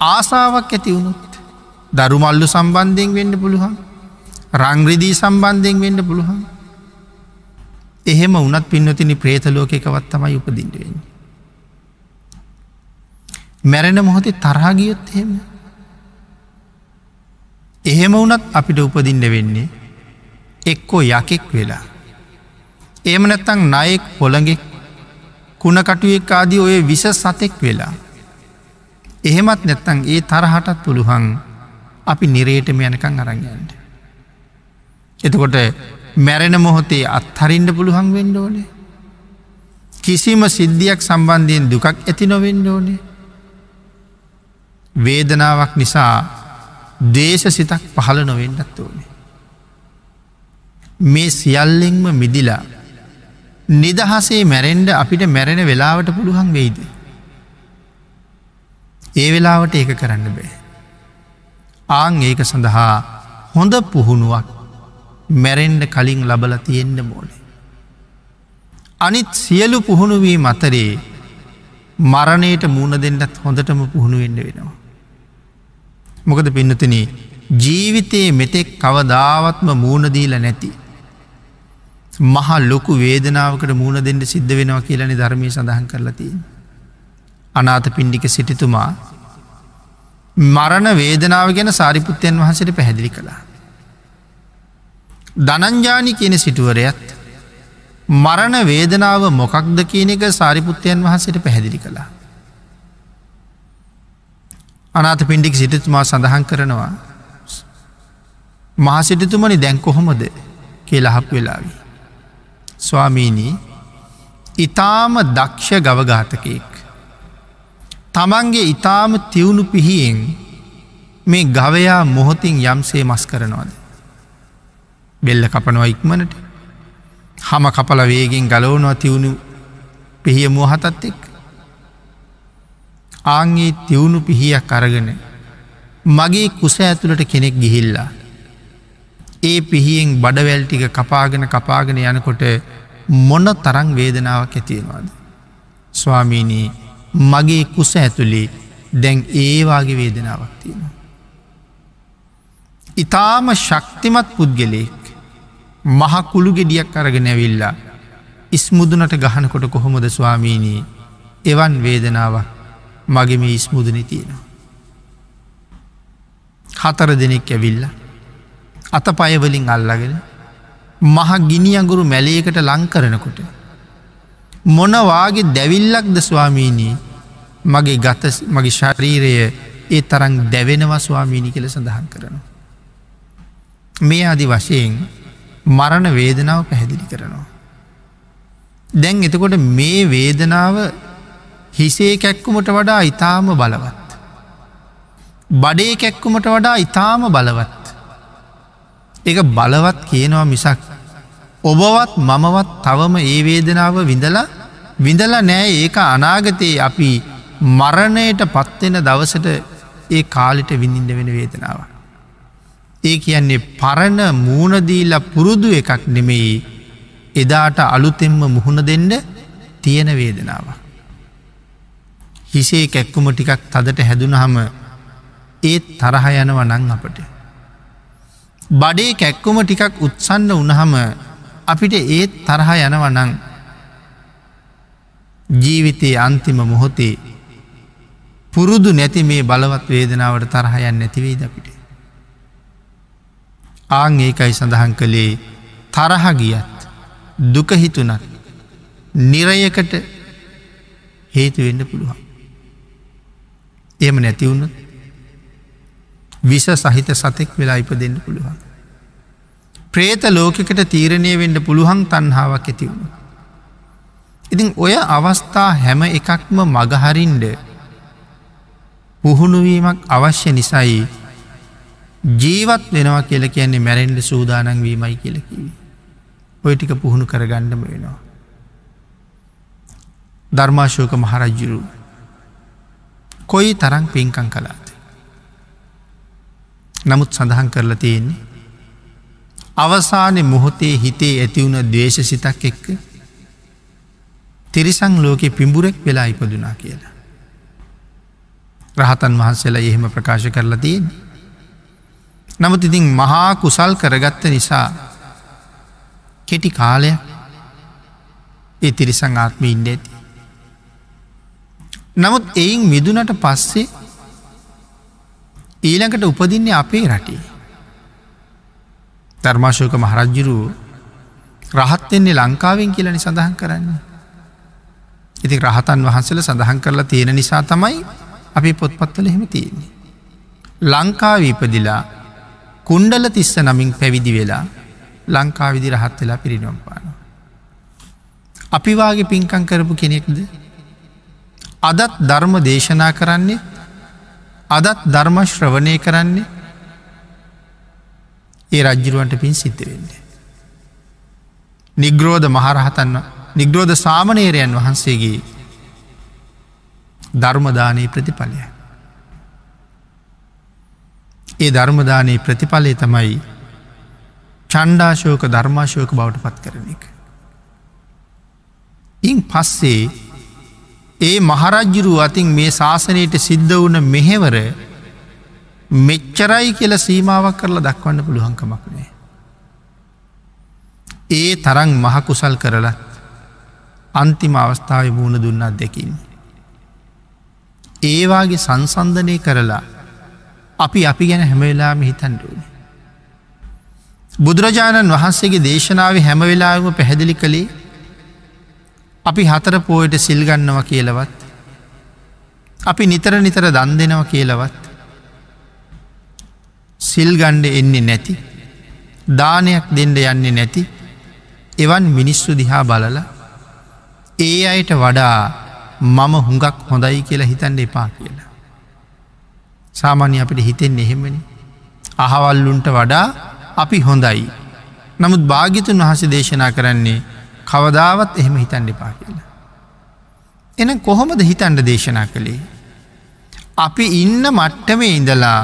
ආසාාවක් ඇති වුණුත් දරුමල්ලු සම්බන්ධයෙන් වෙන්න පුළුවන් රංග්‍රදී සම්බන්ධයෙන් වෙන්න පුළුවන් එහෙම උනත් පින්නතිනි ප්‍රේතලෝක එකවත් තමයි උපදින්ටවෙන්න. මැරෙන මොහොතේ තරහගියොත් එහෙම එහෙම වනත් අපිට උපදින්න වෙන්නේ එක්කෝ යකෙක් වෙලා. ඒම නැත්තං නයෙක් පොළගෙක් කුණකටුවෙක් ආදී ඔය විස සතෙක් වෙලා. එහෙමත් නැත්තං ඒ තරහටත් පුළුවන් අපි නිරේටම යනකං අරංයන්ට. එතකොට මැරෙන මොහොතේ අත්හරින්ට පුළුවන් වෙන්න ඕනේ. කිසිම සිද්ධියක් සම්බන්ධයෙන් දුකක් ඇති නොවෙන්න ඕනේ. වේදනාවක් නිසා දේශ සිතක් පහළ නොවෙන්නත් ඕනේ. මේ සියල්ලෙෙන්ම මිදිලා නිදහසේ මැරෙන්ඩ අපිට මැරෙන වෙලාවට පුළුවන් වෙයිද. ඒ වෙලාවට ඒක කරන්න බෑ. ආං ඒක සඳහා හොඳ පුහුණුවක් මැරෙන්ඩ කලින් ලබල තියෙන්ඩ මෝනේ. අනිත් සියලු පුහුණුවී මතරේ මරණයට මූුණ දෙන්නත් හොඳටම පුහුණු වෙන්න වෙනවා. මොකද පින්නතන ජීවිතයේ මෙතෙක් කවදාවත්ම මූුණදීල නැති. මහා ලොකු වේදනාවකට මූුණ දෙන්න සිද්ධ වෙනවා කියලනි ධර්මය සඳහන් කරලතින්. අනාත පින්ඩික සිටිතුමා මරණ වේදනාව ගැන සාරිපුත්තයන් වහසට පැහැදිලි කළා. දනංජානි කියන සිටුවරයත් මරණ වේදනාව මොකක්ද කියන එක සාරිපුත්තයන් වහසට පැහැදිලි කළා. අනාත පින්ඩික් සිටතුමා සඳහන් කරනවා මහසිටතුමනි දැන් කොහොමද කියලහක් වෙලාවී. ස්වාමීනී ඉතාම දක්ෂ ගවඝාතකයෙක්. තමන්ගේ ඉතාම තිවුණු පිහියෙන් මේ ගවයා මොහොතින් යම්සේ මස් කරනවාද. බෙල්ල කපනවා ඉක්මනට හම කපල වේගෙන් ගලවනවා තිවුණු පිහිය මුවහතත් එක්. ආංගේ තිවුණු පිහියක් අරගෙන මගේ කුස ඇතුළට කෙනෙක් ගිහිල්ලා. ඒ පිහියෙන් බඩවැල්ටික කපාගෙන කපාගෙන යනකොට මොන්න තරං වේදනාවක් ඇතියෙනවාද. ස්වාමීනී මගේ කුස ඇතුළේ දැන් ඒවාගේ වේදනාවක් තියෙනවා. ඉතාම ශක්තිමත් පුද්ගලයෙක් මහකුළු ගෙඩියක් අරගෙන ඇවිල්ලා ඉස්මුදුනට ගහනකොට කොහොමද ස්වාමීනී එවන් වේදනාවක් මගෙම ඉස්මුදන තියෙනවා. හතර දෙනෙක් ඇවිල්ල අත පයවලින් අල්ලගෙන මහ ගිනියගුරු මැලයකට ලංකරනකොට. මොනවාගේ දැවිල්ලක්ද ස්වාමීනී මගේ ගත මගේ ශරීරය ඒ තරං දැවෙනවා ස්වාමීණි කළ සඳහන් කරනවා. මේ අදි වශයෙන් මරණ වේදනාව පැහැදිලි කරනවා. දැන් එතකොට මේ වේදනාව හිසේ කැක්කුමට වඩා ඉතාම බලවත්. බඩේ කැක්කුමට වඩා ඉතාම බලවත්. එක බලවත් කියනවා මිසක් ඔබවත් මමවත් තවම ඒ වේදනාව විඳලා විඳල නෑ ඒක අනාගතයේ අපි මරණයට පත්වෙන දවසට ඒ කාලිට විඳින්න වෙන වේදනාව. ඒ කියන්නේ පරණ මූුණදීල පුරුදු එකක් නෙමෙයි එදාට අලුතෙම්ම මුහුණ දෙන්න තියෙන වේදනාව. හිසේ කැක්කුම ටිකක් තදට හැදුනහම ඒත් තරහ යනව නං අපට. බඩේ කැක්කුම ටිකක් උත්සන්න උනහම අපිට ඒත් තරහ යනව නං ජීවිතයේ අන්තිම මොහොතේ පුරුදු නැති මේ බලවත් වේදනාවට තරහයන් නැතිවෙයි අපිට. ආං ඒකයි සඳහන් කළේ තරහ ගියත් දුකහිතුනත් නිරයකට හේතුවෙන්න පුළුවන්. එම නැතිවුණ විස සහිත සතෙක් වෙලා ඉප දෙන්න පුළුවන්. ප්‍රේත ලෝකකට තීරණය වෙන්ඩ පුළුවන් තන්හාාවක් ඇතිවුණ. ඉතින් ඔය අවස්ථා හැම එකක්ම මගහරින්ඩ පුහුණුවීමක් අවශ්‍ය නිසයි ජීවත් වෙනවා කියල කියන්නේ මැරෙන්ඩ සූදානන් වීමයි කියලකිවී. ඔය ටික පුහුණු කර ගණ්ඩම වෙනවා. ධර්මාශෝක මහරජ්ජුරු කොයි තරං පින්කං කලාද. නමුත් සඳහන් කරලා තියෙන්නේ. අවසානය මොහොතේ හිතේ ඇතිවුණ දේශ සිතක් එක්ක තිරිසං ලෝකෙ පිඹුරෙක් වෙලා ඉපදුනා කියලා. රහතන් වහන්සේලා එහෙම ප්‍රකාශ කරලා තියෙන්. නමුත් ඉතින් මහා කුසල් කරගත්ත නිසා කෙටි කාලයක් ඒ තිරිසං ආත්ම ඉන්ඩ ඇති. නමුත් එයින් මිදුනට පස්සේ ඊළඟට උපදින්නේ අපේ රටේ. ධර්මාශෝක මහරජ්ජුරුව රහත්වෙන්නේ ලංකාවෙන් කියලනි සඳහන් කරන්න. ඉති රහතන් වහන්සල සඳහන් කරලා තියෙන නිසා තමයි අපි පොත්පත්වල එහෙම තියෙන්නේ. ලංකාව ඉපදිලා කුණ්ඩල තිස්ස නමින් පැවිදි වෙලා ලංකාවිදි රහත් වෙලා පිරිනම් පාන. අපිවාගේ පින්කං කරපු කෙනෙක්ද අදත් ධර්ම දේශනා කරන්නේ අදත් ධර්ම ශ්‍රවණය කරන්නේ ඒ රජ්ජිරුවන්ට පින් සිද්ධ වෙන්නේ. නිග්‍රෝධ මහරහතන්න නිග්‍රෝධ සාමනේරයන් වහන්සේගේ ධර්මදානයේ ප්‍රතිඵලය. ඒ ධර්මදානයේ ප්‍රතිඵලය තමයි චණ්ඩාශෝක ධර්මාශෝක බවට පත් කරන එක. ඉන් පස්සේ ඒ මහරජ්ජුරු අතින් මේ ශාසනයට සිද්ධ වන මෙහෙවර මෙච්චරයි කියල සීමාවක් කරලා දක්වන්න පුළුවන්කමක් නෑ. ඒ තරං මහකුසල් කරලා අන්තිම අවස්ථාව මූුණ දුන්නත් දෙකින්නේ. ඒවාගේ සංසන්ධනය කරලා අපි අපි ගැන හැමවෙලාම හිතන්ඩුවන. බුදුරජාණන් වහන්සේගේ දේශනාව හැමවෙලාම පැහැදිලි කළේ අපි හතර පෝයට සිල්ගන්නව කියලවත් අපි නිතර නිතර දන් දෙනව කියලවත් සිල්ගණ්ඩ එන්නේ නැති දානයක් දෙන්ඩ යන්නේ නැති එවන් මිනිස්සු දිහා බලල ඒ අයට වඩා මම හුඟක් හොඳයි කියලා හිතන්ඩ එපා කියලා. සාමාන්‍ය අපිට හිතෙන් එහෙමනි. අහවල්ලුන්ට වඩා අපි හොඳයි. නමුත් භාගිතුන් වහස දේශනා කරන්නේ කවදාවත් එහෙම හිතන්ඩ එපා කියලා. එන කොහොමද හිතන්ඩ දේශනා කළේ. අපි ඉන්න මට්ටමේ ඉඳලා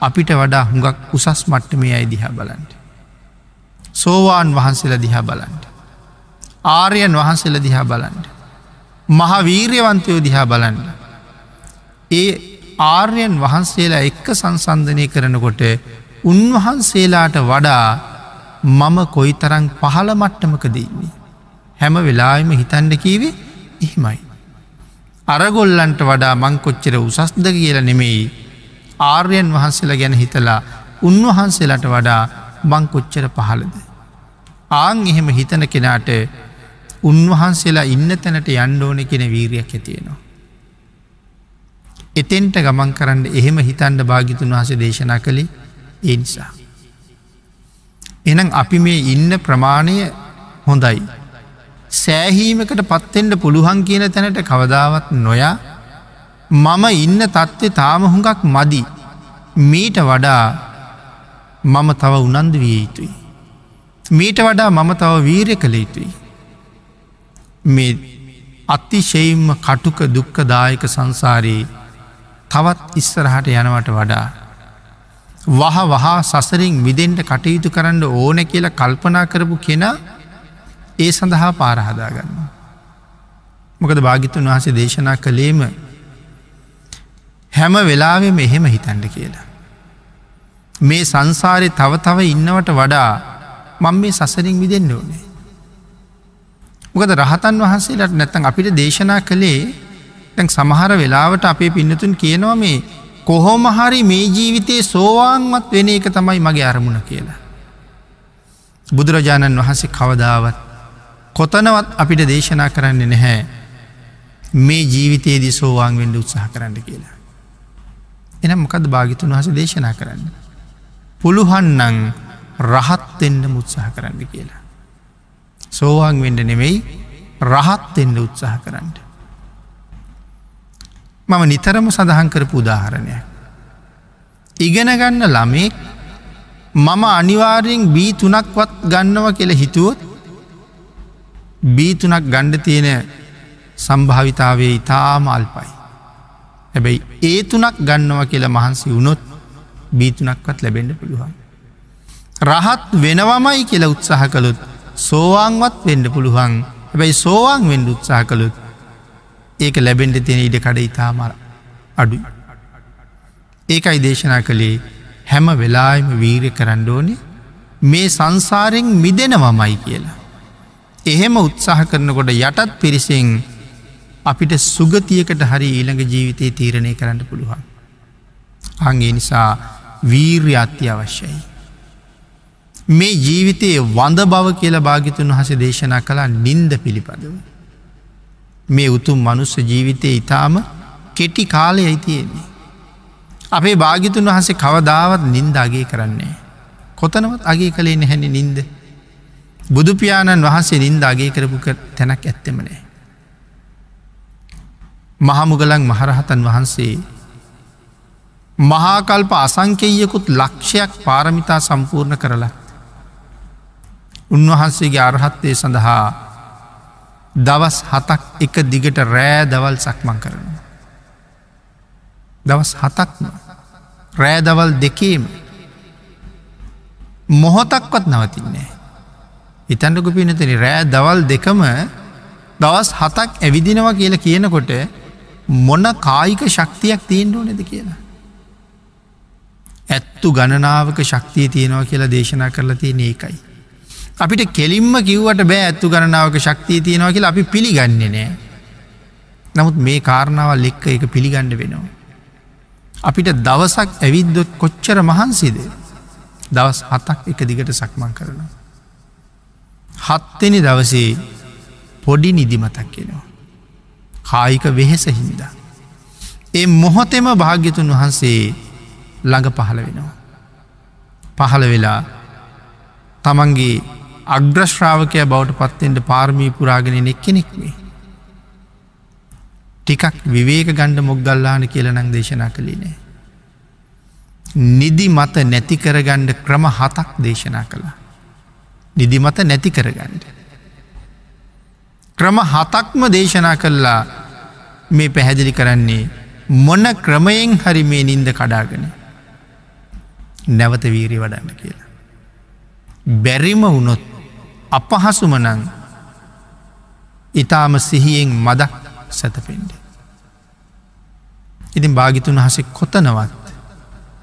අපිට වඩා හුඟක් උසස් මට්ටමේ අයි දිහා බලන්ට. සෝවාන් වහන්සේල දිහා බලන්ට. ආර්යන් වහන්සේල දිහා බලන්ට. මහවීර්යවන්තයෝ දිහා බලන්න. ඒ ආර්යන් වහන්සේලා එක්ක සංසන්ධනය කරනකොට උන්වහන්සේලාට වඩා මම කොයි තරං පහළ මට්ටමක දෙන්නේ. හැම වෙලාම හිතන්ඩ කීවේ එහෙමයි. අරගොල්ලන්ට වඩා මංකොච්චර උසස්ද කියල නෙමෙයි ආර්යන් වහන්සේලා ගැන හිතලා උන්වහන්සේලට වඩා බං කොච්චර පහළද. ආං එහෙම හිතන කෙනාට උන්වහන්සේලා ඉන්න තැනට යන්ඩෝන කෙන වීරියක් ඇතියෙනවා. එතෙන්ට ගමන් කරන්න එහෙම හිතන්ඩ භාගිතුන් වහස දේශනා කළේ ඒ නිසා. එනම් අපි මේ ඉන්න ප්‍රමාණය හොඳයි. සෑහීමකට පත්තෙන්ට පුළුවන් කියන තැනට කවදාවත් නොයා මම ඉන්න තත්ත්වේ තාම හුඟක් මදි මීට වඩා මම තව උනන්ද විය යුතුයි. මීට වඩා මම තව වීරය කළ යුතුයි. මේ අතිශයිම්ම කටුක දුක්කදායක සංසාරයේ තවත් ඉස්සරහට යනවට වඩා. වහ වහා සසරින් මිදෙන්ට කටයුතු කරන්න ඕන කියලා කල්පනා කරපු කෙනා ඒ සඳහා පාරහදාගන්න. මොකද භාගිතුන් වහසේ දේශනා කළේම හැම වෙලාවෙම එහෙම හිතන්ඩ කියලා. මේ සංසාරය තව තව ඉන්නවට වඩා මං මේ සසරින් විදෙන්න්න ඕනේ. මොකද රහතන් වහන්සේලට නැත්තන් අපිට දේශනා කළේ තැන් සමහර වෙලාවට අපේ පින්නතුන් කියනවා මේ කොහොම හරි මේ ජීවිතයේ සෝවාන්වත් වෙන එක තමයි මගේ අරමුණ කියලා. බුදුරජාණන් වහන්සේ කවදාවත් කොතනවත් අපිට දේශනා කරන්න නැහැ මේ ජීවිතයේදී සෝවාන් වෙන්ඩ උත්සාහ කරන්න කියලා. එනම් මොකද භාගිතුන් වහස දේශනා කරන්න. පුළුහන්නං රහත්වෙන්ඩ මුත්සාහ කරන්න කියලා. සෝවාන් වෙන්ඩ නෙවෙයි රහත්වෙන්ඩ උත්සාහ කරන්න. මම නිතරම සඳහන් කරපු උදාහරණය. ඉගෙන ගන්න ළමෙක් මම අනිවාර්යෙන් බී තුනක්වත් ගන්නව කියල හිතුවොත් බීතුනක් ගණ්ඩ තියෙන සම්භාවිතාවේ ඉතාම අල්පයි. හැබැයි ඒ තුනක් ගන්නව කියලා මහන්සි වුණොත් බීතුනක්වත් ලැබෙන්ඩ පුළුවන්. රහත් වෙනවමයි කියලා උත්සාහ කළුත් සෝවාන්වත් වෙන්ඩ පුළුවන් හැබැයි සෝවාන් වෙන්ඩ උත්සාහ කළුත් ඒක ලැබෙන්ඩ තියෙන ඉඩ කඩ ඉතාමර අඩු. ඒකයි දේශනා කළේ හැම වෙලායිම වීරය කරන්න ඕනේ මේ සංසාරෙන් මිදෙනවමයි කියලා. එහෙම උත්සාහ කරනකොට යටත් පිරිසෙන් අපිට සුගතියකට හරි ඊළඟ ජීවිතය තීරණය කරන්න පුළුවන්. අන්ගේ නිසා වීර්ය අත්‍යවශ්‍යයි. මේ ජීවිතයේ වඳ බව කියලා භාගිතුන් වහස දේශනා කළා නින්ද පිළිපදව. මේ උතුම් මනුස්ස ජීවිතය ඉතාම කෙටි කාලය අයිතියෙන්නේ. අපේ භාගිතුන් වහසේ කවදාවත් නින්ද අගේ කරන්නේ. කොතනවත් අගේ කළේ නැහැනි නින්ද. බුදුපාණන් වහන්සේ නින්ද අගේ කරපු තැනක් ඇත්තෙමනෑ. මහමුගලන් මහරහතන් වහන්සේ මහාකල්ප අසංකෙයකුත් ලක්ෂයක් පාරමිතා සම්පූර්ණ කරලා. උන්වහන්සේගේ අරහත්වය සඳහා දවස් හතක් එක දිගට රෑ දවල් සක්මං කරන. දවස් හතක්ම රෑදවල් දෙකේම මොහොතක්වත් නවතින්නේ. හිතන්ඩකු පිනතන රෑ දවල් දෙකම දවස් හතක් ඇවිදිනවා කියලා කියනකොට මොන කායික ශක්තියක් තියෙන්ඩ නැද කියලා. ඇත්තු ගණනාවක ශක්තිය තියෙනවා කියලා දේශනා කරලා තියෙන ඒකයි. අපිට කෙලින්ම කිව්වට බෑ ඇත්තු ගණනාවක ශක්තිය තියෙනවා කියලා අපි පිළිගන්නේ නෑ. නමුත් මේ කාරණාවල් එක්ක එක පිළිගණ්ඩ වෙනවා. අපිට දවසක් ඇවිද්දොත් කොච්චර මහන්සිද දවස් හතක් එක දිගට සක්මන් කරනවා. හත්තෙනි දවසේ පොඩි නිදිමතක් කෙනවා. කායික වෙහෙස හින්ද. ඒ මොහොතෙම භාග්‍යතුන් වහන්සේ ළඟ පහළ වෙනවා. පහළ වෙලා තමන්ගේ අග්‍රශ්‍රාවකය බවට පත්තෙන්ට පාර්මී පුරාගෙන එක් කෙනෙක් වේ. ටිකක් විවේක ගණ්ඩ මොක්ගල්ලාන කියලනං දේශනා කළේ නෑ. නිදි මත නැති කරගණ්ඩ ක්‍රම හතක් දේශනා කළා. නිදිමත නැති කරගන්නට. ක්‍රම හතක්ම දේශනා කල්ලා මේ පැහැදිලි කරන්නේ මොන ක්‍රමයෙන් හරි මේ නින්ද කඩාගෙන නැවත වීරි වඩන්න කියලා. බැරිම වුණොත් අපහසුමනං ඉතාම සිහියෙන් මදක් සැතපෙන්ඩ. ඉතින් භාගිතුන් හසේ කොතනවත්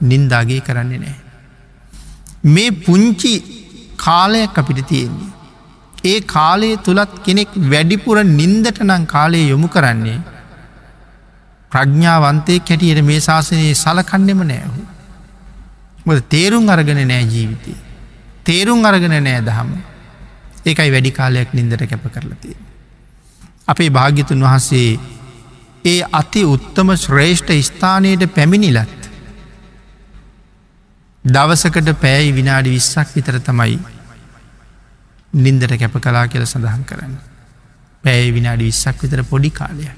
නින්දාගේ කරන්නේ නෑ. මේ පුංචි කාලයක් අපිට තියෙන්නේ. ඒ කාලය තුළත් කෙනෙක් වැඩිපුර නින්දට නං කාලය යොමු කරන්නේ ප්‍රඥාවන්තය කැටියට මේ ශාසනයේ සලකන්නෙම නෑහු. මොද තේරුම් අරගෙන නෑ ජීවිතය. තේරුම් අරගෙන නෑ දහම ඒකයි වැඩි කාලයක් නින්දට කැප කරලතිය. අපේ භාග්‍යතුන් වහන්සේ ඒ අති උත්තම ශ්‍රේෂ්ඨ ස්ථානයට පැමිණිලත්. දවසකට පෑයි විනාඩි විස්සක් විතර තමයි නින්දට කැප කලා කියල සඳහන් කරන්න. පැෑ විනාඩි විස්සක් විතර පොඩි කාලයක්.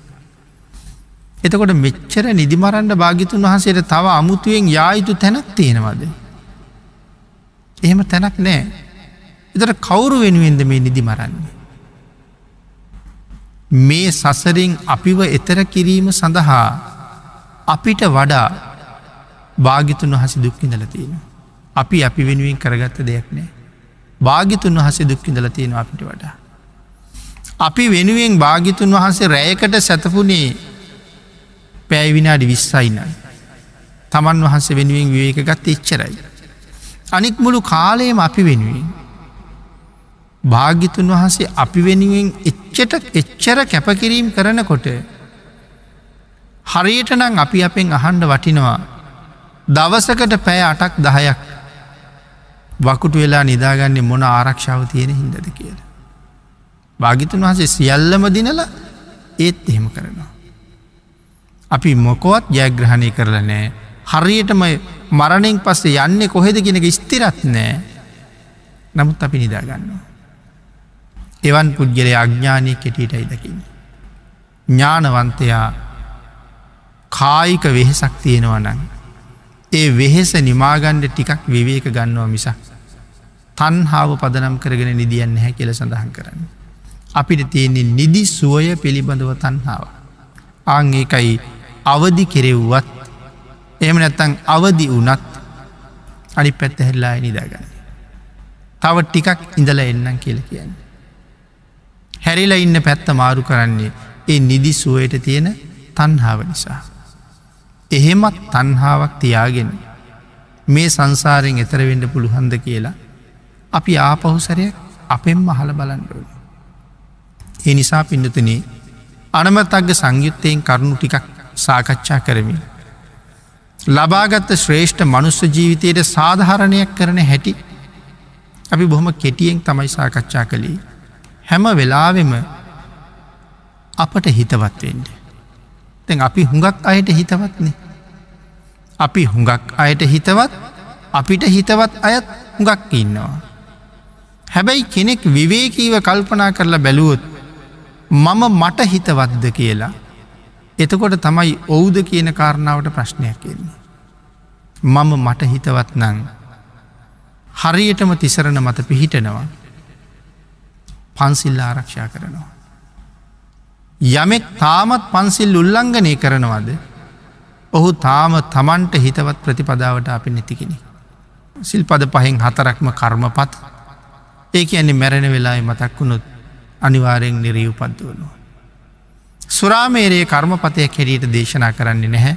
එතකොට මෙච්චර නිදිමරන්ඩ භාගිතුන් වහන්සේට තව අමුතුවෙන් යායුතු තැනක් තියෙනවද. එහෙම තැනක් නෑ. එතට කවුරු වෙනුවෙන්ද මේ නිදි මරන්නේ. මේ සසරින් අපිව එතර කිරීම සඳහා අපිට වඩා භාගිතුන් වහස දුක්කිඳල තියෙන. අපි අපි වෙනුවෙන් කරගත්ත දෙයක් නෑ. භාගිතුන් වහසේ දුක්කිඳල තියෙන අපිට වඩා. අපි වෙනුවෙන් භාගිතුන් වහන්සේ රෑයකට සැතපුනේ පැෑ විනාඩි විස්සයින්න. තමන් වහන්සේ වෙනුවෙන් විවේක ගත් එච්චරයි. අනික් මුළු කාලයම අපි වෙනුවෙන්. භාගිතුන් වහන්සේ අපි වෙනුවෙන් එච්චට එච්චර කැපකිරීම් කරනකොට හරියට නම් අපි අපෙන් අහන්ඩ වටිනවා දවසකට පැය අටක් දහයක් වකුටු වෙලා නිදාගන්නේ මොන ආරක්ෂාව තියෙන හින්දද කියලා. භාගිතුන් වහසේ සියල්ලම දිනල ඒත් එහෙම කරනවා. අපි මොකොවත් ජයග්‍රහණය කරල නෑ හරියටම මරණෙන් පස්සේ යන්නේ කොහෙද කෙනෙක ස්තිරත් නෑ නමුත් අපි නිදාගන්නවා. එවන් පුද්ගලය අඥ්ඥානය කෙටීටයි දකින්න. ඥානවන්තයා කායික වෙහෙසක් තියෙනවනන්. ඒ වෙහෙස නිමාගණ්ඩ ටිකක් විවේක ගන්නවා මිසක්. තන්හාාව පදනම් කරගෙන නිදියන්න හැ කියල සඳහන් කරන්න. අපිට තියෙන්නේ නිදි සුවය පිළිබඳව තන්හාාව. ආං ඒකයි අවදි කෙරෙව්වත් එම නැත්තං අවදි වනත් අනි පැත්ත හෙල්ලා නිදාගන්න. තව ටිකක් ඉඳල එන්නම් කියල කියන්න. හැරිලා ඉන්න පැත්ත මාරු කරන්නේ ඒ නිදි සුවයට තියෙන තන්හාාව නිසා. එහෙමත් තන්හාාවක් තියාගෙන මේ සංසාරයෙන් එතරවෙඩ පුළුහන්ද කියලා අපි ආපහුසරයක් අපෙන් මහල බලන්ඩුවන. ඒ නිසා පිඩතුනේ අනමතක්ග සංයුත්තයෙන් කරුණු ටිකක් සාකච්ඡා කරමින්. ලබාගත්ත ශ්‍රේෂ්ඨ මනුස්ස ජීවිතයට සාධහරණයක් කරන හැටි අපි බොහොම කෙටියෙන් තමයි සාකච්ඡා කළේ. හැම වෙලාවෙම අපට හිතවත්වෙන්ට. තැන් අපි හුඟක් අයට හිතවත්නේ. අපි හුඟක් අයට හිතවත් අපිට හිතවත් අයත් හුඟක් ඉන්නවා. හැබැයි කෙනෙක් විවේකීව කල්පනා කරලා බැලුවොත් මම මට හිතවත්ද කියලා. එතකොට තමයි ඔවුද කියන කාරණාවට ප්‍රශ්නයක් කියන්නේ. මම මට හිතවත් නං හරියටම තිසරණ මත පිහිටනවා පන්සිල්ල ආරක්ෂා කරනවා. යමෙක් තාමත් පන්සිල් උල්ලංඝනය කරනවද ඔහු තාම තමන්ට හිතවත් ප්‍රතිපදාවට අපි නැතිකෙනෙ. සිල්පද පහෙන් හතරක්ම කර්මපත් ඒක ඇන්නේ මැරෙන වෙලායි මතක් වුණොත් අනිවාරයෙන් නිරීව් පද්දුවනවා. සුරාමේරයේ කර්මපතය කෙරීට දේශනා කරන්නේ නැහැ.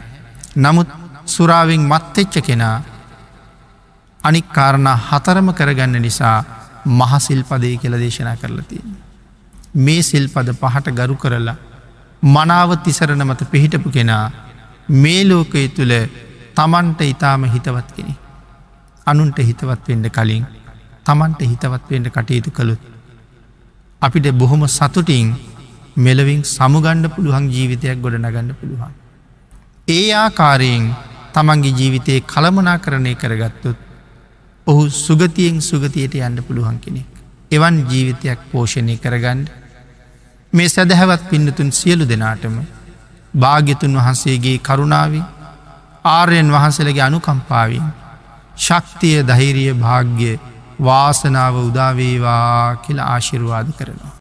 නමුත් සුරාවෙන් මත්තෙච්ච කෙනා අනික් කාරණා හතරම කරගන්න නිසා මහසිල්පදය කියල දේශනා කරලතිය. මේ සිල්පද පහට ගරු කරලා මනාව තිසරණ මත පිහිටපු කෙනා මේ ලෝකය තුළ තමන්ට ඉතාම හිතවත් කෙනෙ. අනුන්ට හිතවත් වෙන්ඩ කලින් තමන්ට හිතවත් වෙන්ඩ කටයුතු කළුත්. අපිට බොහොම සතුටින් මෙලවින් සමුගණ්ඩ පුළුවන් ජීවිතයක් ගොඩ නගන්න පුළුවන්. ඒ ආකාරයෙන් තමන්ගේ ජීවිතයේ කළමනා කරණය කරගත්තුත් ඔහු සුගතියෙන් සුගතියට යන්න පුළුවන් කෙනෙක්. එවන් ජීවිතයක් පෝෂණය කරගන්ඩ මේ සැදැහැවත් පින්නතුන් සියලු දෙනාටම භාග්‍යතුන් වහන්සේගේ කරුණාවී ආර්යන් වහන්සලගේ අනුකම්පාවෙන් ශක්තිය දහිරිය භාග්‍ය වාසනාව උදාවේවා කියලා ආශිර්වාද කරනවා.